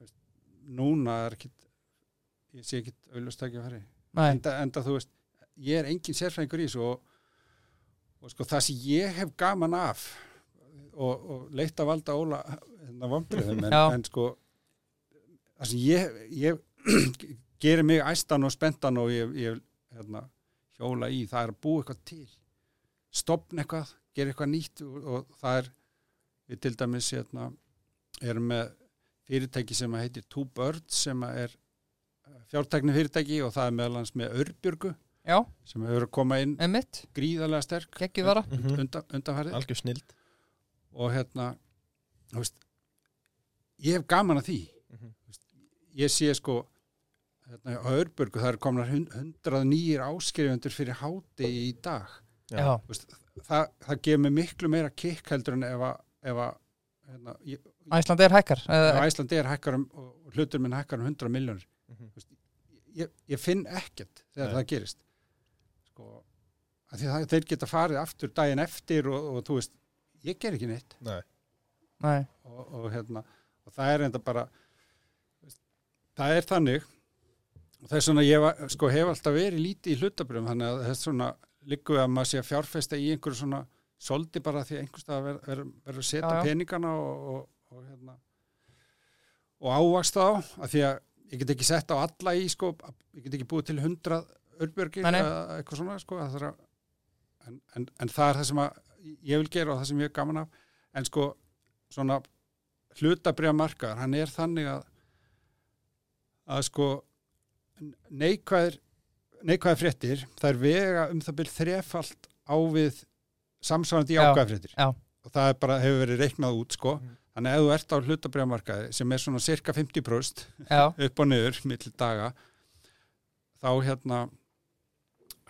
veist, núna er ekki ég sé ekki fara nei, enda, enda þú veist, ég er engin sérfræðingur í þessu og, og sko það sem ég hef gaman af og, og leitt að valda óla hérna en, en sko það sem ég, ég (clears throat) gerir mig æstan og spentan og ég, ég hérna, hjóla í það er að búa eitthvað til. Stopna eitthvað, gera eitthvað nýtt og, og það er við til dæmis hérna, erum með fyrirtæki sem að heitir Two Birds sem er fjártækni fyrirtæki og það er meðal hans með Örbjörgu já, sem hefur að koma inn emitt gríðarlega sterk Mhm. undan, undanfærið Algjör snild. Og hérna þú veist, ég hef gaman að því. Ég sé sko hérna, á Örbjörgu það er komnar hund- hundrað nýjir áskrifundur fyrir háti í dag. Já, Þú veist, það, það gefur mig miklu meira kikk heldur en ef að, ef að hérna, ég, Æsland er hækkar Æslandi er hækkar um og hlutur minn hækkar um 100 miljónir Mhm. ég, ég finn ekkert þegar Nei. það gerist. Sko, það, þeir geta farið aftur daginn eftir og, og þú veist, ég ger ekki neitt. Nei. Nei, og, og hérna og það er enda bara það er þannig það er svona, ég sko, hef alltaf verið lítið í hlutabrjum, þannig að þess svona líku að maður sé að fjárfesta í einhverju svona soldi bara því að einhverstað verður ver, ver að setja Já, já. peningana og, og, og hérna og ávast þá, að því að ég get ekki sett á alla í, sko, ég get ekki búið til hundrað örbjörgir eða eitthvað svona, sko, að en, en, en það er það sem ég vil gera og það sem ég er gaman af en sko svona hlutabriða markaðar, hann er þannig að að sko neikvæðir neikvæðir fréttir, það er vega um það byrð þrefalt á við samsvarandi Já, jákvæðir fréttir já. og það er bara, hefur verið reiknað út sko, Mhm. þannig að ef þú ert á hlutabriða markaði sem er svona cirka 50% já, (laughs) upp og niður millir daga þá hérna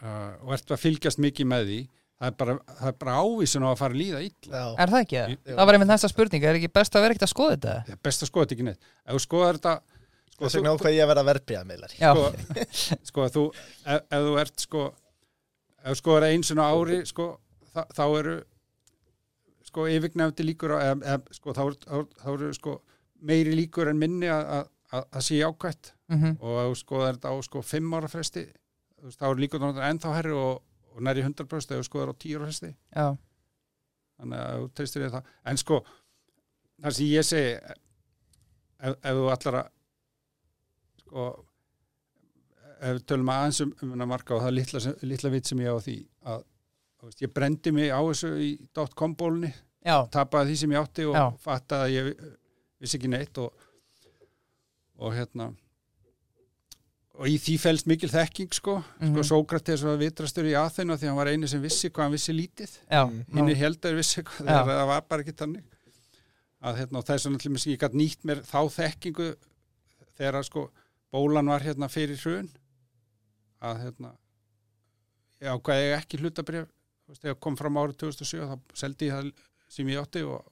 uh, og ert að fylgjast mikið með því það er bara, það er bara ávísun á að fara að líða illa Já. er það ekki það? Það var einmitt næsta spurning, er ekki best að vera ekkert að skoða þetta? best að skoða þetta ekki neitt ef þú skoðar þetta sko, Þess vegna ákveð ég að vera verbreyðamiðlar Já, sko, (laughs) sko þú ef, ef þú ert sko ef þú skoðar eins og ári sko, þá, þá eru sko yfirgnefndi líkur á, eða, eða, sko, þá, eru- þá, eru- þá eru sko meiri líkur en minni að- að að það sé jákvætt. Mhm, og ef þú skoðar þetta á sko fimm ára fresti þá eru líkur ennþá herri og, og næri 100% ef þú skoðar á 10 ára fresti. Já, þannig að þú treystir þér það. En sko, það sem ég segi ef, ef þú allar að sko ef við tölum aðeins um, um að marka og það litla, sem- litla vit sem ég á því að veist, ég brendi mig á þessu í .com bólunni, já, tapaði því sem ég átti og Já. fattaði að ég vissi ekki neitt og, og hérna og í því fælst mikil þekking sko, Mhm. sko Sókrates var vitrastur í aðeina því hann var eini sem vissi hvað hann vissi lítið Mm. hinn já, er heldur vissi hvað Já. það var bara ekki þannig að hérna, og það er svona til mér sem ég gætt nýtt mér þá þekkingu þegar að sko bólan var hérna fyrir hrun. Að hérna ég ákvaði ég ekki hlutabrif þegar kom fram árið 2007 þá seldi ég það sem ég átti og,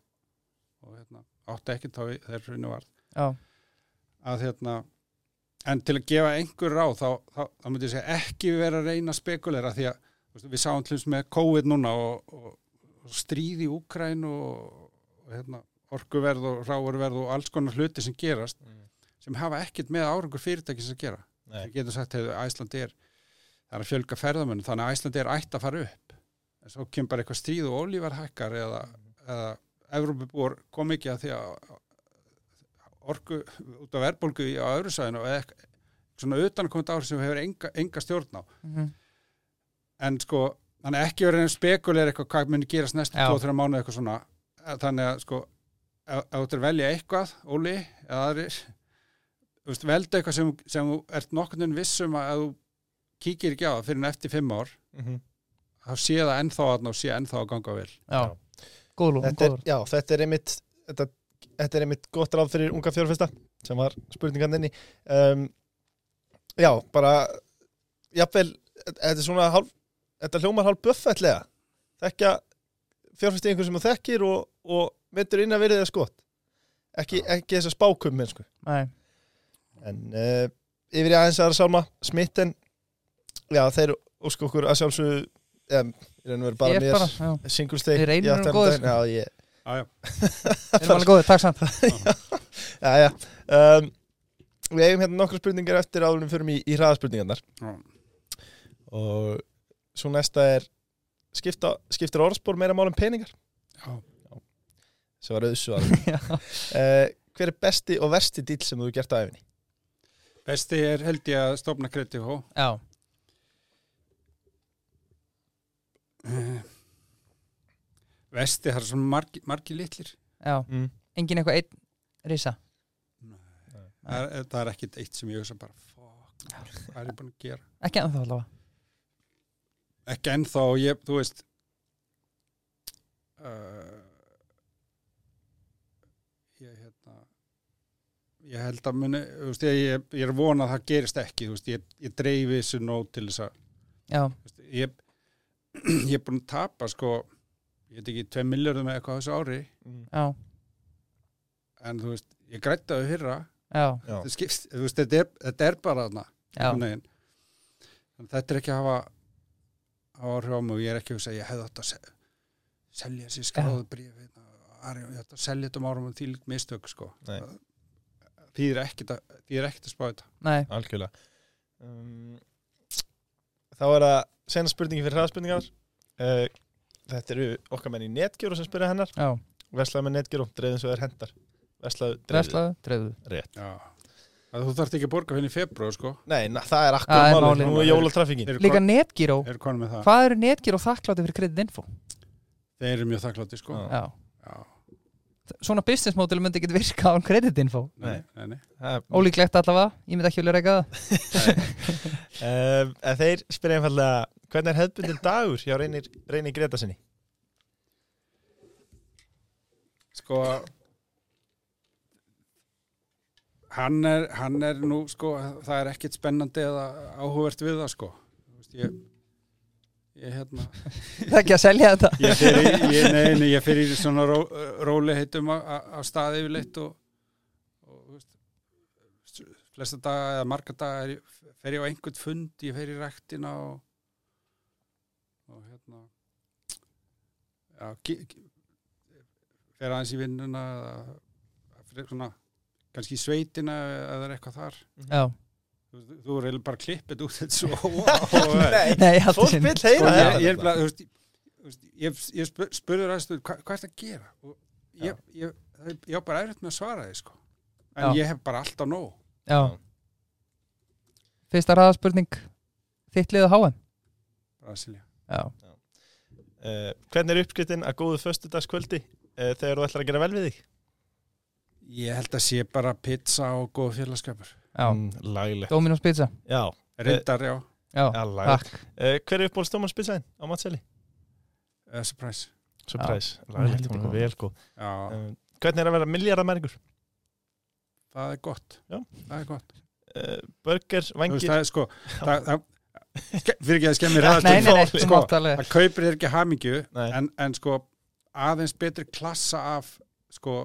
og hérna, átti ekki þá þegar hrunu var já, að hérna en til að gefa einhver ráð þá, þá, þá myndi ég segja ekki vera að reyna spekulera því að þú veist, við sáum til þess með COVID núna og, og, og stríð í Úkræn og, og hérna, orkuverð og ráurverð og alls konar hluti sem gerast. Mm. Sem hafa ekkert með árangur fyrirtækis að gera. Nei. við getum sagt að Æsland er það er að fjölga ferðamenn þannig að Æsland er ætt að fara upp. En svo kemur bara eitthvað stríð og olívarhækkar eða, eða Evrópubúar kom ekki að því að orku út af verðbólgu í- á öðru sæðinu og eitthvað svona utankomandi ár sem hefur enga, enga stjórn á. Mhm, en sko, þannig ekki verið einn spekulir eitthvað hvað muni gerast næstu Já. 2-3 mánu eitthvað svona. Þannig að sko ef þú ert að velja eitthvað, Óli eða aðrir þú veist, veldu eitthvað sem, sem þú ert nokkurn veginn vissum að ef þú kíkir ekki á það fyrir en eftir 5 ár Mhm. þá sé það ennþá að og sé ennþá að ganga vel. Já. Góð lúm, þetta er, góð já, þetta er einmitt þetta, þetta er einmitt gott ráð fyrir unga fjárfesta sem var spurningan inni um, já, bara jafnvel, þetta er svona hálf, þetta hljómar hálf buffetlega þekkja fjárfesti einhver sem þú þekkir og, og myndur inn að verið það skott ekki, ekki þess að spákum mennsku Nei, en uh, yfir í aðeins aðra sálma smitten já, þeir ósku okkur að sjálfsögðu um, í raun og veru bara ég er mér bara, já reynum góðir, daginn. sko. já, ég, já, Við (laughs) erum alveg góðið, takk samt (laughs) Já, já. Um, við eigum hérna nokkra spurningar eftir áður en við förum í, í hraðaspurningarnar já. og svo næsta er skipta, skiptir orðspor meira mál um peningar já. sem var auðsvar (laughs) Já. uh, hver er besti og versti dýl sem þú gert á æfinni? Besti er held ég að stofna kredi hó Já, Vesti, það er svona margi, margi litlir. Já, Mm. engin eitthvað einn risa? Það er, það er ekkit eitt sem ég hugsa bara fuck, hvað er ég búin að gera? Ekki ennþá allavega. Ekki ennþá og ég, þú veist uh, ég hérna ég held að muni þú veist, ég, ég, ég er að vona að það gerist ekki þú veist, ég, ég dreifi þessu nót til þess að Já, þú veist, ég, (clears throat) ég er búin að tapa sko, ég veit ekki 2 miljardum eða eitthvað á þessu ári. Já, en þú veist, ég grætti já, Já. þetta, skipst, þú veist, þetta, er, þetta er bara þarna að þetta er ekki að hafa áhrif á mig og ég er ekki að hugsa að ég hefði átt að se- selja þessi skráðu bríf ég ætti að selja þetta um árum og því líkt mistök sko. Nei. Því er ekkert að, að spá þetta. Nei, algjörlega. Um, þá er það sena spurningi fyrir hraðspurningar. Uh, þetta eru okkar menn í netgjöru sem spyrja hennar. Já, Veslaðu með netgjöru, dreifðum svo er hendar Veslaðu, dreifðu. Dreslaðu, dreifðu. Rétt. Já. að þú þarft ekki að borga fyrir februar sko. Nei, na, það er akkur málið. nú er jólatraffingin Eru Líka netgíró, hvað eru netgíró þakklátti fyrir kreditinfo? þeir eru mjög þakklátti sko. Já. Já, Já. svona business model myndi ekki virka án kreditinfo Nei, nei, nei. Það Ólíklegt allavega, ég myndi ekki vilja reyka það (laughs) um, En þeir spyrja einfallega Hvernig er hefðbundin dagur hjá reynir, reynir Greta sinni? sko hann er, hann er nú sko, það er ekkit spennandi eða áhugavert við það sko Þú veist, ég ég hérna. Það er ekki að selja þetta. Ég í, ég, nei, nei, ég fer í svona ró, róli heitum á, staði yfirleitt og, og flesta daga eða marga daga er, ég- fer ég á einhvern fund ég fer í ræktina og, og hérna. Já, ge- ge- fer aðeins í vinnuna eða fer svona kannski í sveitina eða það eitthvað þar. Já, þú, er bara klippið út þetta svo. (laughs) Nei, fólk vil Sko, heyra ég, það ég, er bara, þú veist, þú veist, ég, ég spur, spurður aðeins hva, hvað er þetta að gera og ég, ég, ég, ég á bara erfitt með að svara því sko. en Já. ég hef bara alltaf nóg Já, fyrsta ræðaspurning Þitt liðu HM Brasilia. Já, uh, Hvernig er uppskritin að góðu föstudagskvöldi uh, þegar þú ætlar að gera vel við þig? ég held að sé bara pizza og góð félagskapur mm, Lagilegt Dominos pizza. Já, reyndar, já, Já, takk. Uh, Hver er uppbólst Dómanspilsaðin á matseli? uh, surprise. Surprise, lagilegt, heldur hún er vel góð já, uh, Hvernig er að vera miljardamæringur? það er gott. Já. það er gott. Uh, burger, vangir það er sko það, það, ske- fyrir ekki að (laughs) nei, þú sko, það kaupir þér ekki hamingju en, en sko aðeins betri klassa af sko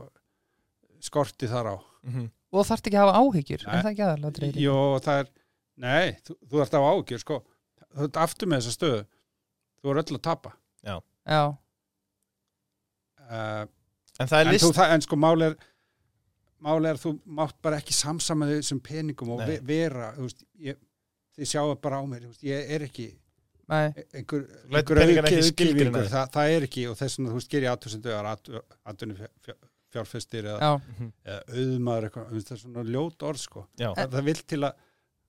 skorti þar á. Mhm. Og þarft ekki að hafa áhyggjur Nei. Er það ekki aðalega? Jó, það er, nei, þú, þú ert á ágjör, sko. Þú ert aftur með þessa stöðu. Þú er öll að tapa. Já, Uh, En það er en, list þú, það, en sko, máli er, máli er að þú mátt bara ekki samsama þessum peningum og Nei. ve vera, þú veist, ég, þið sjáu bara á mér, veist, ég er ekki nei, einhver, einhver peningana ekki auki- það, það er ekki og þess vegna, þú veist, gerir aðtöðsendu aðtunni fjárfestir eða, já, Mhm. eða auðmaður eitthvað, það er svona ljót orð, sko. Já, það, það vil til að,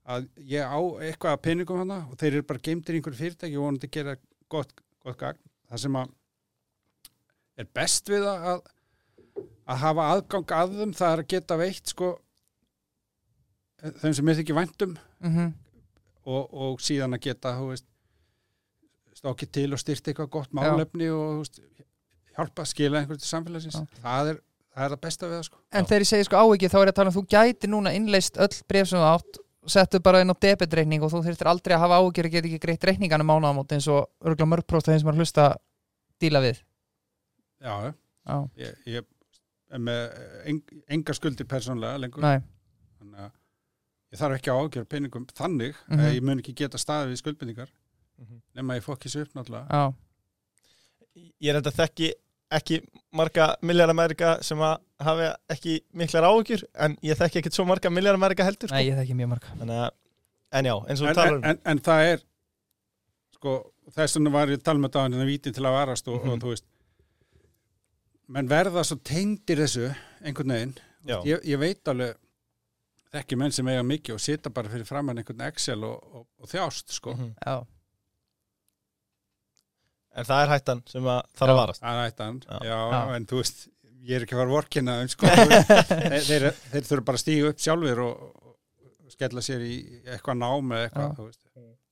að ég á eitthvað að peningum hana og þeir eru bara geimtir í einhverju fyrirtæki og vonandi gera gott, gott gagn það sem að er best við að að- hafa aðgang að þeim það er að geta veitt sko þeim sem er ekki væntum mhm og, og síðan að geta þú veist stókið til og styrta eitthvað gott málefni og þú veist, hjálpa að skila einhverju til samfélagsins Já. það er, það er það besta við það sko. En þegar ég segi sko áhyggjur þá er ég að tala um þú gæti núna innleist öll bref sem þú átt settu bara inn á debitreikning og þú þurftir aldrei að hafa áhyggjur og geta ekki greitt reikningan um mánaðamót eins og örgulega mörg próst þeim sem er að hlusta díla við. Já, Já, ég, ég er með eng, enga skuldir persónlega lengur. Nei, þannig að ég þarf ekki að ágjöra peningum þannig Mhm. að ég mun ekki geta staðið við skuldbendingar Mhm. nema að ég fokki sér upp náttúrulega. Já, ég er enda þekki ekki marga miljardamærika sem að hafi ekki miklar áhugjur en ég þekki ekkert svo marga miljardamærika heldur sko. nei, ég þekki mjög marga Þannig að, en já, eins og þú en, talar en, um en, en það er sko, þess vegna var ég að tala með það en vítin til að varast og, Mhm. og þú veist menn verða svo tengdir þessu einhvern veginn ég, ég veit alveg þekki menn sem eiga mikið og sita bara fyrir framann einhvern Excel og, og, og þjást sko. Mhm. Já, En það er hættan sem að þarf að varast Það er ættan, Já. já. En þú veist, ég er ekki að fara vorkina um sko, (laughs) þeir, þeir, þeir þurfa bara að stíga upp sjálfur og, og skella sér í eitthvað nám eða eitthvað, Já. þú veist.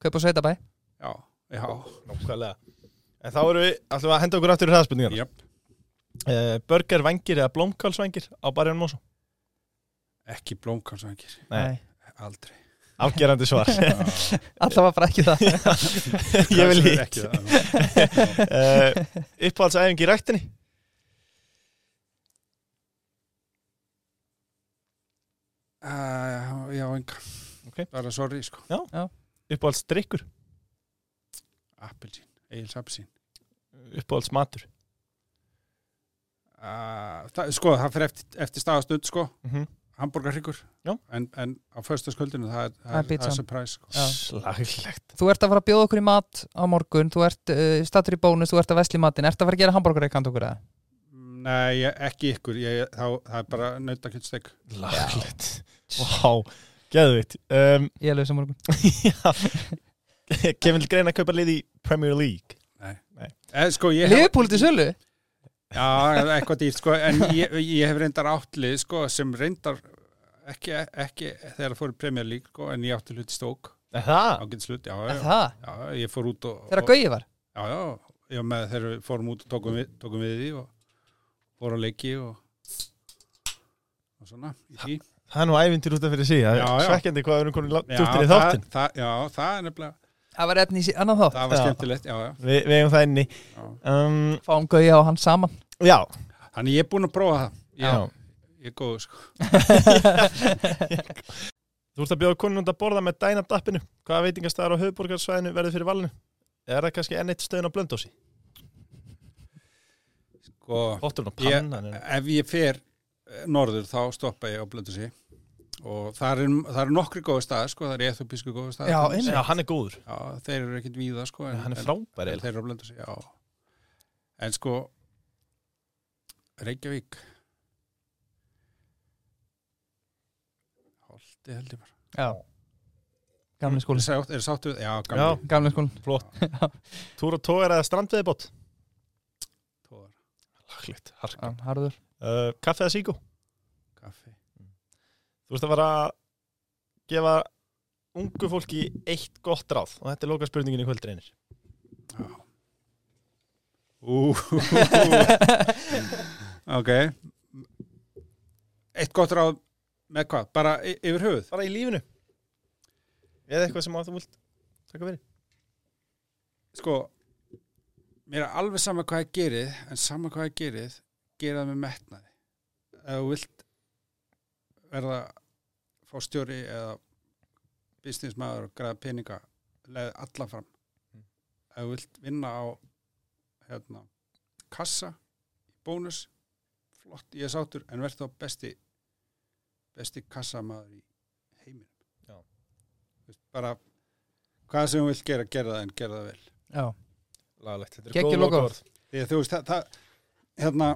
kaup og sveitabæ Já, já, Nákvæmlega En þá erum við, við að henda okkur aftur í hraðspurningar jöp, uh, Burger vangir eða blómkálsvangir á Barjón Mósó ekki blómkálsvangir, Nei. aldrei. Afgerandi svar. Var bara ekki það. (laughs) Ég vil það. (laughs) uh, Uppáhaldsæfingi í ræktinni? Uh, já, enga. Ok. Bara sorry, sko. Uppáhaldsdrykkur? Appelsín, Egil's Appelsín uppáhalds matur uh, Sko, það fyrir eftir, eftir staðastund sko, mm -hmm. Hambúrgarhryggur Já. en, en á föstaskvöldinu það er, Það er er, surprise sko. Já. slaglegt. Þú ert að fara að bjóða okkur í mat á morgun Þú ert uh, statur í bónus, þú ert að vesli matinn. Ert að fara að gera hambúrgareikant okkur eða? Nei, ég, ekki ykkur. Ég, þá, það er bara nautakjöldsteg slaglegt Vá, geðvitt um, Ég er lögum morgun. (laughs) Já. Kemur til greina að kaupa lið í Premier League? Eh, Sko, ég hef Liverpool til sölu? Já, eitthvað dýrt sko en ég, ég hef reyndar áttlið sko sem reyndar ekki, ekki þegar það fór í Premier League sko en ég átti hluti stók Er Það? ágætt slutt, já, já, það? já, ég fór út og, Þegar og Gauji var? já, já, ég var með þegar við fórum út og tókum við, tókum við því og fórum að leiki og og svona í því Það er nú ævintir út af fyrir Já, er já. svekkjandi hvað við erum konið Já, djúptir í þáttin það, já, það er nefnilega Það var efni í annan þátt það var Já. skemmtilegt, já, já, Vi, Við eigum það inni já. um, Fáum Gauji á hann saman Já, Þannig ég er búin að prófa það já. ég, ég er góð sko Þú ert að bjóða konun að borða með dæna dappinu Hvaða veitingastæðar á höfuborgarsvæðinu verður fyrir valinu? Er það kannski enn eitt stöðun á blöndósi? sko, Ég- pannan er- ef ég fer eh, norður þá stoppa ég á Blöndursi og það eru er nokkri góði staðar sko, það er eþopísku góði staðar Já, einmitt. Já, hann er góður já, þeir eru ekkit víða sko, en, Hann er en- frábær en eiginlega. þeir eru á Blöndursi, já en sko Reykjavík. Holti held ég bara. Já. Gamli skóli Er sátt- er sáttu við, já, Já. gamli Gamli skóli Flott. Túr og tógar eða strandveðibót? tóðar, Laglegt, hark Já, harður. Uh, Kaffe eða síkó? kaffi. Þú ert að fara að gefa ungu fólki eitt gott ráð og þetta er loka spurningin í kvöld reynir. Já (laughs) ok Eitt gott ráð með hvað? Bara yfir höfuð? Bara í lífinu Eða eitthvað sem þú vilt taka verið Sko mér er alveg sama hvað ég gerið en sama hvað ég gerið gera það með metnaði ef þú vilt verða fórstjóri eða businessmaður og græða peninga leið alla fram Mm. ef þú vilt vinna á hérna, kassa bónus flott, ég er sátur en verð þá besti besti kassamaður í heiminum. Já. Þú veist, bara hvað sem þú vilt gera, gera það en gera það vel. Já. Laglegt, þetta er góð að þú veist það, það hérna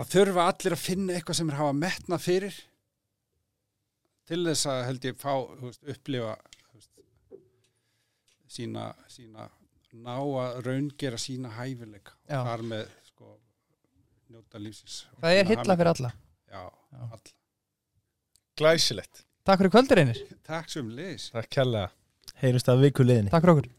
að þurfa allir að finna eitthvað sem er hafa metna fyrir til þess að held ég fá þú veist, upplifa þú veist, sína, sína ná að raungera sína hæfileika og þar með sko njóta lífsins. Það er hilla fyrir alla. Já, Já. alla. Glæsilegt. Takk fyrir kvöldur einir takk sem liðis Takk kærlega. Heyrumst að viku liðinni. Takk fyrir okkur